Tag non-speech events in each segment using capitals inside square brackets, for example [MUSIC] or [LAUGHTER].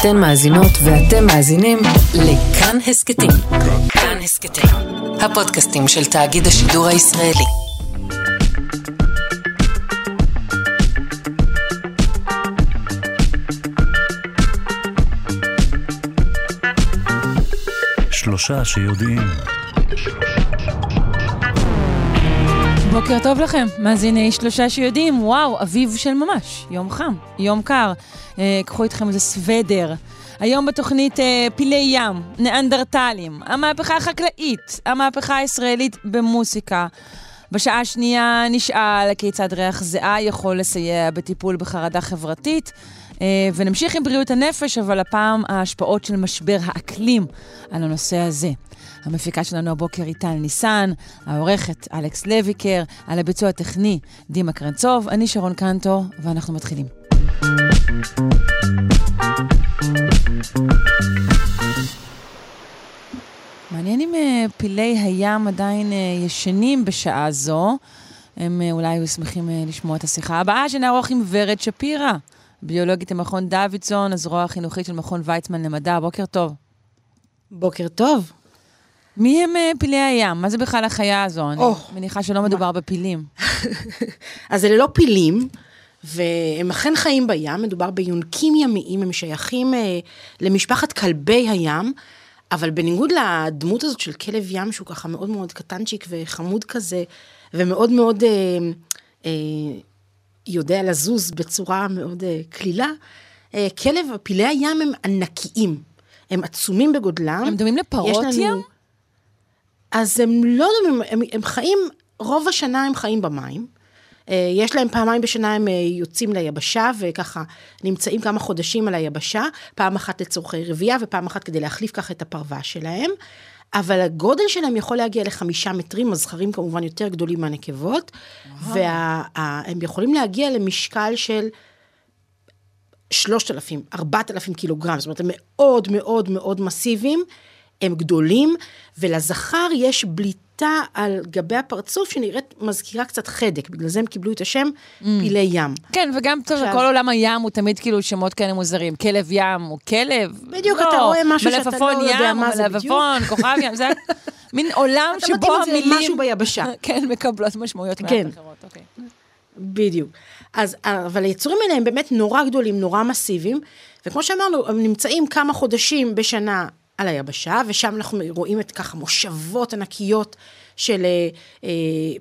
אתן מאזינות ואתם מאזינים לכאן הסכתים. כאן הסכתים, הפודקאסטים של תאגיד השידור הישראלי. שלושה שיודעים. בוקר טוב לכם, מאזיני שלושה שיודעים, וואו, אביב של ממש, יום חם, יום קר. אה, קחו איתכם איזה סוודר. היום בתוכנית אה, פילי ים, ניאנדרטלים, המהפכה החקלאית, המהפכה הישראלית במוסיקה. בשעה השנייה נשאל כיצד ריח זיעה יכול לסייע בטיפול בחרדה חברתית. אה, ונמשיך עם בריאות הנפש, אבל הפעם ההשפעות של משבר האקלים על הנושא הזה. המפיקה שלנו הבוקר היא טל ניסן, העורכת אלכס לויקר, על הביצוע הטכני דימה קרנצוב, אני שרון קנטו, ואנחנו מתחילים. מעניין אם uh, פילי הים עדיין uh, ישנים בשעה זו. הם uh, אולי היו שמחים לשמוע את השיחה הבאה שנערוך עם ורד שפירא, ביולוגית במכון דוידסון, הזרוע החינוכית של מכון ויצמן למדע. בוקר טוב. בוקר טוב. מי הם פילי הים? מה זה בכלל החיה הזו? אני מניחה שלא מדובר בפילים. [LAUGHS] אז אלה לא פילים, והם אכן חיים בים, מדובר ביונקים ימיים, הם שייכים uh, למשפחת כלבי הים, אבל בניגוד לדמות הזאת של כלב ים, שהוא ככה מאוד מאוד קטנצ'יק וחמוד כזה, ומאוד מאוד uh, uh, יודע לזוז בצורה מאוד uh, קלילה, uh, כלב, פילי הים הם ענקיים. הם עצומים בגודלם. הם דומים לפרות לנו... ים? אז הם לא דומים, הם, הם חיים, רוב השנה הם חיים במים. אה, יש להם פעמיים בשנה הם אה, יוצאים ליבשה וככה נמצאים כמה חודשים על היבשה, פעם אחת לצורכי רבייה ופעם אחת כדי להחליף ככה את הפרווה שלהם. אבל הגודל שלהם יכול להגיע לחמישה מטרים, הזכרים כמובן יותר גדולים מהנקבות, והם יכולים להגיע למשקל של שלושת אלפים, ארבעת אלפים קילוגרם, זאת אומרת, הם מאוד מאוד מאוד מסיביים. הם גדולים, ולזכר יש בליטה על גבי הפרצוף שנראית, מזכירה קצת חדק, בגלל זה הם קיבלו את השם mm. פילי ים. כן, וגם טוב, עכשיו... כל עולם הים הוא תמיד כאילו שמות כאלה מוזרים. כלב ים הוא כלב? בדיוק, לא, אתה רואה משהו שאתה לא יודע מה זה בדיוק. מלפפון, כוכב ים, זה מין עולם שבו המילים... אתה מתאים משהו ביבשה. [LAUGHS] כן, מקבלות משמעויות מעט כן. אחרות, אוקיי. בדיוק. אז, אבל היצורים האלה הם באמת נורא גדולים, נורא מסיביים, וכמו שאמרנו, הם נמצאים כמה חודשים בשנה על היבשה, ושם אנחנו רואים את ככה מושבות ענקיות של אה, אה,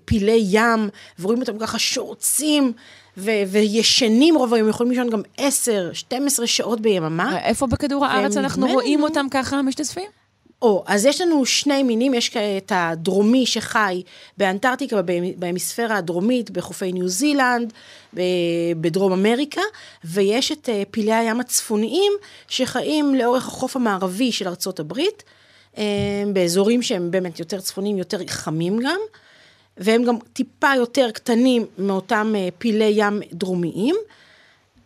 פילי ים, ורואים אותם ככה שורצים. ו- וישנים רוב היום, יכולים לישון גם 10, 12 שעות ביממה. איפה בכדור הארץ אנחנו רואים אותם ככה משתתפים? או, אז יש לנו שני מינים, יש את הדרומי שחי באנטארקטיקה, בהמיספירה הדרומית, בחופי ניו זילנד, בדרום אמריקה, ויש את אה, פילי הים הצפוניים שחיים לאורך החוף המערבי של ארצות הברית, אה, באזורים שהם באמת יותר צפוניים, יותר חמים גם, והם גם טיפה יותר קטנים מאותם אה, פילי ים דרומיים.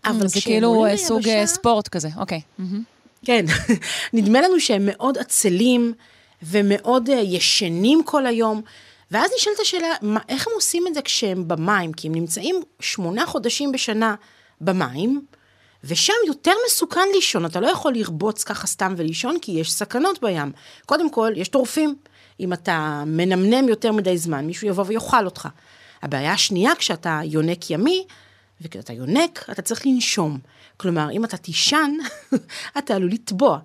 אבל זה כאילו סוג יבשה, ספורט כזה, אוקיי. Mm-hmm. כן, [LAUGHS] נדמה לנו שהם מאוד עצלים ומאוד uh, ישנים כל היום. ואז נשאלת השאלה, מה, איך הם עושים את זה כשהם במים? כי הם נמצאים שמונה חודשים בשנה במים, ושם יותר מסוכן לישון, אתה לא יכול לרבוץ ככה סתם ולישון, כי יש סכנות בים. קודם כל, יש טורפים. אם אתה מנמנם יותר מדי זמן, מישהו יבוא ויאכל אותך. הבעיה השנייה, כשאתה יונק ימי, וכשאתה יונק, אתה צריך לנשום. כלומר, אם אתה תישן, [LAUGHS] אתה עלול לטבוע.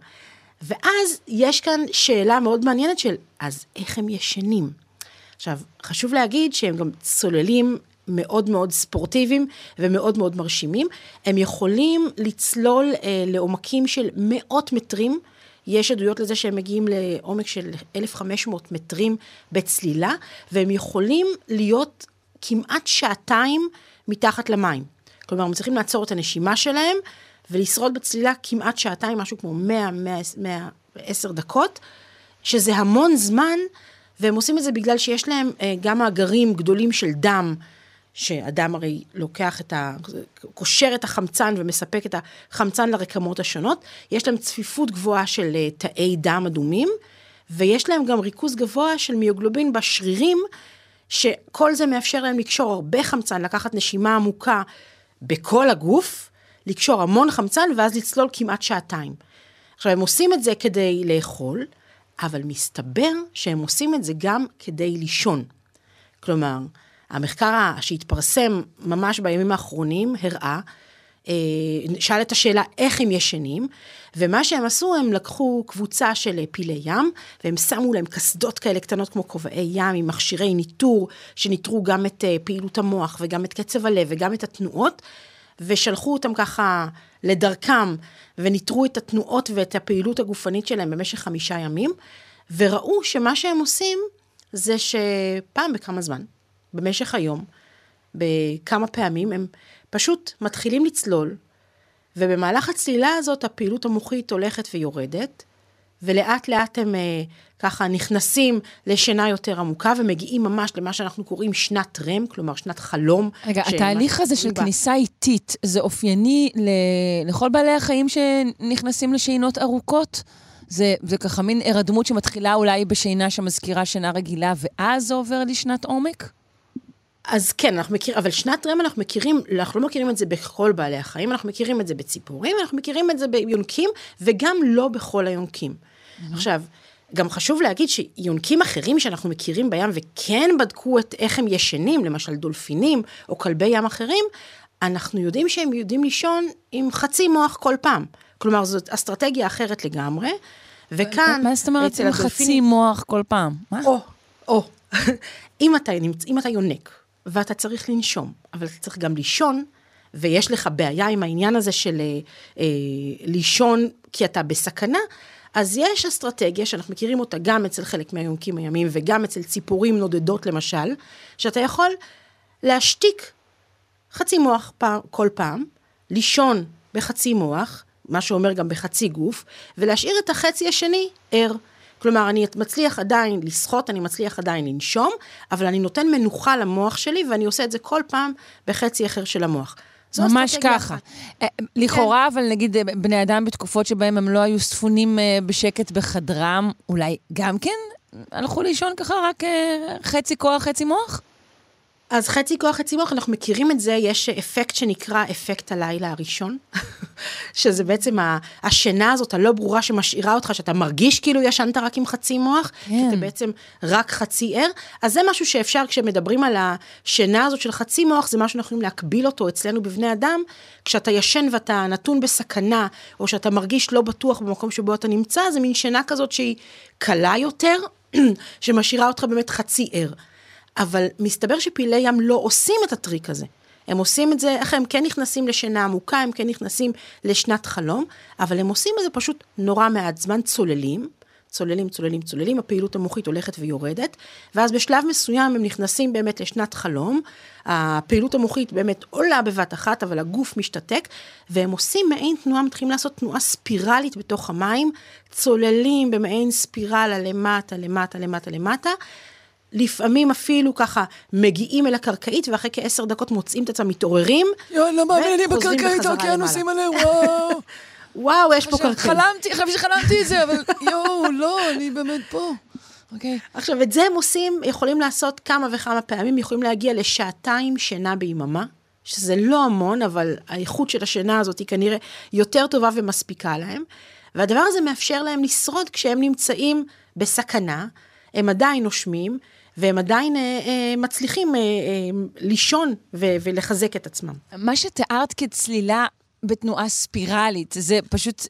ואז יש כאן שאלה מאוד מעניינת של, אז איך הם ישנים? עכשיו, חשוב להגיד שהם גם צוללים מאוד מאוד ספורטיביים ומאוד מאוד מרשימים. הם יכולים לצלול אה, לעומקים של מאות מטרים. יש עדויות לזה שהם מגיעים לעומק של 1,500 מטרים בצלילה, והם יכולים להיות כמעט שעתיים מתחת למים. כלומר, הם צריכים לעצור את הנשימה שלהם ולשרוד בצלילה כמעט שעתיים, משהו כמו 100-110 דקות, שזה המון זמן, והם עושים את זה בגלל שיש להם אה, גם מאגרים גדולים של דם, שאדם הרי לוקח את ה... קושר את החמצן ומספק את החמצן לרקמות השונות. יש להם צפיפות גבוהה של אה, תאי דם אדומים, ויש להם גם ריכוז גבוה של מיוגלובין בשרירים, שכל זה מאפשר להם לקשור הרבה חמצן, לקחת נשימה עמוקה בכל הגוף, לקשור המון חמצן ואז לצלול כמעט שעתיים. עכשיו, הם עושים את זה כדי לאכול, אבל מסתבר שהם עושים את זה גם כדי לישון. כלומר, המחקר שהתפרסם ממש בימים האחרונים הראה, אה, שאל את השאלה איך הם ישנים, ומה שהם עשו, הם לקחו קבוצה של פילי ים, והם שמו להם קסדות כאלה קטנות כמו כובעי ים עם מכשירי ניטור, שניטרו גם את אה, פעילות המוח וגם את קצב הלב וגם את התנועות, ושלחו אותם ככה לדרכם, וניטרו את התנועות ואת הפעילות הגופנית שלהם במשך חמישה ימים, וראו שמה שהם עושים זה שפעם בכמה זמן, במשך היום, בכמה פעמים, הם פשוט מתחילים לצלול, ובמהלך הצלילה הזאת הפעילות המוחית הולכת ויורדת, ולאט לאט הם אה, ככה נכנסים לשינה יותר עמוקה ומגיעים ממש למה שאנחנו קוראים שנת רם, כלומר שנת חלום. רגע, התהליך הזה של. כניסה איטית, זה אופייני ל... לכל בעלי החיים שנכנסים לשינות ארוכות? זה, זה ככה מין הרדמות שמתחילה אולי בשינה שמזכירה שינה רגילה, ואז זה עובר לשנת עומק? אז כן, אנחנו מכירים, אבל שנת רם אנחנו מכירים, אנחנו לא מכירים את זה בכל בעלי החיים, אנחנו מכירים את זה בציפורים, אנחנו מכירים את זה ביונקים, וגם לא בכל היונקים. Mm-hmm. עכשיו, גם חשוב להגיד שיונקים אחרים שאנחנו מכירים בים וכן בדקו את איך הם ישנים, למשל דולפינים או כלבי ים אחרים, אנחנו יודעים שהם יודעים לישון עם חצי מוח כל פעם. כלומר, זאת אסטרטגיה אחרת לגמרי, וכאן... מה זאת אומרת עם חצי מוח כל פעם? מה? או, או. [LAUGHS] אם אתה, אם אתה יונק, ואתה צריך לנשום, אבל אתה צריך גם לישון, ויש לך בעיה עם העניין הזה של אה, אה, לישון כי אתה בסכנה, אז יש אסטרטגיה שאנחנו מכירים אותה גם אצל חלק מהיונקים הימיים וגם אצל ציפורים נודדות למשל, שאתה יכול להשתיק חצי מוח פעם, כל פעם, לישון בחצי מוח, מה שאומר גם בחצי גוף, ולהשאיר את החצי השני ער. כלומר, אני מצליח עדיין לשחות, אני מצליח עדיין לנשום, אבל אני נותן מנוחה למוח שלי, ואני עושה את זה כל פעם בחצי אחר של המוח. ממש ככה. אה, לכאורה, כן. אבל נגיד, אה, בני אדם בתקופות שבהם הם לא היו ספונים אה, בשקט בחדרם, אולי גם כן הלכו לישון ככה רק חצי כוח, חצי מוח? אז חצי כוח, חצי מוח, אנחנו מכירים את זה, יש אפקט שנקרא אפקט הלילה הראשון, [LAUGHS] שזה בעצם השינה הזאת הלא ברורה שמשאירה אותך, שאתה מרגיש כאילו ישנת רק עם חצי מוח, כן. כי אתה בעצם רק חצי ער, אז זה משהו שאפשר, כשמדברים על השינה הזאת של חצי מוח, זה משהו שאנחנו יכולים להקביל אותו אצלנו בבני אדם, כשאתה ישן ואתה נתון בסכנה, או שאתה מרגיש לא בטוח במקום שבו אתה נמצא, זה מין שינה כזאת שהיא קלה יותר, [CLEARS THROAT] שמשאירה אותך באמת חצי ער. אבל מסתבר שפעילי ים לא עושים את הטריק הזה. הם עושים את זה, איך הם כן נכנסים לשינה עמוקה, הם כן נכנסים לשנת חלום, אבל הם עושים את זה פשוט נורא מעט זמן, צוללים, צוללים, צוללים, צוללים, הפעילות המוחית הולכת ויורדת, ואז בשלב מסוים הם נכנסים באמת לשנת חלום, הפעילות המוחית באמת עולה בבת אחת, אבל הגוף משתתק, והם עושים מעין תנועה, מתחילים לעשות תנועה ספירלית בתוך המים, צוללים במעין ספירלה למטה, למטה, למטה, למטה, לפעמים אפילו ככה מגיעים אל הקרקעית, ואחרי כעשר דקות מוצאים את עצמם מתעוררים, יואי, לא מאמין, אני בקרקעית, האוקיינוסים האלה, וואו. וואו, יש פה קרקעית. חלמתי, חשבתי שחלמתי את זה, אבל יואו, לא, אני באמת פה. אוקיי. Okay. עכשיו, את זה הם עושים, יכולים לעשות כמה וכמה פעמים, יכולים להגיע לשעתיים שינה ביממה, שזה לא המון, אבל האיכות של השינה הזאת היא כנראה יותר טובה ומספיקה להם. והדבר הזה מאפשר להם לשרוד כשהם נמצאים בסכנה, הם עדיין נושמים, והם עדיין אה, אה, מצליחים אה, לישון ולחזק את עצמם. מה שתיארת כצלילה בתנועה ספירלית, זה פשוט...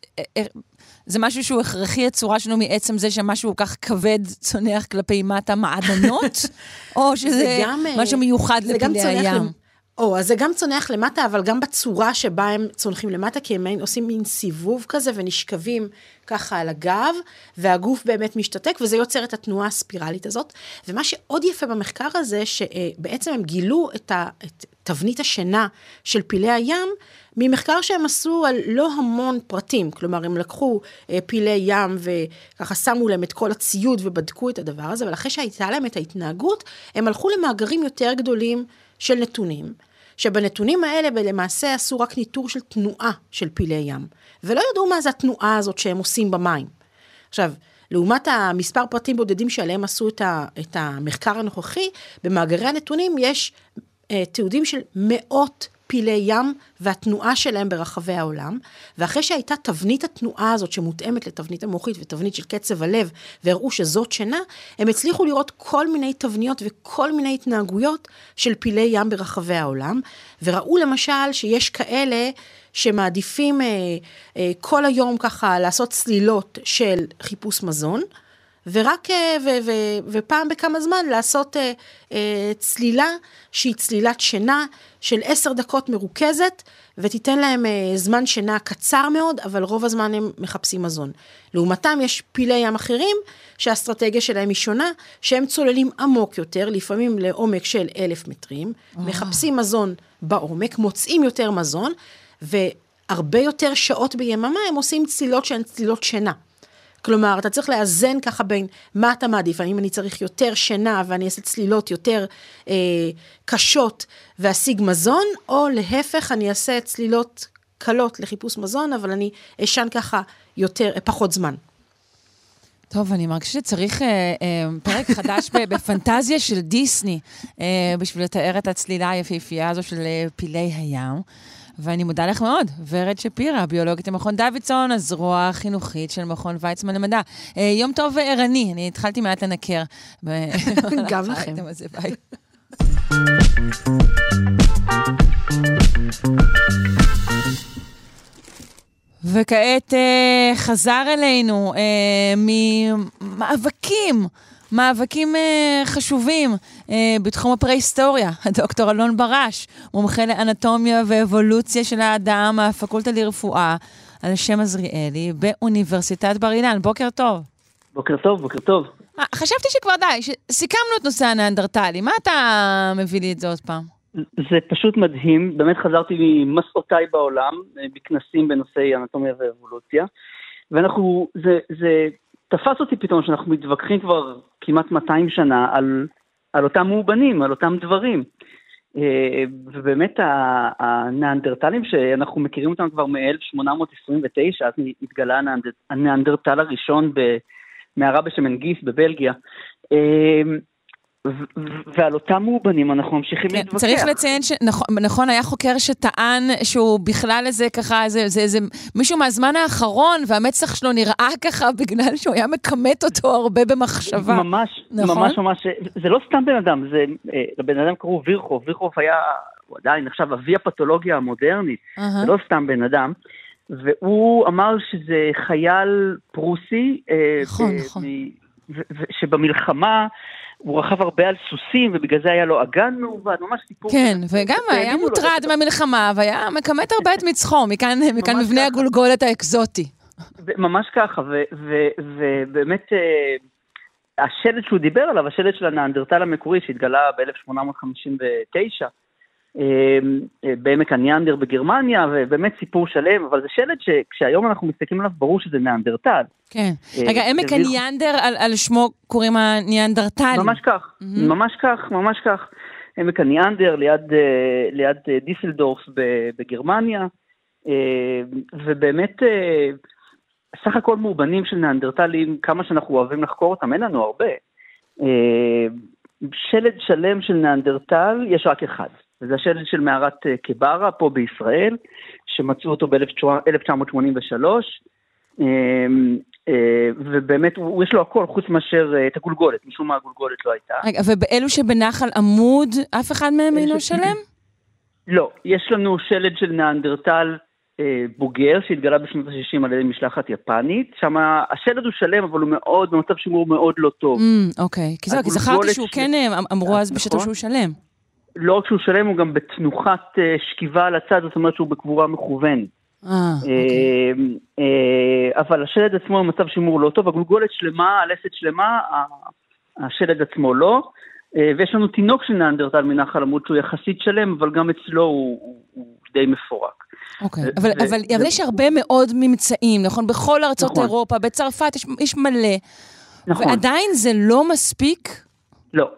זה משהו שהוא הכרחי, הצורה שלנו מעצם זה שמשהו כל כך כבד צונח כלפי מטה מעדנות? [LAUGHS] או שזה גם, משהו מיוחד לפלאי הים? או, אז זה גם צונח למטה, אבל גם בצורה שבה הם צונחים למטה, כי הם עושים מין סיבוב כזה ונשכבים ככה על הגב, והגוף באמת משתתק, וזה יוצר את התנועה הספירלית הזאת. ומה שעוד יפה במחקר הזה, שבעצם הם גילו את, ה, את תבנית השינה של פילי הים, ממחקר שהם עשו על לא המון פרטים, כלומר הם לקחו אה, פילי ים וככה שמו להם את כל הציוד ובדקו את הדבר הזה, אבל אחרי שהייתה להם את ההתנהגות, הם הלכו למאגרים יותר גדולים של נתונים, שבנתונים האלה למעשה עשו רק ניטור של תנועה של פילי ים, ולא ידעו מה זה התנועה הזאת שהם עושים במים. עכשיו, לעומת המספר פרטים בודדים שעליהם עשו את, ה, את המחקר הנוכחי, במאגרי הנתונים יש אה, תיעודים של מאות פילי ים והתנועה שלהם ברחבי העולם, ואחרי שהייתה תבנית התנועה הזאת שמותאמת לתבנית המוחית ותבנית של קצב הלב, והראו שזאת שינה, הם הצליחו לראות כל מיני תבניות וכל מיני התנהגויות של פילי ים ברחבי העולם, וראו למשל שיש כאלה שמעדיפים אה, אה, כל היום ככה לעשות צלילות של חיפוש מזון, ורק, אה, ו, ו, ופעם בכמה זמן לעשות אה, אה, צלילה שהיא צלילת שינה של עשר דקות מרוכזת, ותיתן להם זמן שינה קצר מאוד, אבל רוב הזמן הם מחפשים מזון. לעומתם יש פילי ים אחרים, שהאסטרטגיה שלהם היא שונה, שהם צוללים עמוק יותר, לפעמים לעומק של אלף מטרים, מחפשים מזון בעומק, מוצאים יותר מזון, והרבה יותר שעות ביממה הם עושים צלילות שהן צלילות שינה. כלומר, אתה צריך לאזן ככה בין מה אתה מעדיף, האם אני צריך יותר שינה ואני אעשה צלילות יותר אה, קשות ואשיג מזון, או להפך, אני אעשה צלילות קלות לחיפוש מזון, אבל אני אשן ככה יותר, אה, פחות זמן. טוב, אני מרגישה שצריך אה, אה, פרק חדש בפנטזיה של דיסני אה, בשביל לתאר את הצלילה היפהפייה הזו של אה, פילי הים. ואני מודה לך מאוד, ורד שפירא, ביולוגית במכון דוידסון, הזרוע החינוכית של מכון ויצמן למדע. אה, יום טוב וערני, אני התחלתי מעט לנקר. [LAUGHS] גם [LAUGHS] לכם. וכעת אה, חזר אלינו אה, ממאבקים מאבקים אה, חשובים אה, בתחום הפרה-היסטוריה. [LAUGHS] הדוקטור אלון ברש, מומחה לאנטומיה ואבולוציה של האדם מהפקולטה לרפואה על שם עזריאלי באוניברסיטת בר אילן. בוקר טוב. בוקר טוב, בוקר טוב. אה, חשבתי שכבר די, סיכמנו את נושא הניאנדרטלי. מה אתה מביא לי את זה עוד פעם? זה פשוט מדהים, באמת חזרתי ממסעותיי בעולם, אה, בכנסים בנושאי אנטומיה ואבולוציה, ואנחנו, זה, זה תפס אותי פתאום שאנחנו מתווכחים כבר כמעט 200 שנה על, על אותם מאובנים, על אותם דברים. אה, ובאמת הניאנדרטלים שאנחנו מכירים אותם כבר מ-1829, אז התגלה הניאנדרטל הראשון במערה בשמן גיס בבלגיה. אה, ועל אותם מאובנים אנחנו ממשיכים כן, להתווכח. צריך לציין שנכון, נכון, היה חוקר שטען שהוא בכלל איזה ככה, זה, זה, זה מישהו מהזמן האחרון, והמצח שלו נראה ככה בגלל שהוא היה מכמת אותו הרבה במחשבה. ממש, נכון? ממש ממש, זה לא סתם בן אדם, זה, אה, לבן אדם קראו וירחוב, וירחוב היה, הוא עדיין נחשב אבי הפתולוגיה המודרנית, uh-huh. זה לא סתם בן אדם. והוא אמר שזה חייל פרוסי, אה, נכון, נכון. שבמלחמה הוא רכב הרבה על סוסים, ובגלל זה היה לו אגן מעובד, ממש סיפור. כן, וגם היה מוטרד מהמלחמה, והיה מכמת הרבה את מצחו, מכאן מבנה הגולגולת האקזוטי. ממש ככה, ובאמת אה, השלט שהוא דיבר עליו, השלט של הנאנדרטל המקורי שהתגלה ב-1859, אמ, אה, בעמק הניאנדר בגרמניה, ובאמת סיפור שלם, אבל זה שלד שכשהיום אנחנו מסתכלים עליו, ברור שזה ניאנדרטל. כן. אה, רגע, עמק הניאנדר, על, על שמו קוראים הניאנדרטלים. ממש כך, mm-hmm. ממש כך, ממש כך. עמק הניאנדר ליד, אה, ליד דיסלדורף בגרמניה, ובאמת, סך הכל מאובנים של ניאנדרטלים, כמה שאנחנו אוהבים לחקור אותם, אין לנו הרבה. שלד שלם של ניאנדרטל, יש רק אחד. וזה השלד של מערת אה, קברה פה בישראל, שמצאו אותו ב-1983, אמ, אה, ובאמת יש לו הכל חוץ מאשר אה, את הגולגולת, משום מה הגולגולת לא הייתה. רגע, ובאלו שבנחל עמוד, אף אחד מהם אינו שלם? לא, יש לנו שלד של ניאנדרטל בוגר שהתגלה בשנות ה-60 על ידי משלחת יפנית, שם השלד הוא שלם אבל הוא מאוד, במצב שימור מאוד לא טוב. Mm, אוקיי, כי זכרתי שהוא כן, אמרו אז בשטח נכון. שהוא שלם. לא רק שהוא שלם, הוא גם בתנוחת אה, שכיבה על הצד, זאת אומרת שהוא בקבורה מכוונת. אה, אוקיי. אה, אבל השלד עצמו במצב שימור לא טוב, הגולגולת שלמה, הלסת שלמה, השלד עצמו לא. ויש לנו תינוק של נאנדרטל מנחל עמוד שהוא יחסית שלם, אבל גם אצלו הוא, הוא די מפורק. אוקיי, okay. אבל, אבל, אבל יש הרבה מאוד ממצאים, נכון? בכל ארצות נכון. אירופה, בצרפת יש, יש מלא. נכון. ועדיין זה לא מספיק? לא,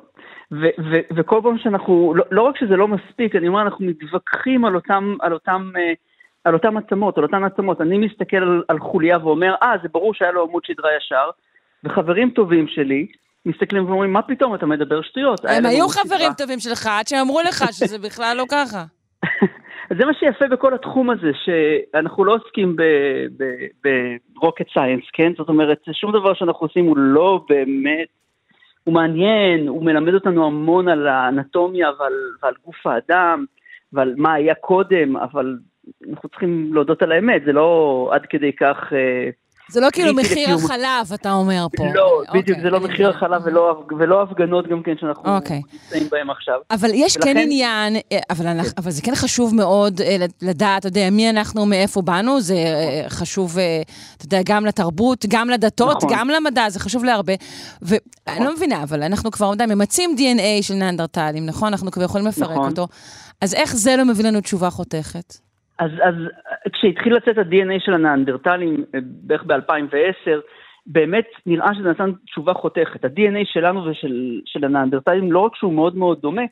ו- ו- וכל פעם שאנחנו, לא, לא רק שזה לא מספיק, אני אומר, אנחנו מתווכחים על אותם, על אותם, אה, על אותם עצמות, על אותן עצמות. אני מסתכל על, על חוליה ואומר, אה, זה ברור שהיה לו עמוד שדרה ישר, וחברים טובים שלי, מסתכלים ואומרים, מה פתאום, אתה מדבר שטויות. הם היו חברים טובים שלך, עד שאמרו לך [LAUGHS] שזה בכלל לא ככה. זה מה שיפה בכל התחום הזה, שאנחנו לא עוסקים ברוקט סייאנס, כן? זאת אומרת, שום דבר שאנחנו עושים הוא לא באמת, הוא מעניין, הוא מלמד אותנו המון על האנטומיה ועל, ועל גוף האדם ועל מה היה קודם, אבל אנחנו צריכים להודות על האמת, זה לא עד כדי כך... אה, זה לא כאילו מחיר החלב, אתה אומר פה. לא, אוקיי, בדיוק, זה לא מחיר החלב ולא הפגנות גם כן שאנחנו אוקיי. נמצאים בהם עכשיו. אבל יש כן עניין, אה, אבל זה כן חשוב מאוד אה, לדעת, אתה יודע, מי אנחנו, מאיפה באנו, זה אה, חשוב, אתה יודע, גם לתרבות, גם לדתות, נכון. גם למדע, זה חשוב להרבה. ואני לא מבינה, אבל אנחנו כבר, עדיין ממצים DNA של נאנדרטלים, נכון? אנחנו כבר יכולים לפרק נכון. אותו. אז איך זה לא מביא לנו תשובה חותכת? אז, אז כשהתחיל לצאת ה-DNA של הנאנדרטלים אה, בערך ב-2010, באמת נראה שזה נתן תשובה חותכת. ה-DNA שלנו ושל של הנאנדרטלים, לא רק שהוא מאוד מאוד דומה,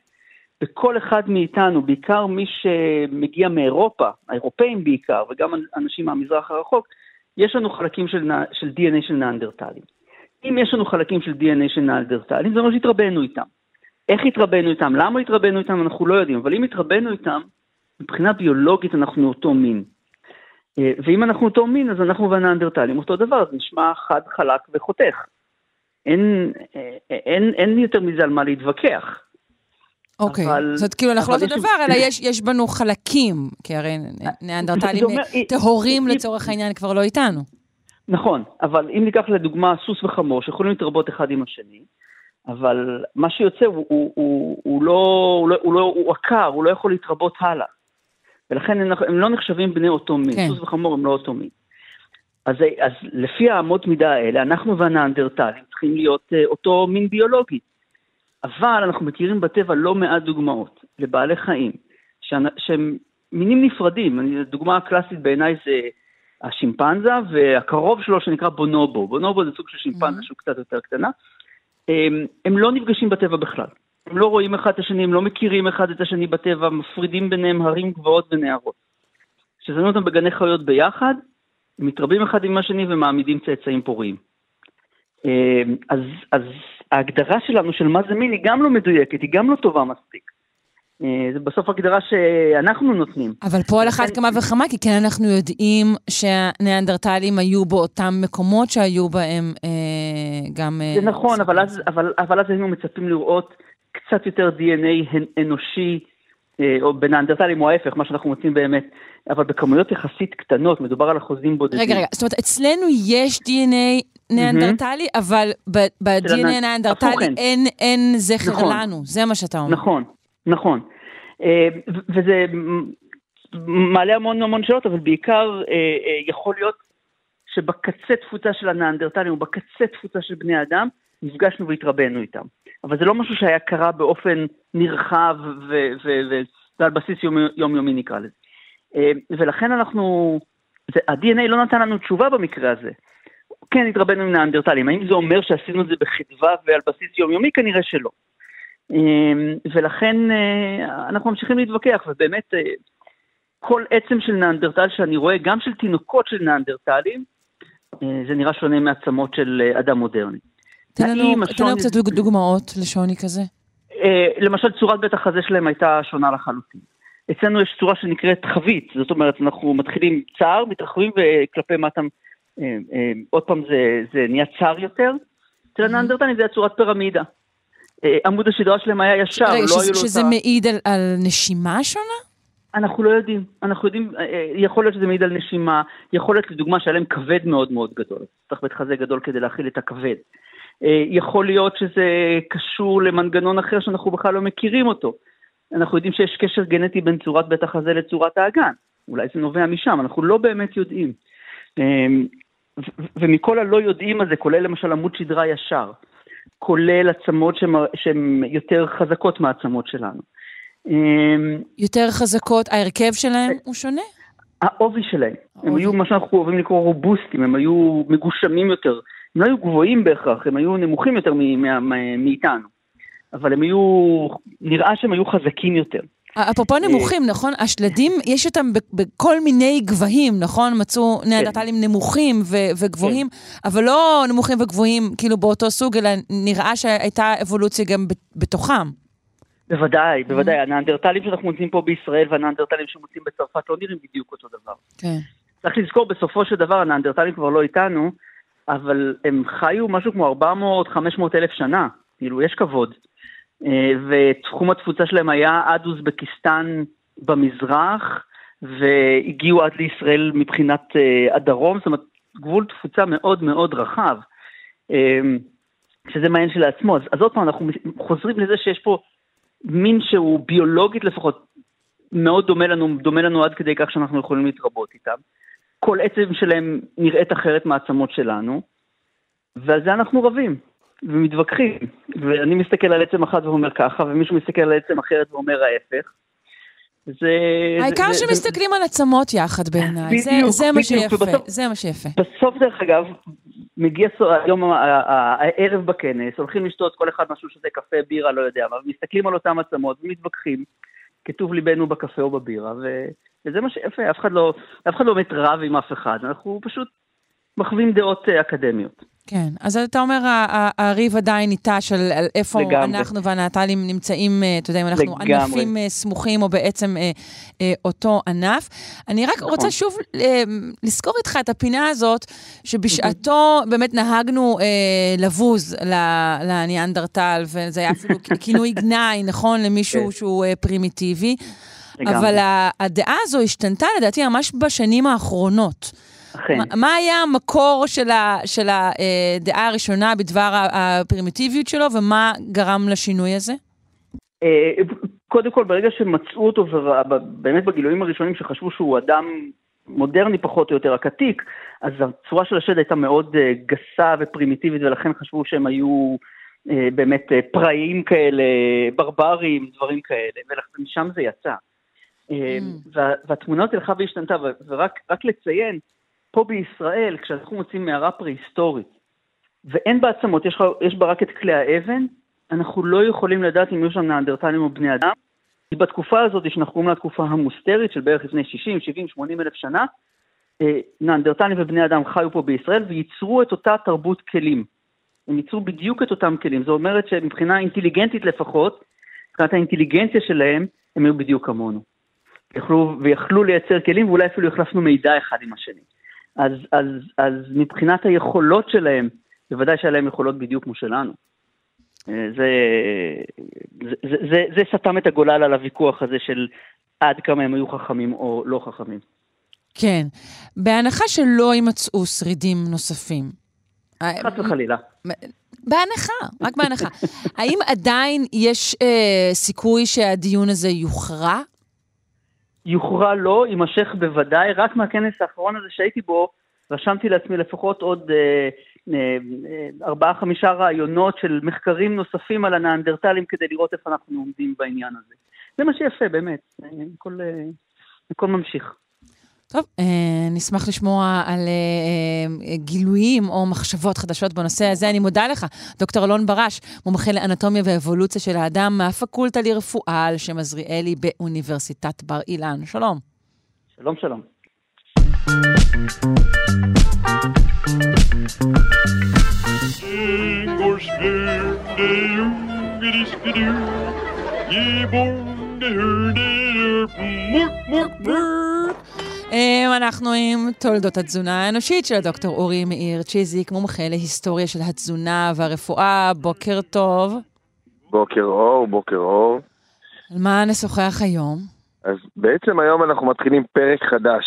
בכל אחד מאיתנו, בעיקר מי שמגיע מאירופה, האירופאים בעיקר, וגם אנשים מהמזרח הרחוק, יש לנו חלקים של, של DNA של נאנדרטלים. אם יש לנו חלקים של DNA של נאנדרטלים, זה אומר שהתרבנו איתם. איך התרבנו איתם? למה התרבנו איתם? אנחנו לא יודעים, אבל אם התרבנו איתם, מבחינה ביולוגית אנחנו אותו מין. אה, ואם אנחנו אותו מין, אז אנחנו והנאנדרטלים אותו דבר, זה נשמע חד, חלק וחותך. אין, אה, אין, אין יותר מזה על מה להתווכח. אוקיי, אבל, זאת כאילו אנחנו לא אותו דבר, אלא יש, יש בנו חלקים, כי הרי נאנדרטלים טהורים לצורך העניין כבר לא איתנו. נכון, אבל אם ניקח לדוגמה סוס וחמור שיכולים להתרבות אחד עם השני, אבל מה שיוצא הוא, הוא, הוא, הוא לא, הוא לא, הוא לא, הוא עקר, הוא לא יכול להתרבות הלאה. ולכן הם, הם לא נחשבים בני אותו מין, כן. סוס וחמור הם לא אותו מין. אז, אז לפי האמות מידה האלה, אנחנו והנאנדרטלים צריכים להיות uh, אותו מין ביולוגי. אבל אנחנו מכירים בטבע לא מעט דוגמאות לבעלי חיים, שהם מינים נפרדים. הדוגמה הקלאסית בעיניי זה השימפנזה, והקרוב שלו שנקרא בונובו. בונובו זה סוג של שימפנזה mm-hmm. שהוא קצת יותר קטנה. הם, הם לא נפגשים בטבע בכלל. הם לא רואים אחד את השני, הם לא מכירים אחד את השני בטבע, מפרידים ביניהם הרים גבוהות ונערות. כשזנו אותם בגני חיות ביחד, הם מתרבים אחד עם השני ומעמידים צאצאים פוריים. אמ, אז, אז ההגדרה שלנו של מה זה מין היא גם לא מדויקת, היא גם לא טובה מספיק. אה, זה בסוף הגדרה שאנחנו נותנים. אבל פה על אחת כמה וכמה, כי כן אנחנו יודעים שהניאנדרטלים היו באותם מקומות שהיו בהם אה, גם... אה, זה נכון, אבל אז, אבל, אבל אז היינו מצפים לראות קצת יותר DNA אנושי, אה, או בניאנדרטלים או ההפך, מה שאנחנו מוצאים באמת, אבל בכמויות יחסית קטנות, מדובר על אחוזים בודדים. רגע, רגע, זאת אומרת, אצלנו יש DNA ניאנדרטלי, mm-hmm. אבל ב-DNA ניאנדרטלי אין, אין זכר נכון, לנו, זה מה שאתה אומר. נכון, נכון. אה, וזה מעלה המון המון שאלות, אבל בעיקר אה, יכול להיות שבקצה תפוצה של הניאנדרטלים ובקצה תפוצה של בני אדם, נפגשנו והתרבנו איתם. אבל זה לא משהו שהיה קרה באופן נרחב ועל בסיס יומיומי נקרא לזה. אה, ולכן אנחנו, זה, ה-DNA לא נתן לנו תשובה במקרה הזה. כן, התרבנו עם נאנדרטלים. האם זה אומר שעשינו את זה בחדווה ועל בסיס יומיומי? כנראה שלא. אה, ולכן אה, אנחנו ממשיכים להתווכח, ובאמת כל עצם של נאנדרטל שאני רואה, גם של תינוקות של נאנדרטלים, זה נראה שונה מעצמות של אדם מודרני. תן לנו, תן לנו קצת דוגמאות לשוני כזה. אה, למשל, צורת בית החזה שלהם הייתה שונה לחלוטין. אצלנו יש צורה שנקראת חבית, זאת אומרת, אנחנו מתחילים צר, מתרחבים וכלפי מטה, אה, אה, עוד פעם זה, זה נהיה צר יותר. אצל. הנאנדרטנים זה היה צורת פירמידה. עמוד השדרה שלהם היה ישר, לא היו לו... שזה מעיד על, על נשימה שונה? אנחנו לא יודעים. אנחנו יודעים, יכול להיות שזה מעיד על נשימה, יכול להיות לדוגמה שהיה להם כבד מאוד מאוד גדול. צריך בית חזה גדול כדי להכיל את הכבד. אה, יכול להיות שזה קשור למנגנון אחר שאנחנו בכלל לא מכירים אותו. אנחנו יודעים שיש קשר גנטי בין צורת בית החזה לצורת האגן. אולי זה נובע משם, אנחנו לא באמת יודעים. אה, ומכל הלא יודעים הזה, כולל למשל עמוד שדרה ישר, כולל עצמות שהן יותר חזקות מהעצמות שלנו. אה, יותר חזקות, ההרכב שלהם הוא שונה? העובי שלהם. הם היו מה שאנחנו אוהבים לקרוא רובוסטים, הם היו מגושמים יותר. הם לא היו גבוהים בהכרח, הם היו נמוכים יותר מאיתנו. אבל הם היו, נראה שהם היו חזקים יותר. אפרופו נמוכים, נכון? השלדים, יש אותם בכל מיני גבהים, נכון? מצאו ניאנדרטלים נמוכים וגבוהים, כן. אבל לא נמוכים וגבוהים כאילו באותו סוג, אלא נראה שהייתה אבולוציה גם בתוכם. בוודאי, בוודאי. הניאנדרטלים שאנחנו מוצאים פה בישראל והניאנדרטלים שמוצאים בצרפת לא נראים בדיוק אותו דבר. כן. צריך לזכור, בסופו של דבר הניאנדרטלים כבר לא איתנו, אבל הם חיו משהו כמו 400-500 אלף שנה, כאילו, יש כבוד. אה, ותחום התפוצה שלהם היה עד אוזבקיסטן במזרח, והגיעו עד לישראל מבחינת אה, הדרום, זאת אומרת, גבול תפוצה מאוד מאוד רחב, אה, שזה מעניין שלעצמו. אז, אז עוד פעם, אנחנו חוזרים לזה שיש פה מין שהוא ביולוגית לפחות מאוד דומה לנו, דומה לנו עד כדי כך שאנחנו יכולים להתרבות איתם. כל עצם שלהם נראית אחרת מהעצמות שלנו, ועל זה אנחנו רבים ומתווכחים. ואני מסתכל על עצם אחת ואומר ככה, ומישהו מסתכל על עצם אחרת ואומר ההפך. זה... העיקר זה, שמסתכלים זה... על עצמות יחד בעיניי, זה, זה מה שיפה, ובסוף, זה מה שיפה. בסוף, דרך אגב, מגיע היום הערב בכנס, הולכים לשתות כל אחד משהו שזה קפה, בירה, לא יודע, אבל מסתכלים על אותם עצמות ומתווכחים, כטוב ליבנו בקפה או בבירה, ו... וזה מה שיפה, אף אחד לא, אף אחד לא באמת רב עם אף אחד, אנחנו פשוט מחווים דעות אה, אקדמיות. כן, אז אתה אומר, הריב עדיין איתה של איפה לגמרי. אנחנו והנאט"לים נמצאים, אה, אתה יודע, אם אנחנו לגמרי. ענפים אה, סמוכים או בעצם אה, אה, אותו ענף. אני רק נכון. רוצה שוב אה, לזכור איתך את הפינה הזאת, שבשעתו באמת נהגנו אה, לבוז לניאנדרטל, וזה היה אפילו כינוי גנאי, נכון, למישהו כן. שהוא אה, פרימיטיבי. לגמרי. אבל הדעה הזו השתנתה לדעתי ממש בשנים האחרונות. אכן. מה היה המקור של, ה, של הדעה הראשונה בדבר הפרימיטיביות שלו, ומה גרם לשינוי הזה? אה, קודם כל, ברגע שמצאו אותו, באמת בגילויים הראשונים שחשבו שהוא אדם מודרני פחות או יותר, רק עתיק, אז הצורה של השד הייתה מאוד אה, גסה ופרימיטיבית, ולכן חשבו שהם היו אה, באמת פראיים כאלה, ברברים, דברים כאלה, ומשם זה יצא. Mm. והתמונה הלכה והשתנתה, ורק לציין, פה בישראל, כשאנחנו מוצאים מערה פרה-היסטורית, ואין בה עצמות, יש, יש בה רק את כלי האבן, אנחנו לא יכולים לדעת אם יש שם נאנדרטלים או בני אדם. כי בתקופה הזאת, שאנחנו קוראים לה התקופה המוסטרית, של בערך לפני 60, 70, 80 אלף שנה, אה, נאנדרטלים ובני אדם חיו פה בישראל וייצרו את אותה תרבות כלים. הם ייצרו בדיוק את אותם כלים. זאת אומרת שמבחינה אינטליגנטית לפחות, מבחינת האינטליגנציה שלהם, הם היו בדיוק כמונו. יכלו, ויכלו לייצר כלים, ואולי אפילו החלפנו מידע אחד עם השני. אז, אז, אז מבחינת היכולות שלהם, בוודאי שהיה להם יכולות בדיוק כמו שלנו. אה, זה, זה, זה, זה, זה סתם את הגולל על הוויכוח הזה של עד כמה הם היו חכמים או לא חכמים. כן. בהנחה שלא יימצאו שרידים נוספים. חס וחלילה. בהנחה, רק בהנחה. [LAUGHS] האם עדיין יש אה, סיכוי שהדיון הזה יוכרע יוכרע לא, יימשך בוודאי, רק מהכנס האחרון הזה שהייתי בו, רשמתי לעצמי לפחות עוד אה, אה, ארבעה-חמישה רעיונות של מחקרים נוספים על הנאנדרטלים כדי לראות איפה אנחנו עומדים בעניין הזה. זה מה שיפה, באמת, הכל, אה, הכל ממשיך. טוב, אה, נשמח לשמוע על אה, אה, גילויים או מחשבות חדשות בנושא הזה. אני מודה לך, דוקטור אלון ברש, מומחה לאנטומיה ואבולוציה של האדם מהפקולטה לרפואה על שם עזריאלי באוניברסיטת בר אילן. שלום. שלום, שלום. אמ, אנחנו עם תולדות התזונה האנושית של הדוקטור אורי מאיר צ'יזיק, מומחה להיסטוריה של התזונה והרפואה. בוקר טוב. בוקר אור, בוקר אור. על מה נשוחח היום? אז בעצם היום אנחנו מתחילים פרק חדש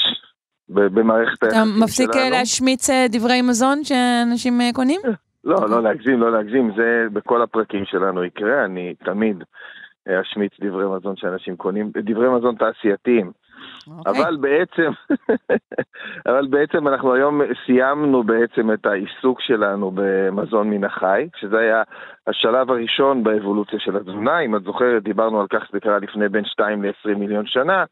במערכת היחסים שלנו. אתה מפסיק אה, להשמיץ אה, דברי מזון שאנשים אה, קונים? לא, לא להגזים, לא להגזים, זה בכל הפרקים שלנו יקרה, אני תמיד אשמיץ דברי מזון שאנשים קונים, דברי מזון תעשייתיים. אוקיי. אבל בעצם, [LAUGHS] אבל בעצם אנחנו היום סיימנו בעצם את העיסוק שלנו במזון מן החי, שזה היה השלב הראשון באבולוציה של התזונה. אם את זוכרת, דיברנו על כך שזה קרה לפני בין 2 ל-20 מיליון שנה,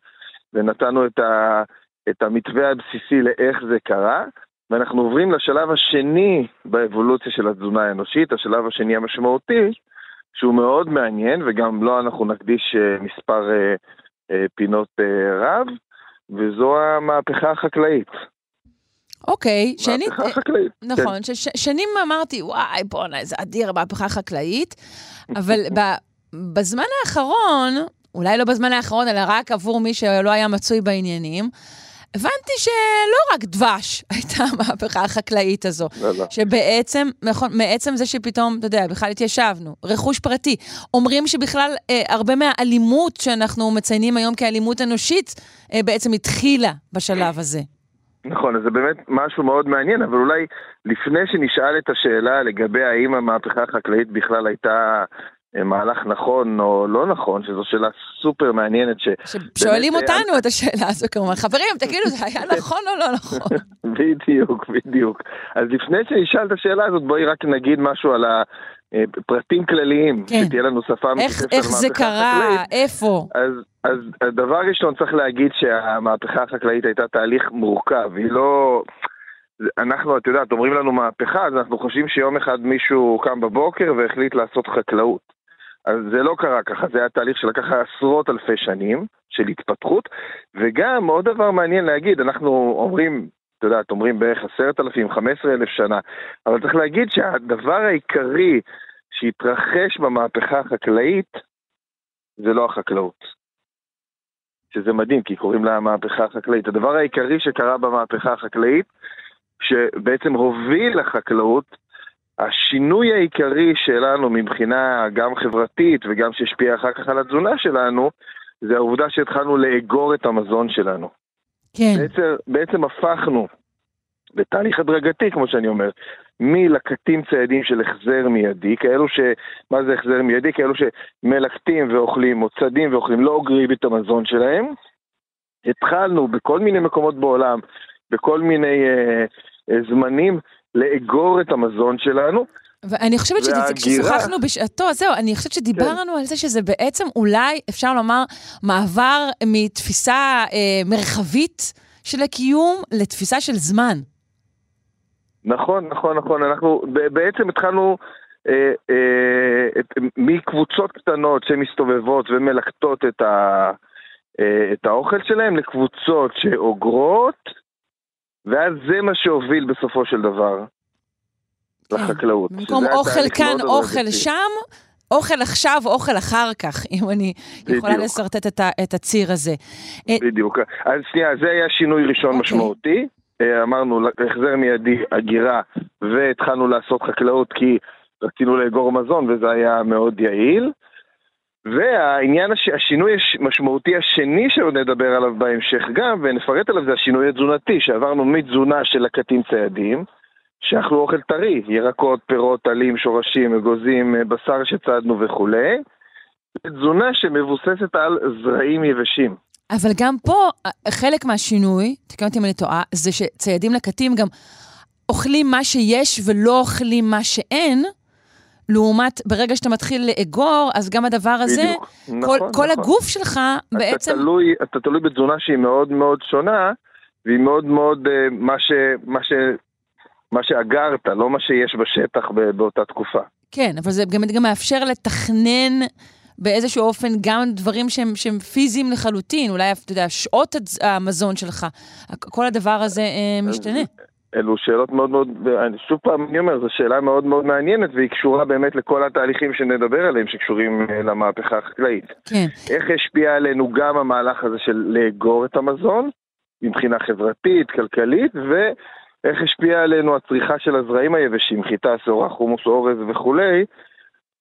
ונתנו את, ה, את המתווה הבסיסי לאיך זה קרה. ואנחנו עוברים לשלב השני באבולוציה של התזונה האנושית, השלב השני המשמעותי, שהוא מאוד מעניין, וגם לו לא אנחנו נקדיש אה, מספר אה, אה, פינות רב, וזו המהפכה החקלאית. אוקיי, שנית... מהפכה חקלאית. כן. נכון, כן. ששנים אמרתי, וואי, בואנה, איזה אדיר, המהפכה החקלאית, [LAUGHS] אבל ב... בזמן האחרון, אולי לא בזמן האחרון, אלא רק עבור מי שלא היה מצוי בעניינים, הבנתי שלא רק דבש [LAUGHS] הייתה המהפכה החקלאית הזו. לא, לא. שבעצם, נכון, מעצם זה שפתאום, אתה יודע, בכלל התיישבנו, רכוש פרטי. אומרים שבכלל אה, הרבה מהאלימות שאנחנו מציינים היום כאלימות אנושית, אה, בעצם התחילה בשלב הזה. נכון, אז זה באמת משהו מאוד מעניין, אבל אולי לפני שנשאל את השאלה לגבי האם המהפכה החקלאית בכלל הייתה מהלך נכון או לא נכון, שזו שאלה סופר מעניינת. ש... שואלים באמת, אה, אותנו את השאלה הזו כמובן. חברים, תגידו, זה היה נכון או לא נכון? [LAUGHS] בדיוק, בדיוק. אז לפני שנשאל את השאלה הזאת, בואי רק נגיד משהו על הפרטים כלליים, כן. שתהיה לנו שפה משותפת איך זה קרה? החקלאית. איפה? אז, אז, אז דבר ראשון צריך להגיד שהמהפכה החקלאית הייתה תהליך מורכב, היא לא... אנחנו, את יודעת, אומרים לנו מהפכה, אז אנחנו חושבים שיום אחד מישהו קם בבוקר והחליט לעשות חקלאות. אז זה לא קרה ככה, זה היה תהליך שלקח עשרות אלפי שנים של התפתחות, וגם עוד דבר מעניין להגיד, אנחנו אומרים, את יודעת, אומרים בערך עשרת אלפים, חמש עשרה אלף שנה, אבל צריך להגיד שהדבר העיקרי שהתרחש במהפכה החקלאית זה לא החקלאות. שזה מדהים, כי קוראים לה המהפכה החקלאית. הדבר העיקרי שקרה במהפכה החקלאית, שבעצם הוביל לחקלאות, השינוי העיקרי שלנו מבחינה גם חברתית וגם שהשפיע אחר כך על התזונה שלנו, זה העובדה שהתחלנו לאגור את המזון שלנו. כן. בעצם, בעצם הפכנו, בתהליך הדרגתי, כמו שאני אומר, מלקטים ציידים של החזר מיידי, כאלו ש... מה זה החזר מיידי? כאלו שמלקטים ואוכלים, או צדים ואוכלים, לא אוגרים את המזון שלהם. התחלנו בכל מיני מקומות בעולם, בכל מיני אה, אה, זמנים, לאגור את המזון שלנו. ואני חושבת שזה, וההגירה- כששוחחנו בשעתו, זהו, אני חושבת שדיברנו על זה שזה בעצם אולי, אפשר לומר, מעבר מתפיסה אה, מרחבית של הקיום לתפיסה של זמן. נכון, נכון, נכון. אנחנו בעצם התחלנו אה, אה, את, מקבוצות קטנות שמסתובבות ומלקטות את, ה, אה, את האוכל שלהם לקבוצות שאוגרות, ואז זה מה שהוביל בסופו של דבר לחקלאות. כן. במקום שזה היה אוכל כאן, אוכל. שם, אוכל עכשיו, אוכל אחר כך, [LAUGHS] אם אני יכולה. לשרטט את, ה, את הציר הזה. אה, בדיוק. אז שנייה, זה היה שינוי ראשון אוקיי. משמעותי. אה, אמרנו, החזר מיידי, הגירה, והתחלנו לעשות חקלאות כי רצינו לאגור מזון וזה היה מאוד יעיל. והעניין, הש... השינוי המשמעותי השני שעוד נדבר עליו בהמשך גם, ונפרט עליו, זה השינוי התזונתי, שעברנו מתזונה של לקטים ציידים, שאכלו אוכל טרי, ירקות, פירות, עלים, שורשים, אגוזים, אה, בשר שצדנו וכולי, לתזונה שמבוססת על זרעים יבשים. אבל גם פה, אה, חלק מהשינוי, תקן אותי אם אני טועה, זה שציידים לקטים גם אוכלים מה שיש ולא אוכלים מה שאין, לעומת ברגע שאתה מתחיל לאגור, אז גם הדבר הזה, בדיוק. כל, נכון, כל נכון. הגוף שלך בעצם... אתה תלוי, אתה תלוי בתזונה שהיא מאוד מאוד שונה, והיא מאוד מאוד אה, מה, ש, מה, ש, מה שאגרת, לא מה שיש בשטח ב- באותה תקופה. כן, אבל זה גם, גם מאפשר לתכנן באיזשהו אופן גם דברים שהם, שהם פיזיים לחלוטין, אולי, אתה יודע, שעות המזון שלך, כל הדבר הזה אה, משתנה. אלו שאלות מאוד מאוד, שוב פעם אני אומר, זו שאלה מאוד מאוד מעניינת, והיא קשורה באמת לכל התהליכים שנדבר עליהם, שקשורים אה, למהפכה החקלאית. כן. איך השפיע עלינו גם המהלך הזה של לאגור את המזון, מבחינה חברתית, כלכלית, ואיך השפיע עלינו הצריכה של הזרעים היבשים, חיטה, שעורה, חומוס, אורז וכולי,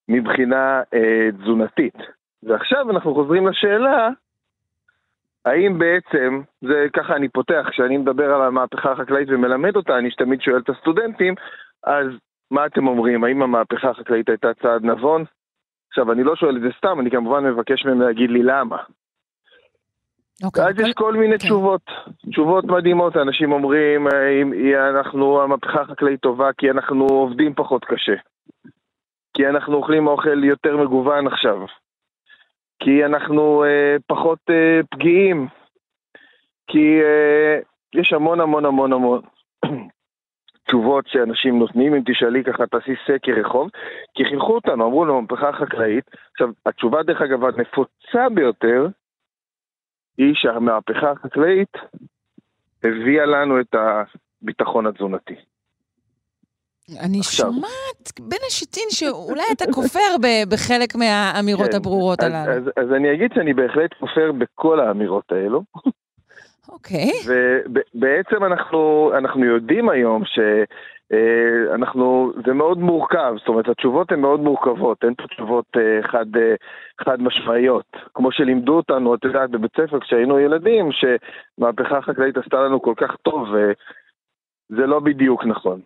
מבחינה אה, תזונתית. ועכשיו אנחנו חוזרים לשאלה, האם בעצם, זה ככה אני פותח, כשאני מדבר על המהפכה החקלאית ומלמד אותה, אני תמיד שואל את הסטודנטים, אז מה אתם אומרים, האם המהפכה החקלאית הייתה צעד נבון? עכשיו, אני לא שואל את זה סתם, אני כמובן מבקש מהם להגיד לי למה. אוקיי. ואז יש כל מיני כן. תשובות, תשובות מדהימות, אנשים אומרים, אנחנו, המהפכה החקלאית טובה כי אנחנו עובדים פחות קשה. כי אנחנו אוכלים אוכל יותר מגוון עכשיו. כי אנחנו אה, פחות אה, פגיעים. כי אה, יש המון המון המון המון [CLEARS THROAT] תשובות שאנשים נותנים, אם תשאלי ככה, תעשי סקר רחוב, כי חינכו אותנו, אמרו לנו, מהפכה חקלאית. עכשיו, התשובה דרך אגב הנפוצה ביותר, היא שהמהפכה החקלאית הביאה לנו את הביטחון התזונתי. אני עכשיו. שומעת בין השיטין שאולי אתה כופר בחלק מהאמירות כן, הברורות אז, הללו. אז, אז אני אגיד שאני בהחלט כופר בכל האמירות האלו, אוקיי. ובעצם אנחנו, אנחנו יודעים היום שאנחנו, זה מאוד מורכב, זאת אומרת התשובות הן מאוד מורכבות, אין פה תשובות אה, חד, אה, חד משמעיות. כמו שלימדו אותנו, את יודעת, בבית ספר כשהיינו ילדים, שמהפכה חקלאית עשתה לנו כל כך טוב, וזה לא בדיוק נכון.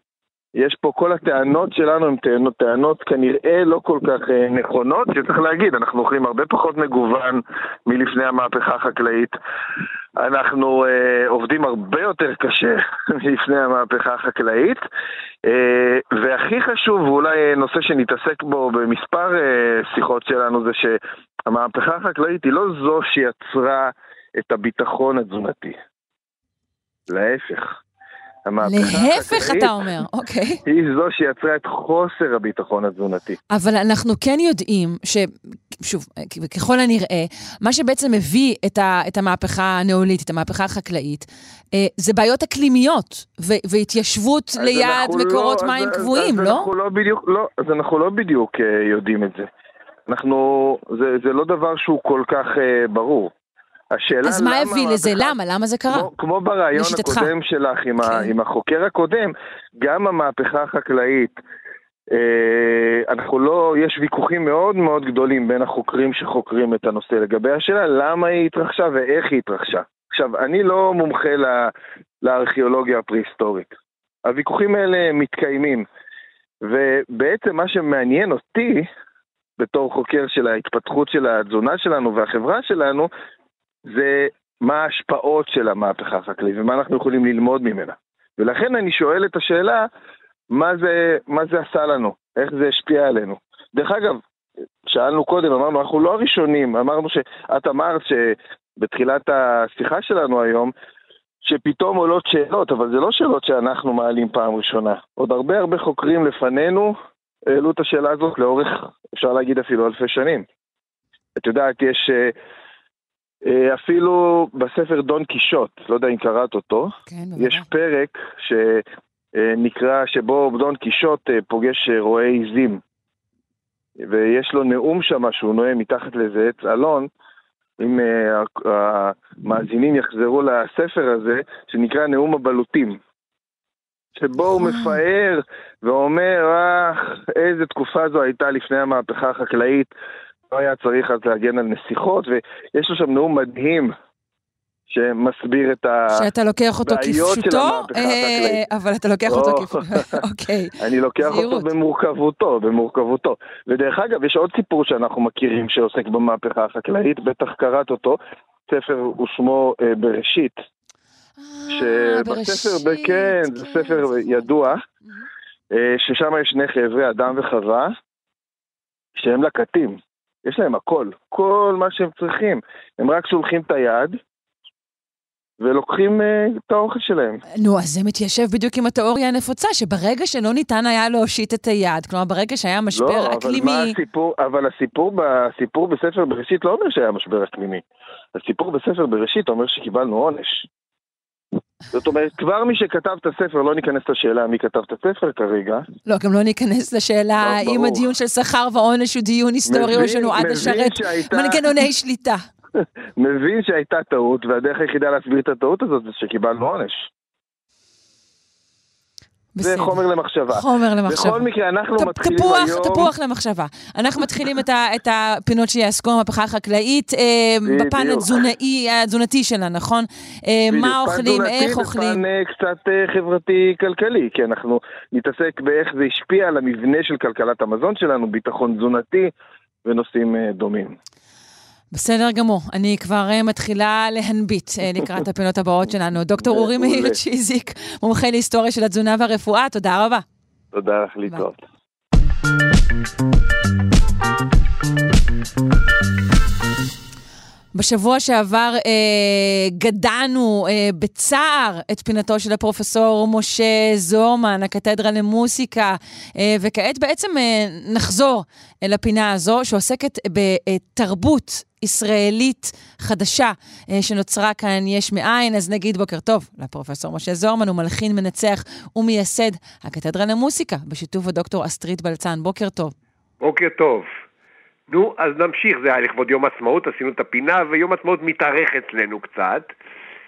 יש פה, כל הטענות שלנו הן טענות, טענות כנראה לא כל כך אה, נכונות, שצריך להגיד, אנחנו אוכלים הרבה פחות מגוון מלפני המהפכה החקלאית. אנחנו אה, עובדים הרבה יותר קשה [LAUGHS] מלפני המהפכה החקלאית. אה, והכי חשוב, ואולי אה, נושא שנתעסק בו במספר אה, שיחות שלנו, זה שהמהפכה החקלאית היא לא זו שיצרה את הביטחון התזונתי. להפך. להפך אתה אומר, אוקיי. היא זו שיצרה את חוסר הביטחון התזונתי. אבל אנחנו כן יודעים ש... שוב, ככל הנראה, מה שבעצם מביא את, ה, את המהפכה הניאוליתית, המהפכה החקלאית, אה, זה בעיות אקלימיות ו- והתיישבות ליד אנחנו מקורות לא- מים אז- קבועים, אז לא? אנחנו לא בדיוק, לא, אז אנחנו לא בדיוק אה, יודעים את זה. אנחנו, זה, זה לא דבר שהוא כל כך אה, ברור. השאלה אז מה הביא לזה? המהפכה- למה? למה זה קרה? כמו, כמו ברעיון לשיטתך. הקודם שלך עם, ה, כן. עם החוקר הקודם, גם המהפכה החקלאית, אה, אנחנו לא, יש ויכוחים מאוד מאוד גדולים בין החוקרים שחוקרים את הנושא לגבי השאלה למה היא התרחשה ואיך היא התרחשה. עכשיו, אני לא מומחה ל- לארכיאולוגיה הפרה-היסטורית. הוויכוחים האלה מתקיימים, ובעצם מה שמעניין אותי, בתור חוקר של ההתפתחות של התזונה שלנו והחברה שלנו, זה מה ההשפעות של המהפכה החקלאית ומה אנחנו יכולים ללמוד ממנה. ולכן אני שואל את השאלה, מה זה, מה זה עשה לנו? איך זה השפיע עלינו? דרך אגב, שאלנו קודם, אמרנו, אנחנו לא הראשונים, אמרנו שאת אמרת שבתחילת השיחה שלנו היום, שפתאום עולות שאלות, אבל זה לא שאלות שאנחנו מעלים פעם ראשונה. עוד הרבה הרבה חוקרים לפנינו העלו את השאלה הזאת לאורך, אפשר להגיד אפילו אלפי שנים. את יודעת, יש אה, אפילו בספר דון קישוט, לא יודע אם קראת אותו, כן. יש פרק שנקרא, שבו דון קישוט אה, פוגש אה, רועי עיזים. ויש לו נאום שם שהוא נואם מתחת לאיזה עץ אלון, אם אה, המאזינים יחזרו לספר הזה, שנקרא נאום הבלוטים. שבו הוא אה. מפאר ואומר, אה, איזה תקופה זו הייתה לפני המהפכה החקלאית, לא היה צריך אז להגן על נסיכות, ויש לו שם נאום מדהים שמסביר את ה... שאתה לוקח אותו כפשוטו, אה. אבל אתה לוקח אותו לא. כפשוטו, [LAUGHS] אוקיי. אני לוקח. אותו במורכבותו, במורכבותו. ודרך אגב, יש עוד סיפור שאנחנו מכירים שעוסק במהפכה החקלאית, בטח קראת אותו, ספר ושמו אה, בראשית. אה, שבספר, כן, זה ספר ידוע, ששם יש שני חבר'ה, אדם וחווה, שהם לקטים. יש להם הכל, כל מה שהם צריכים. הם רק שולחים את היד ולוקחים אה, את האוכל שלהם. נו, אז זה מתיישב בדיוק עם התיאוריה הנפוצה, שברגע שלא ניתן היה להושיט את היד, כלומר, ברגע שהיה משבר לא, אבל מה אקלימי... הסיפור, אבל הסיפור, הסיפור בספר בראשית לא אומר שהיה משבר אקלימי. הסיפור בספר בראשית אומר שקיבלנו עונש. זאת אומרת, כבר מי שכתב את הספר, לא ניכנס לשאלה מי כתב את הספר כרגע, לא, גם לא ניכנס לשאלה לא, ברור. הדיון של שכר ועונש הוא דיון היסטורי או שנועד לשרת מנגנוני [LAUGHS] שליטה. מבין שהייתה טעות, והדרך היחידה להסביר את הטעות הזאת זה שקיבלנו עונש. זה בסדר. חומר למחשבה. חומר למחשבה. בכל מקרה, אנחנו ט- מתחילים תפוח, היום... תפוח למחשבה. אנחנו מתחילים את, ה, את הפינות שיעסקו במהפכה החקלאית אה. בפן התזונאי, התזונתי שלה, נכון? אה, מה אוכלים, איך אוכלים. ופן אה, קצת אה, חברתי-כלכלי, כי אנחנו נתעסק באיך זה השפיע על המבנה של כלכלת המזון שלנו, ביטחון תזונתי ונושאים אה, דומים. בסדר גמור. אני כבר אה, מתחילה להנביט אה, לקראת הפינות הבאות שלנו. דוקטור אורי. מאיר צ'יזיק, מומחה להיסטוריה של התזונה והרפואה, תודה רבה. תודה לך להתראות. בשבוע שעבר אה, גדענו אה, בצער את פינתו של הפרופסור משה זורמן, הקתדרה למוסיקה, אה, וכעת בעצם אה, נחזור אל הפינה הזו שעוסקת בתרבות ישראלית חדשה אה, שנוצרה כאן יש מאין. אז נגיד בוקר טוב לפרופסור משה זורמן, הוא מלחין, מנצח ומייסד הקתדרה למוסיקה, בשיתוף הדוקטור אסטרית בלצן. בוקר טוב. בוקר טוב. נו, אז נמשיך, זה היה לכבוד יום עצמאות, עשינו את הפינה, ויום עצמאות מתארך אצלנו קצת.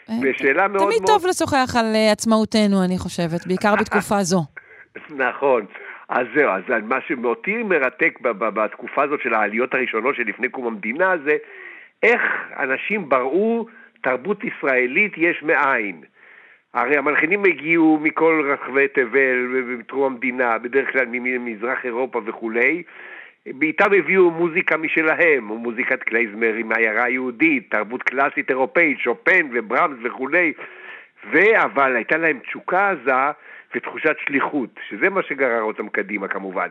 אה, ושאלה מאוד תמיד מאוד... טוב לשוחח על אה, עצמאותנו, אני חושבת, בעיקר בתקופה [LAUGHS] זו. נכון. אז זהו, אז מה שאותי מרתק בתקופה הזאת של העליות הראשונות שלפני קום המדינה זה איך אנשים בראו תרבות ישראלית יש מאין. הרי המלחינים הגיעו מכל רחבי תבל ומטרום המדינה, בדרך כלל ממזרח אירופה וכולי. באיתם הביאו מוזיקה משלהם, מוזיקת קלייזמר עם העיירה היהודית, תרבות קלאסית אירופאית, שופן וברמס וכולי. אבל הייתה להם תשוקה עזה ותחושת שליחות, שזה מה שגרר אותם קדימה כמובן.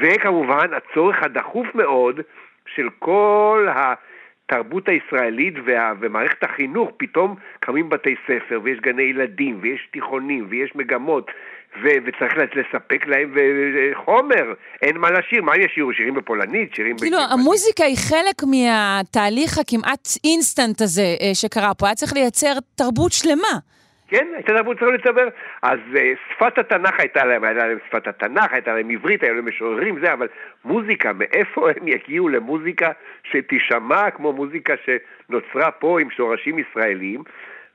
וכמובן הצורך הדחוף מאוד של כל התרבות הישראלית וה, ומערכת החינוך, פתאום קמים בתי ספר ויש גני ילדים ויש תיכונים ויש מגמות ו- וצריך לספק להם חומר, אין מה לשיר, מה הם ישירו? שירים בפולנית? שירים... כאילו? המוזיקה היא חלק מהתהליך הכמעט אינסטנט הזה אה, שקרה פה. היה צריך לייצר תרבות שלמה. כן, הייתה תרבות צריכה לצבר. אז uh, שפת התנ"ך הייתה להם, הייתה להם שפת התנ"ך, הייתה להם עברית, היו להם משוררים, זה, אבל מוזיקה, מאיפה [LAUGHS] הם יגיעו למוזיקה שתישמע כמו מוזיקה שנוצרה פה עם שורשים ישראלים?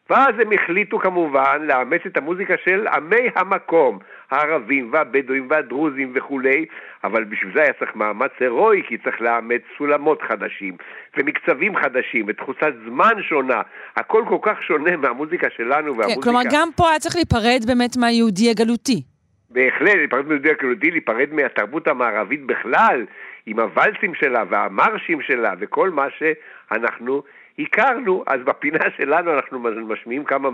ואז הם החליטו כמובן לאמץ את המוזיקה של עמי המקום, הערבים והבדואים והדרוזים וכולי, אבל בשביל זה היה צריך מאמץ הירואי, כי צריך לאמץ סולמות חדשים, ומקצבים חדשים, ותחושת זמן שונה, הכל כל כך שונה מהמוזיקה שלנו והמוזיקה... כן, כלומר, גם פה היה צריך להיפרד באמת מהיהודי הגלותי. בהחלט, להיפרד מהיהודי הגלותי, להיפרד מהתרבות המערבית בכלל, עם הוואלסים שלה והמרשים שלה וכל מה שאנחנו הכרנו, אז בפינה שלנו אנחנו משמיעים כמה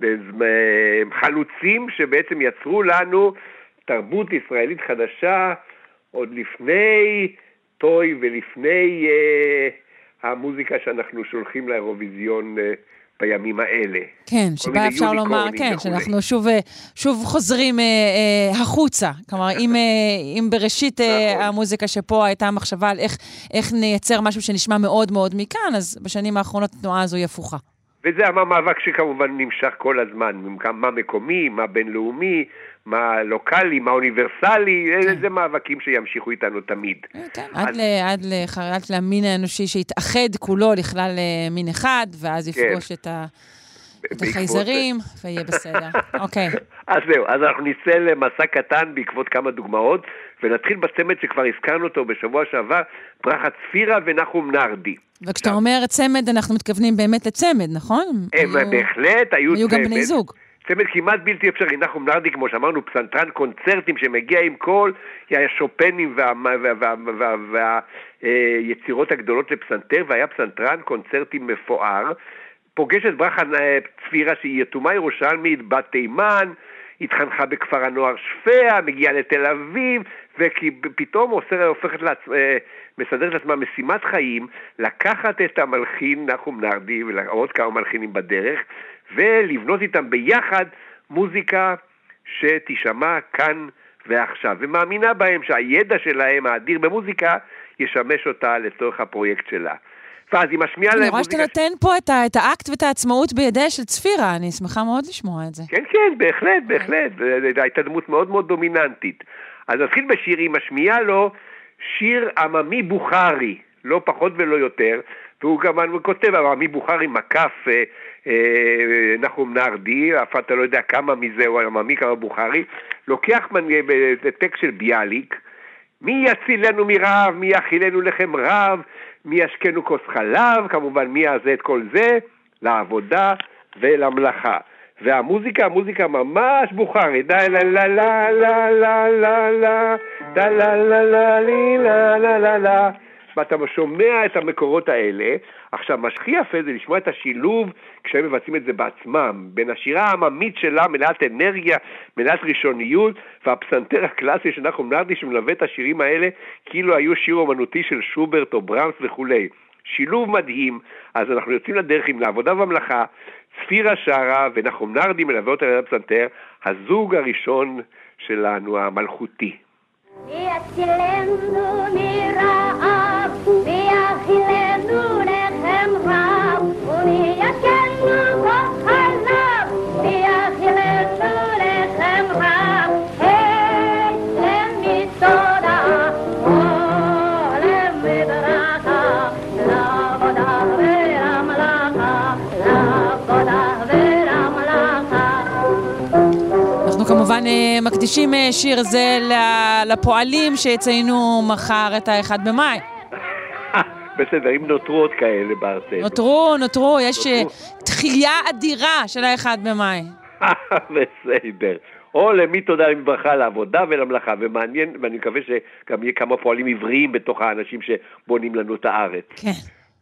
מהחלוצים שבעצם יצרו לנו תרבות ישראלית חדשה עוד לפני טוי ולפני אה, המוזיקה שאנחנו שולחים לאירוויזיון אה, בימים האלה. כן, שבה אפשר לומר, כן, וכולי. שאנחנו שוב, אה, שוב חוזרים אה, אה, החוצה. כלומר, אם, אה, אם בראשית אה, נכון. המוזיקה שפה הייתה מחשבה על איך, איך נייצר משהו שנשמע מאוד מאוד מכאן, אז בשנים האחרונות התנועה הזו היא הפוכה. וזה המאבק שכמובן נמשך כל הזמן, מה מקומי, מה בינלאומי, מה לוקאלי, מה אוניברסלי, כן. זה מאבקים שימשיכו איתנו תמיד. כן, כן. אז... עד, ל, עד, ל, עד למין האנושי שיתאחד כולו לכלל אה, מין אחד, ואז כן. יפגוש כן. את, ה, את החייזרים, ויהיה בסדר. [LAUGHS] אוקיי. אז זהו, אז אנחנו נצא למסע קטן בעקבות כמה דוגמאות, ונתחיל בצמד שכבר הזכרנו אותו בשבוע שעבר, ברכה צפירה ונחום נרדי. וכשאתה אומר צמד, אנחנו מתכוונים באמת לצמד, נכון? הם היו... בהחלט היו צמד. היו גם בני זוג. צמד כמעט בלתי אפשרי, נחום נרדי, כמו שאמרנו, פסנתרן קונצרטים שמגיע עם כל השופנים והיצירות הגדולות לפסנתר, והיה פסנתרן קונצרטים מפואר. פוגש את ברכה צפירה שהיא יתומה ירושלמית, בת תימן, התחנכה בכפר הנוער שפיה, מגיעה לתל אביב, ופתאום הופכת לעצמה, מסדרת לעצמה משימת חיים, לקחת את המלחין נחום נרדי ועוד כמה מלחינים בדרך, ולבנות איתם ביחד מוזיקה שתישמע כאן ועכשיו, ומאמינה בהם שהידע שלהם, האדיר במוזיקה, ישמש אותה לצורך הפרויקט שלה. ואז היא משמיעה להם מוזיקה... אני רואה שאתה נותן פה את, את האקט ואת העצמאות בידיה של צפירה, אני שמחה מאוד לשמוע את זה. כן, כן, בהחלט, בהחלט. זו הייתה דמות מאוד מאוד דומיננטית. אז נתחיל בשיר, היא משמיעה לו שיר עממי בוכרי, לא פחות ולא יותר, והוא גם כותב עממי בוכרי מקף אה, אה, נחום נרדי, אף אתה לא יודע כמה מזה הוא עממי, כמה בוכרי, לוקח טקסט של ביאליק, מי יצילנו מרעב, מי יכילנו לחם רב, מי ישקנו כוס חלב, כמובן מי יעשה את כל זה? לעבודה ולמלאכה. והמוזיקה, המוזיקה ממש בוכרי, דה לה לה לה לה לה לה לה דה לה לה לה לה לה לה לה ואתה שומע את המקורות האלה. עכשיו, מה שהכי יפה זה לשמוע את השילוב כשהם מבצעים את זה בעצמם, בין השירה העממית שלה, מלאת אנרגיה, מלאת ראשוניות, והפסנתר הקלאסי של נחום נרדי שמלווה את השירים האלה כאילו היו שיר אומנותי של שוברט או ברמס וכולי. שילוב מדהים. אז אנחנו יוצאים לדרך עם לעבודה במלאכה, צפירה שרה ונחום נרדי מלווה אותה ליד הפסנתר, הזוג הראשון שלנו, המלכותי. ויצילנו מרעב, ויאכילנו לחם רב, כל מקדישים אה, שיר זה לפועלים שיציינו מחר את האחד במאי. [LAUGHS] בסדר, אם נותרו עוד כאלה בארצנו. נותרו, נותרו, יש אה. תחייה אדירה של האחד במאי. [LAUGHS] בסדר. או למי תודה לברכה על העבודה ולמלאכה, ומעניין, ואני מקווה שגם יהיה כמה פועלים עבריים בתוך האנשים שבונים לנו את הארץ. כן.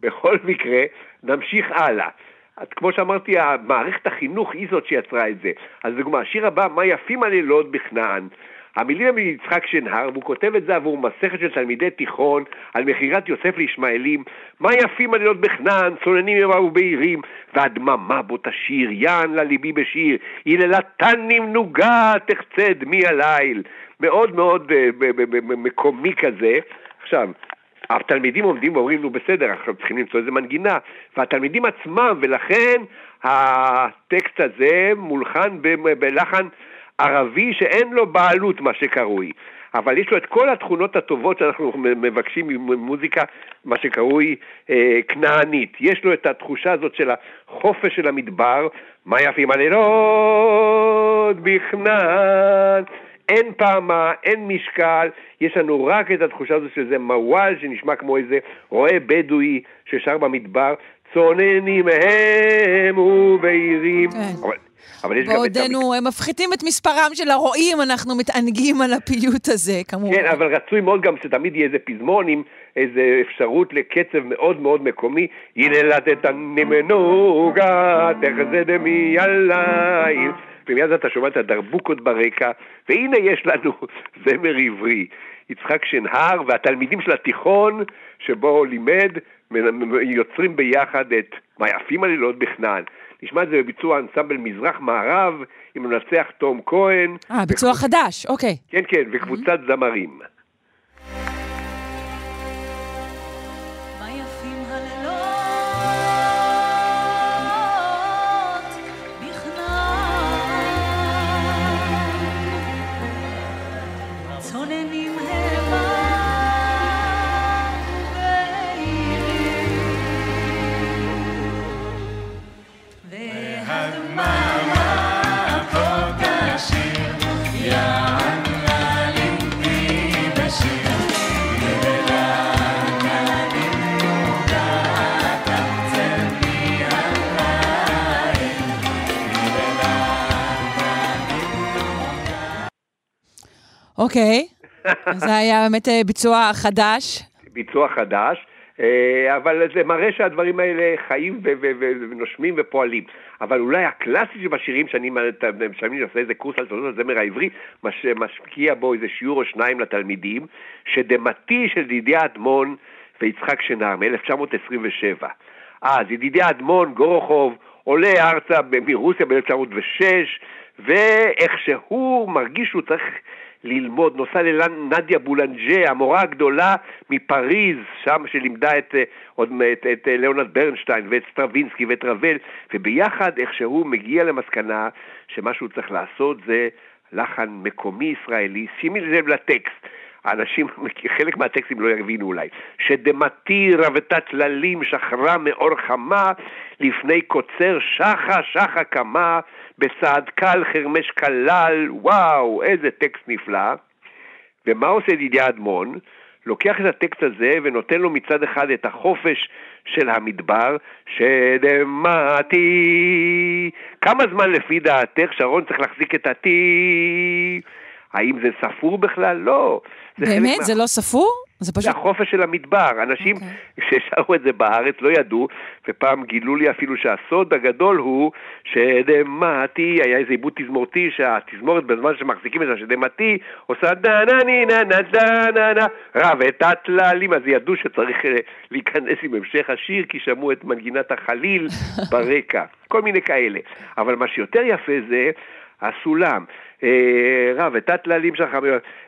בכל מקרה, נמשיך הלאה. אז כמו שאמרתי, מערכת החינוך היא זאת שיצרה את זה. אז דוגמה, השיר הבא, מה יפים הלילות בכנען. המילים הם מיצחק שנהר, והוא כותב את זה עבור מסכת של תלמידי תיכון על מכירת יוסף לישמעאלים. מה יפים הלילות בכנען, צוננים יבואו בהירים, והדממה בו תשיר, יען לליבי בשיר, היללתני מנוגה, תחצה דמי הליל. מאוד מאוד אה, מקומי כזה. עכשיו, התלמידים עומדים ואומרים, נו בסדר, אנחנו צריכים למצוא איזה מנגינה, והתלמידים עצמם, ולכן הטקסט הזה מולחן בלחן ערבי שאין לו בעלות, מה שקרוי. אבל יש לו את כל התכונות הטובות שאנחנו מבקשים ממוזיקה, מה שקרוי אה, כנענית. יש לו את התחושה הזאת של החופש של המדבר, מה יפים הלילות בכנען. אין פעמה, אין משקל, יש לנו רק את התחושה הזו שזה מוואל שנשמע כמו איזה רועה בדואי ששר במדבר, צוננים הם ובהירים. כן. אבל, אבל יש גם את... בעודנו אה, מפחיתים את מספרם של הרועים, אנחנו מתענגים על הפיוט הזה, כמובן. כן, אבל רצוי מאוד גם שתמיד יהיה איזה פזמון עם איזה אפשרות לקצב מאוד מאוד מקומי. ילדת נמנוגה, תחזה דמי הליל. ומיד אתה שומע את הדרבוקות ברקע, והנה יש לנו [LAUGHS] זמר עברי. יצחק שנהר והתלמידים של התיכון שבו הוא לימד, יוצרים ביחד את מה יפים הלילות בכנען. נשמע את זה בביצוע אנסמבל מזרח-מערב עם המנצח תום כהן. אה, ביצוע חדש, אוקיי. כן, כן, וקבוצת זמרים. אוקיי. זה היה באמת אה, ביצוע חדש. ביצוע חדש, אה, אבל זה מראה שהדברים האלה חיים ונושמים ופועלים. אבל אולי הקלאסי שבשירים שאני שאני עושה איזה קורס על תולדות הזמר העברי, מש- משקיע בו איזה שיעור או שניים לתלמידים, שדמתי של ידידיה אדמון ויצחק שנהר מ-1927. אז ידידיה אדמון, גורוכוב, עולה ארצה מרוסיה ב-1906, ואיך שהוא מרגיש שהוא צריך ללמוד, נוסע לנדיה בולנז'ה, המורה הגדולה מפריז, שמ- שלימדה את, אה, עוד, את, את אה, ליאונרד ברנשטיין ואת סטרווינסקי ואת רבל, וביחד איכשהו מגיע למסקנה שמה שהוא צריך לעשות זה לחן מקומי ישראלי, שימי לב לטקסט. האנשים, חלק מהטקסטים לא יבינו אולי, שדמתי, רוותה צללים שחרה מאור חמה, לפני קוצר שחה שחה קמה, בצעד קל חרמש כלל, וואו, איזה טקסט נפלא. ומה עושה ידידיה אדמון? לוקח את הטקסט הזה ונותן לו מצד אחד את החופש של המדבר, שדמתי. כמה זמן לפי דעתך שרון צריך להחזיק את ה-T? האם זה ספור בכלל? לא. זה באמת? מה- זה לא ספור? זה זה פשוט... החופש של המדבר. אנשים אוקיי. ששרו את זה בארץ לא ידעו, ופעם גילו לי אפילו שהסוד הגדול הוא שדמתי, היה איזה עיבוד תזמורתי שהתזמורת בזמן שמחזיקים את השדמתי עושה דה נה ני נה נה דה נה נה רב את הטללים, אז ידעו שצריך אה, להיכנס עם המשך השיר כי שמעו את מנגינת החליל [LAUGHS] ברקע, כל מיני כאלה. אבל מה שיותר יפה זה הסולם. אה, רב את הטללים שלך,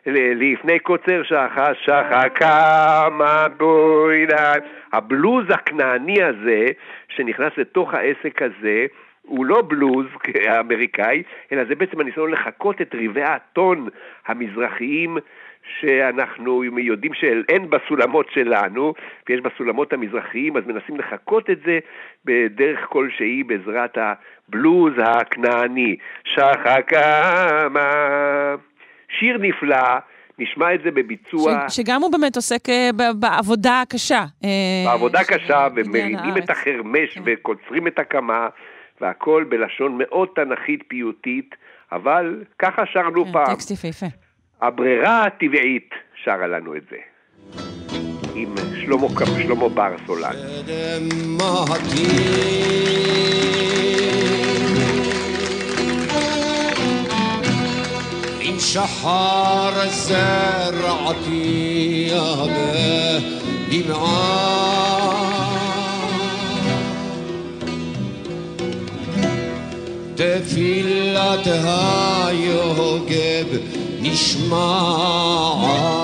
ל- לפני קוצר שחה שחה כמה בוידיים. הבלוז הכנעני הזה, שנכנס לתוך העסק הזה, הוא לא בלוז [LAUGHS] האמריקאי, אלא זה בעצם הניסיון לחקות את רבעי הטון המזרחיים שאנחנו יודעים שאין בסולמות שלנו, ויש בסולמות המזרחיים, אז מנסים לחקות את זה בדרך כלשהי בעזרת הבלוז הכנעני. שחה כמה. שיר נפלא, נשמע את זה בביצוע. ש- שגם הוא באמת עוסק אה, בעבודה הקשה. אה, בעבודה קשה, ומרימים. את החרמש כן. וקוצרים את הקמה, והכל בלשון מאוד תנכית פיוטית, אבל ככה שרנו כן, פעם. טקסט יפהפה. הברירה הטבעית שרה לנו את זה. עם שלמה, שלמה בר סולן. עם שחר זרעתי בדמעה תפילת היוגב נשמעה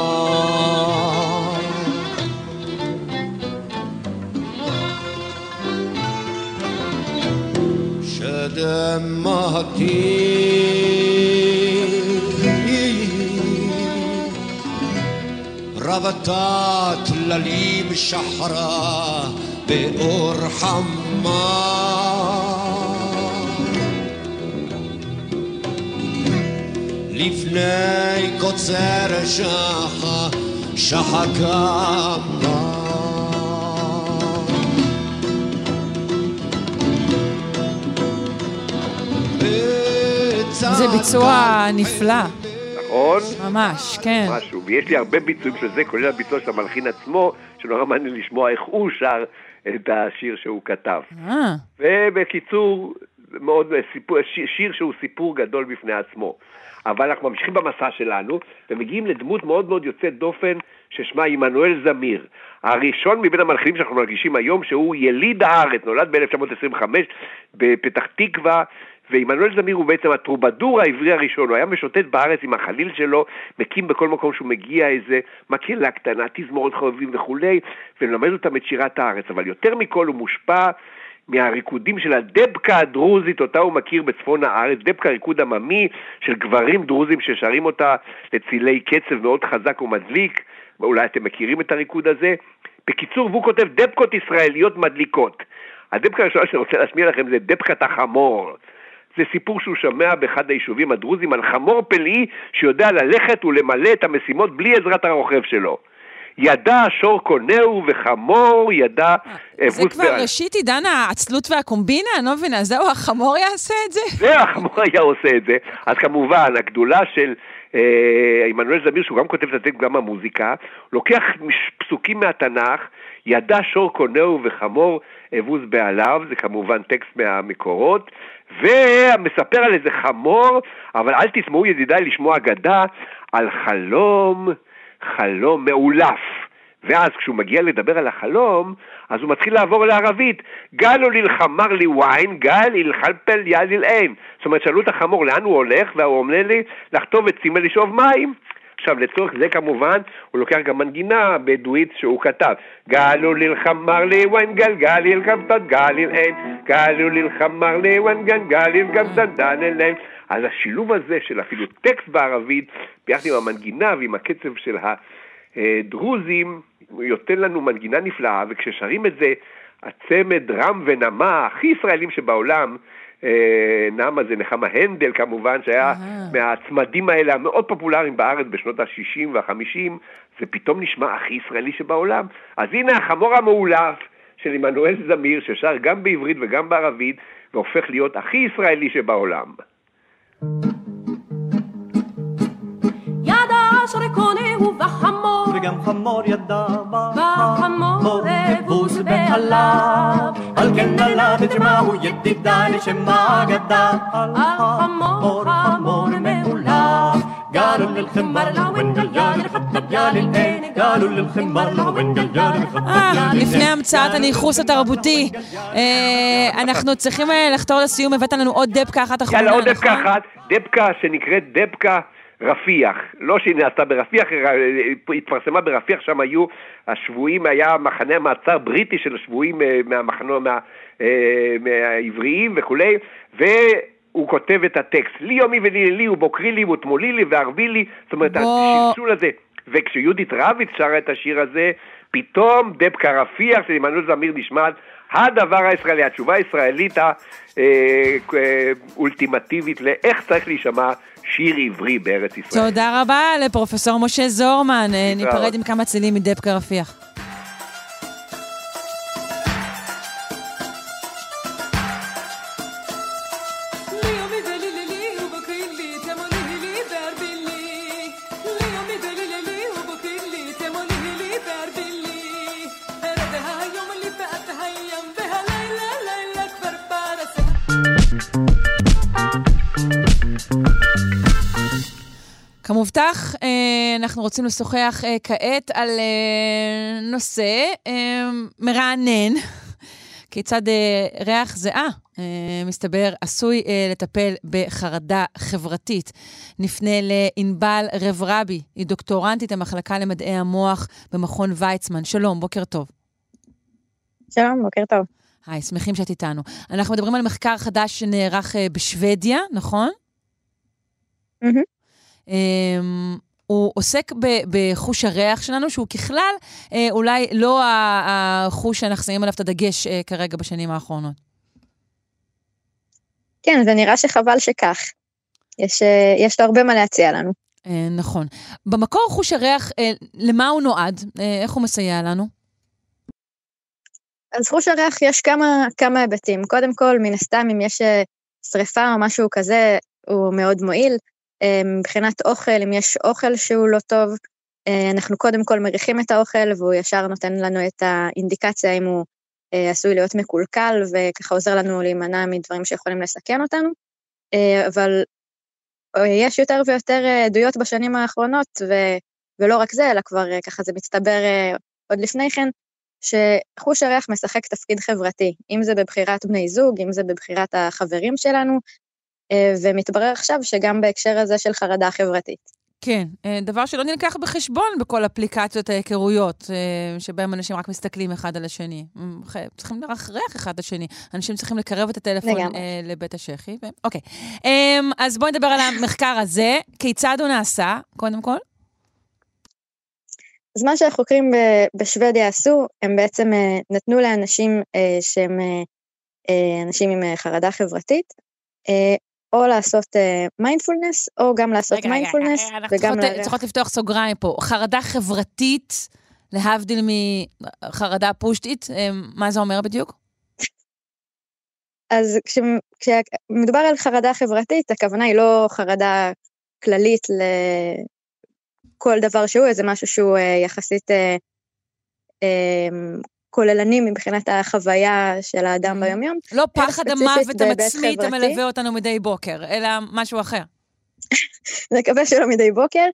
שדמעתי רבתה טללים שחרה באור חמה לפני קוצר שחה כמה זה ביצוע נפלא, נכון? ממש, כן. משהו, ויש לי הרבה ביצועים של זה, כולל הביצוע של המלחין עצמו, שנורא מעניין לשמוע איך הוא שר את השיר שהוא כתב. אה, ובקיצור, מאוד סיפור, שיר, שיר שהוא סיפור גדול בפני עצמו. אבל אנחנו ממשיכים במסע שלנו, ומגיעים לדמות מאוד מאוד יוצאת דופן, ששמה עמנואל זמיר. הראשון מבין המלחינים שאנחנו מרגישים היום, שהוא יליד הארץ, נולד ב-1925 בפתח תקווה, ועמנואל זמיר הוא בעצם הטרובדור העברי הראשון, הוא היה משוטט בארץ עם החליל שלו, מקים בכל מקום שהוא מגיע איזה מקהלה קטנה, תזמורת חובבים וכולי, ומלמד אותם את שירת הארץ, אבל יותר מכל הוא מושפע מהריקודים של הדבקה הדרוזית, אותה הוא מכיר בצפון הארץ, דבקה ריקוד עממי של גברים דרוזים ששרים אותה לצילי קצב מאוד חזק ומדליק, אולי אתם מכירים את הריקוד הזה. בקיצור, והוא כותב דבקות ישראליות מדליקות. הדבקה הראשונה שאני רוצה להשמיע לכם זה דבקת החמור. זה סיפור שהוא שומע באחד היישובים הדרוזים על חמור פלאי שיודע ללכת ולמלא את המשימות בלי עזרת הרוכב שלו. ידע שור קונהו וחמור ידע זה אבוס כבר ראשית עידן העצלות והקומבינה? אני לא מבינה, זהו, החמור יעשה את זה? זה החמור היה עושה את זה. אז כמובן, הגדולה של אה, עמנואל זמיר, שהוא גם כותב את הטקסט, גם המוזיקה, לוקח פסוקים מהתנ"ך, ידע שור קונהו וחמור אבוז בעליו, זה כמובן טקסט מהמקורות, ומספר על איזה חמור, אבל אל תשמעו ידידיי לשמוע אגדה על חלום, חלום מאולף. ואז כשהוא מגיע לדבר על החלום, אז הוא מתחיל לעבור לערבית. גלו ללחמר לי ויין, גל ילחלפל יליל אין. זאת אומרת, שאלו את החמור לאן הוא הולך, והוא אומר לי, לחטוב עצים ולשאוב מים. עכשיו, לצורך זה כמובן, הוא לוקח גם מנגינה בדואית שהוא כתב. גלו ללחמר לי ויין גל גל ילחמתת גל אין, גלו ללחמר לי ויין גל גל ילחמתת דן אין. אז השילוב הזה של אפילו טקסט בערבית, ביחד עם המנגינה ועם הקצב של הדרוזים, נותן לנו מנגינה נפלאה, וכששרים את זה, הצמד רם ונמה, הכי ישראלים שבעולם, אה, נמה זה נחמה הנדל כמובן, שהיה. מהצמדים האלה המאוד פופולריים בארץ בשנות ה-60 וה-50, זה פתאום נשמע הכי ישראלי שבעולם. אז הנה החמור המאולף של עמנואל זמיר, ששר גם בעברית וגם בערבית, והופך להיות הכי ישראלי שבעולם. ידע שור קונהו וחמור וגם בחמור ידע, בחמור אבוס בחלב, על כן נולד את שמו ידידה לשם האגדה, על חמור חמור מעולב. قالوا للخمار لو ان قال الخطب يا للعين قالوا للخمار لو ان قال الخطب אה, לפני המצאת הניכוס התרבותי. אה, אנחנו צריכים אה, לחתור לסיום, הבאת לנו עוד דבקה אחת אחרונה, יאללה, עוד נכון? דבקה אחת, דבקה שנקראת דבקה רפיח. לא שהיא נעשתה ברפיח, אלא היא התפרסמה ברפיח, שם היו השבויים, היה מחנה המעצר בריטי של השבויים אה, מהמחנו, מה, אה, מהעבריים וכולי, והוא כותב את הטקסט, לי יומי ולי לי, ובוקרי לי, ותמולי לי, וערבי לי, זאת אומרת, בוא. השלשול הזה. וכשיהודית רביץ שרה את השיר הזה, פתאום דבקה רפיח של עמנואל זמיר נשמעת הדבר הישראלי, התשובה הישראלית האולטימטיבית לאיך צריך להישמע שיר עברי בארץ ישראל. תודה רבה לפרופסור משה זורמן. אה. ניפרד עם כמה צלילים מדבקה רפיח. אנחנו רוצים לשוחח אה, כעת על אה, נושא אה, מרענן. כיצד אה, ריח זיעה, אה, מסתבר, עשוי אה, לטפל בחרדה חברתית. נפנה לענבל רברבי, היא דוקטורנטית המחלקה למדעי המוח במכון ויצמן. שלום, בוקר טוב. שלום, בוקר טוב. היי, שמחים שאת איתנו. אנחנו מדברים על מחקר חדש שנערך אה, בשוודיה, נכון? מהמם. Um, הוא עוסק ב- בחוש הריח שלנו, שהוא ככלל אה, אולי לא החוש שאנחנו שמים עליו את הדגש אה, כרגע בשנים האחרונות. כן, זה נראה שחבל שכך. יש, אה, יש לו הרבה מה להציע לנו. אה, נכון. במקור חוש הריח, אה, למה הוא נועד? אה, איך הוא מסייע לנו? אז חוש הריח יש כמה, כמה היבטים. קודם כל, מן הסתם, אם יש שריפה או משהו כזה, הוא מאוד מועיל. אה, מבחינת אוכל, אם יש אוכל שהוא לא טוב, אה, אנחנו קודם כל מריחים את האוכל, והוא ישר נותן לנו את האינדיקציה אם הוא אה, עשוי להיות מקולקל, וככה עוזר לנו להימנע מדברים שיכולים לסכן אותנו. אבל יש יותר ויותר עדויות בשנים האחרונות, ו, ולא רק זה, אלא כבר ככה זה מצטבר עוד לפני כן, שחוש הריח משחק תפקיד חברתי, אם זה בבחירת בני זוג, אם זה בבחירת החברים שלנו, ומתברר עכשיו שגם בהקשר הזה של חרדה חברתית. כן, אה, דבר שלא נלקח בחשבון בכל אפליקציות ההיכרויות, אה, שבהם אנשים רק מסתכלים אחד על השני. צריכים לרחרח אחד את השני. אנשים צריכים לקרב את הטלפון לגמרי. אה, לבית השחי. ו- אוקיי. אה, אז בואי נדבר על המחקר הזה. כיצד הוא נעשה, קודם כל? אז מה שהחוקרים בשוודיה עשו, הם בעצם אה, נתנו לאנשים אה, שהם אה, אה, אנשים עם אה, חרדה חברתית, אה, או לעשות מיינדפולנס, או גם לעשות מיינדפולנס, אנחנו וגם צריכות- לארח. צריכות לפתוח סוגריים פה. חרדה חברתית, להבדיל מחרדה פשוטית, אה, מה זה אומר בדיוק? אז כש- כשמדובר על חרדה חברתית, הכוונה היא לא חרדה כללית לכל דבר שהוא, איזה משהו שהוא אה, יחסית כוללני מבחינת החוויה של האדם ביומיום. לא אלא פחד המוות המצמית. המלווה אותנו מדי בוקר, אלא משהו אחר. [LAUGHS] נקווה שלא מדי בוקר.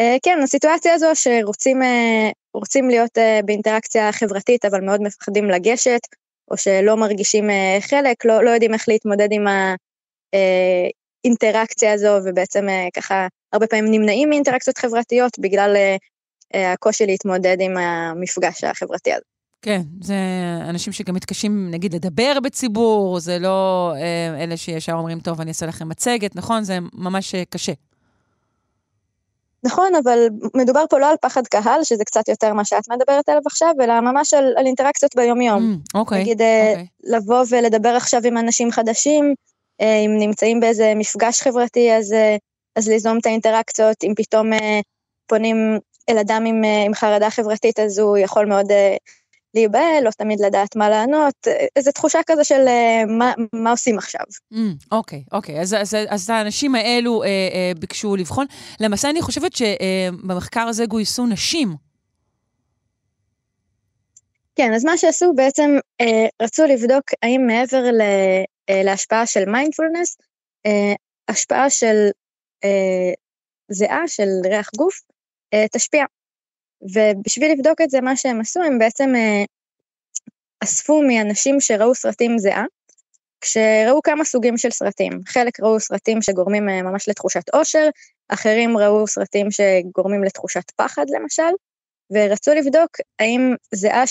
אה, כן, הסיטואציה הזו שרוצים אה, רוצים להיות אה, באינטראקציה חברתית, אבל מאוד מפחדים לגשת, או שלא מרגישים חלק, לא, לא יודעים איך להתמודד עם האינטראקציה הזו, ובעצם ככה הרבה פעמים נמנעים מאינטראקציות חברתיות בגלל הקושי להתמודד עם המפגש החברתי הזה. כן, זה אנשים שגם מתקשים, נגיד, לדבר בציבור, זה לא אה, אלה שישר אומרים, טוב, אני אעשה לכם מצגת, נכון? זה ממש אה, קשה. נכון, אבל מדובר פה לא על פחד קהל, שזה קצת יותר מה שאת מדברת עליו עכשיו, אלא ממש על, על אינטראקציות ביומיום. Mm, אוקיי, נגיד, אה, אוקיי. לבוא ולדבר עכשיו עם אנשים חדשים, אם נמצאים באיזה מפגש חברתי, אז, אז ליזום את האינטראקציות, אם פתאום פונים אל אדם עם, עם חרדה חברתית, אז הוא יכול מאוד להיבהל, לא תמיד לדעת מה לענות, אה, איזו תחושה כזה של אה, מה, מה עושים עכשיו. Mm, אוקיי, אוקיי. אז, אז, אז האנשים האלו אה, אה, ביקשו לבחון. למעשה, אני חושבת שבמחקר הזה גויסו נשים. כן, אז מה שעשו בעצם, אה, רצו לבדוק האם מעבר ל, אה, להשפעה של מיינדפולנס, אה, השפעה של אה, זיעה, של ריח גוף, אה, תשפיע. ובשביל לבדוק את זה, מה שהם עשו, הם בעצם אה, אספו מאנשים שראו סרטים זיעה, כשראו כמה סוגים של סרטים. חלק ראו סרטים שגורמים אה, ממש לתחושת עושר, אחרים ראו סרטים שגורמים לתחושת פחד למשל, ורצו לבדוק האם זיעה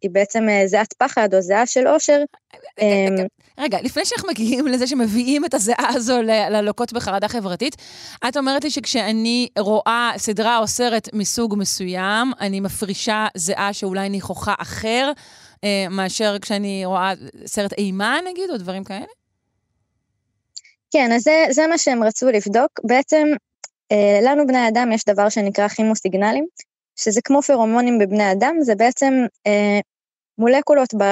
שהיא בעצם אה, זיעת פחד או זיעה של עושר. אמ, רגע, לפני שאנחנו מגיעים לזה שמביאים את הזיעה הזו ללוקות בחרדה חברתית, את אומרת לי שכשאני רואה סדרה או סרט מסוג מסוים, אני מפרישה זיעה שאולי ניחוחה אחר, אה, מאשר כשאני רואה סרט אימה נגיד, או דברים כאלה? כן, אז זה, זה מה שהם רצו לבדוק. בעצם, אה, לנו בני אדם יש דבר שנקרא כימוסיגנלים, שזה כמו פרומונים בבני אדם, זה בעצם אה, מולקולות, ב,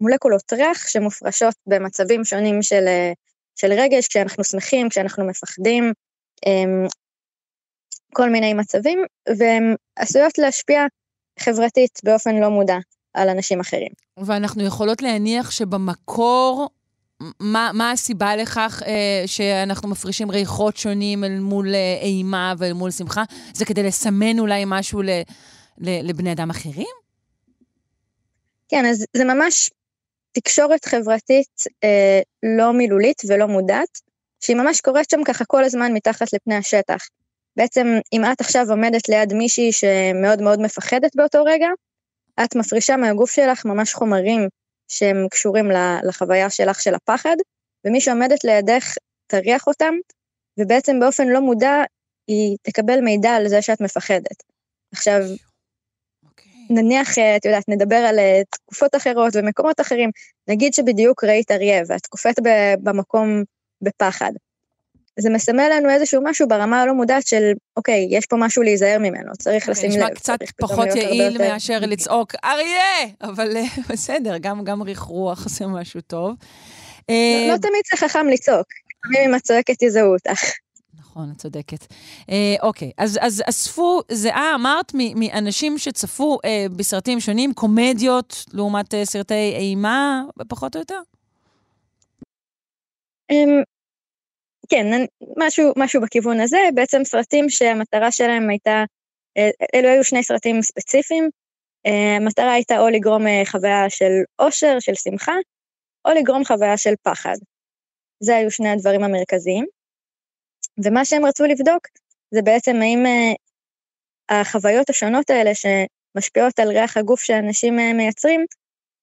מולקולות ריח שמופרשות במצבים שונים של, אה, של רגש, כשאנחנו שמחים, כשאנחנו מפחדים, אה, כל מיני מצבים, והן עשויות להשפיע חברתית באופן לא מודע על אנשים אחרים. ואנחנו יכולות להניח שבמקור, מה, מה הסיבה לכך אה, שאנחנו מפרישים ריחות שונים אל מול אה, אימה ואל מול שמחה? זה כדי לסמן אולי משהו ל, ל, לבני אדם אחרים? כן, אז זה ממש תקשורת חברתית אה, לא מילולית ולא מודעת, שהיא ממש קורית שם ככה כל הזמן מתחת לפני השטח. בעצם, אם את עכשיו עומדת ליד מישהי שמאוד מאוד מפחדת באותו רגע, את מפרישה מהגוף שלך ממש חומרים שהם קשורים לחוויה שלך של הפחד, ומי שעומדת לידך תריח אותם, ובעצם באופן לא מודע היא תקבל מידע על זה שאת מפחדת. עכשיו, okay. אוקיי. נניח, אה, את יודעת, נדבר על אה, תקופות אחרות ומקומות אחרים, נגיד שבדיוק ראית אריה ואת קופאת במקום בפחד. זה מסמל לנו איזשהו משהו ברמה הלא מודעת של, אוקיי, יש פה משהו להיזהר ממנו, צריך okay, לשים לב. נשמע קצת פחות יעיל מאשר לצעוק, אריה! אבל אה, [LAUGHS] בסדר, גם, גם ריח רוח [LAUGHS] זה משהו טוב. לא, לא תמיד זה חכם לצעוק, לפעמים אם את צועקת יזהו אותך. נכון, את צודקת. אה, אוקיי, אז, אז אספו זיעה, אמרת, מאנשים שצפו אה, בסרטים שונים, קומדיות לעומת אה, סרטי אימה, פחות או יותר? כן, משהו, משהו בכיוון הזה, בעצם סרטים שהמטרה שלהם הייתה, אה, אלו היו שני סרטים ספציפיים, אה, המטרה הייתה או לגרום אה, חוויה של אושר, של שמחה, או לגרום חוויה של פחד. זה היו שני הדברים המרכזיים. ומה שהם רצו לבדוק זה בעצם האם החוויות השונות האלה שמשפיעות על ריח הגוף שאנשים מייצרים,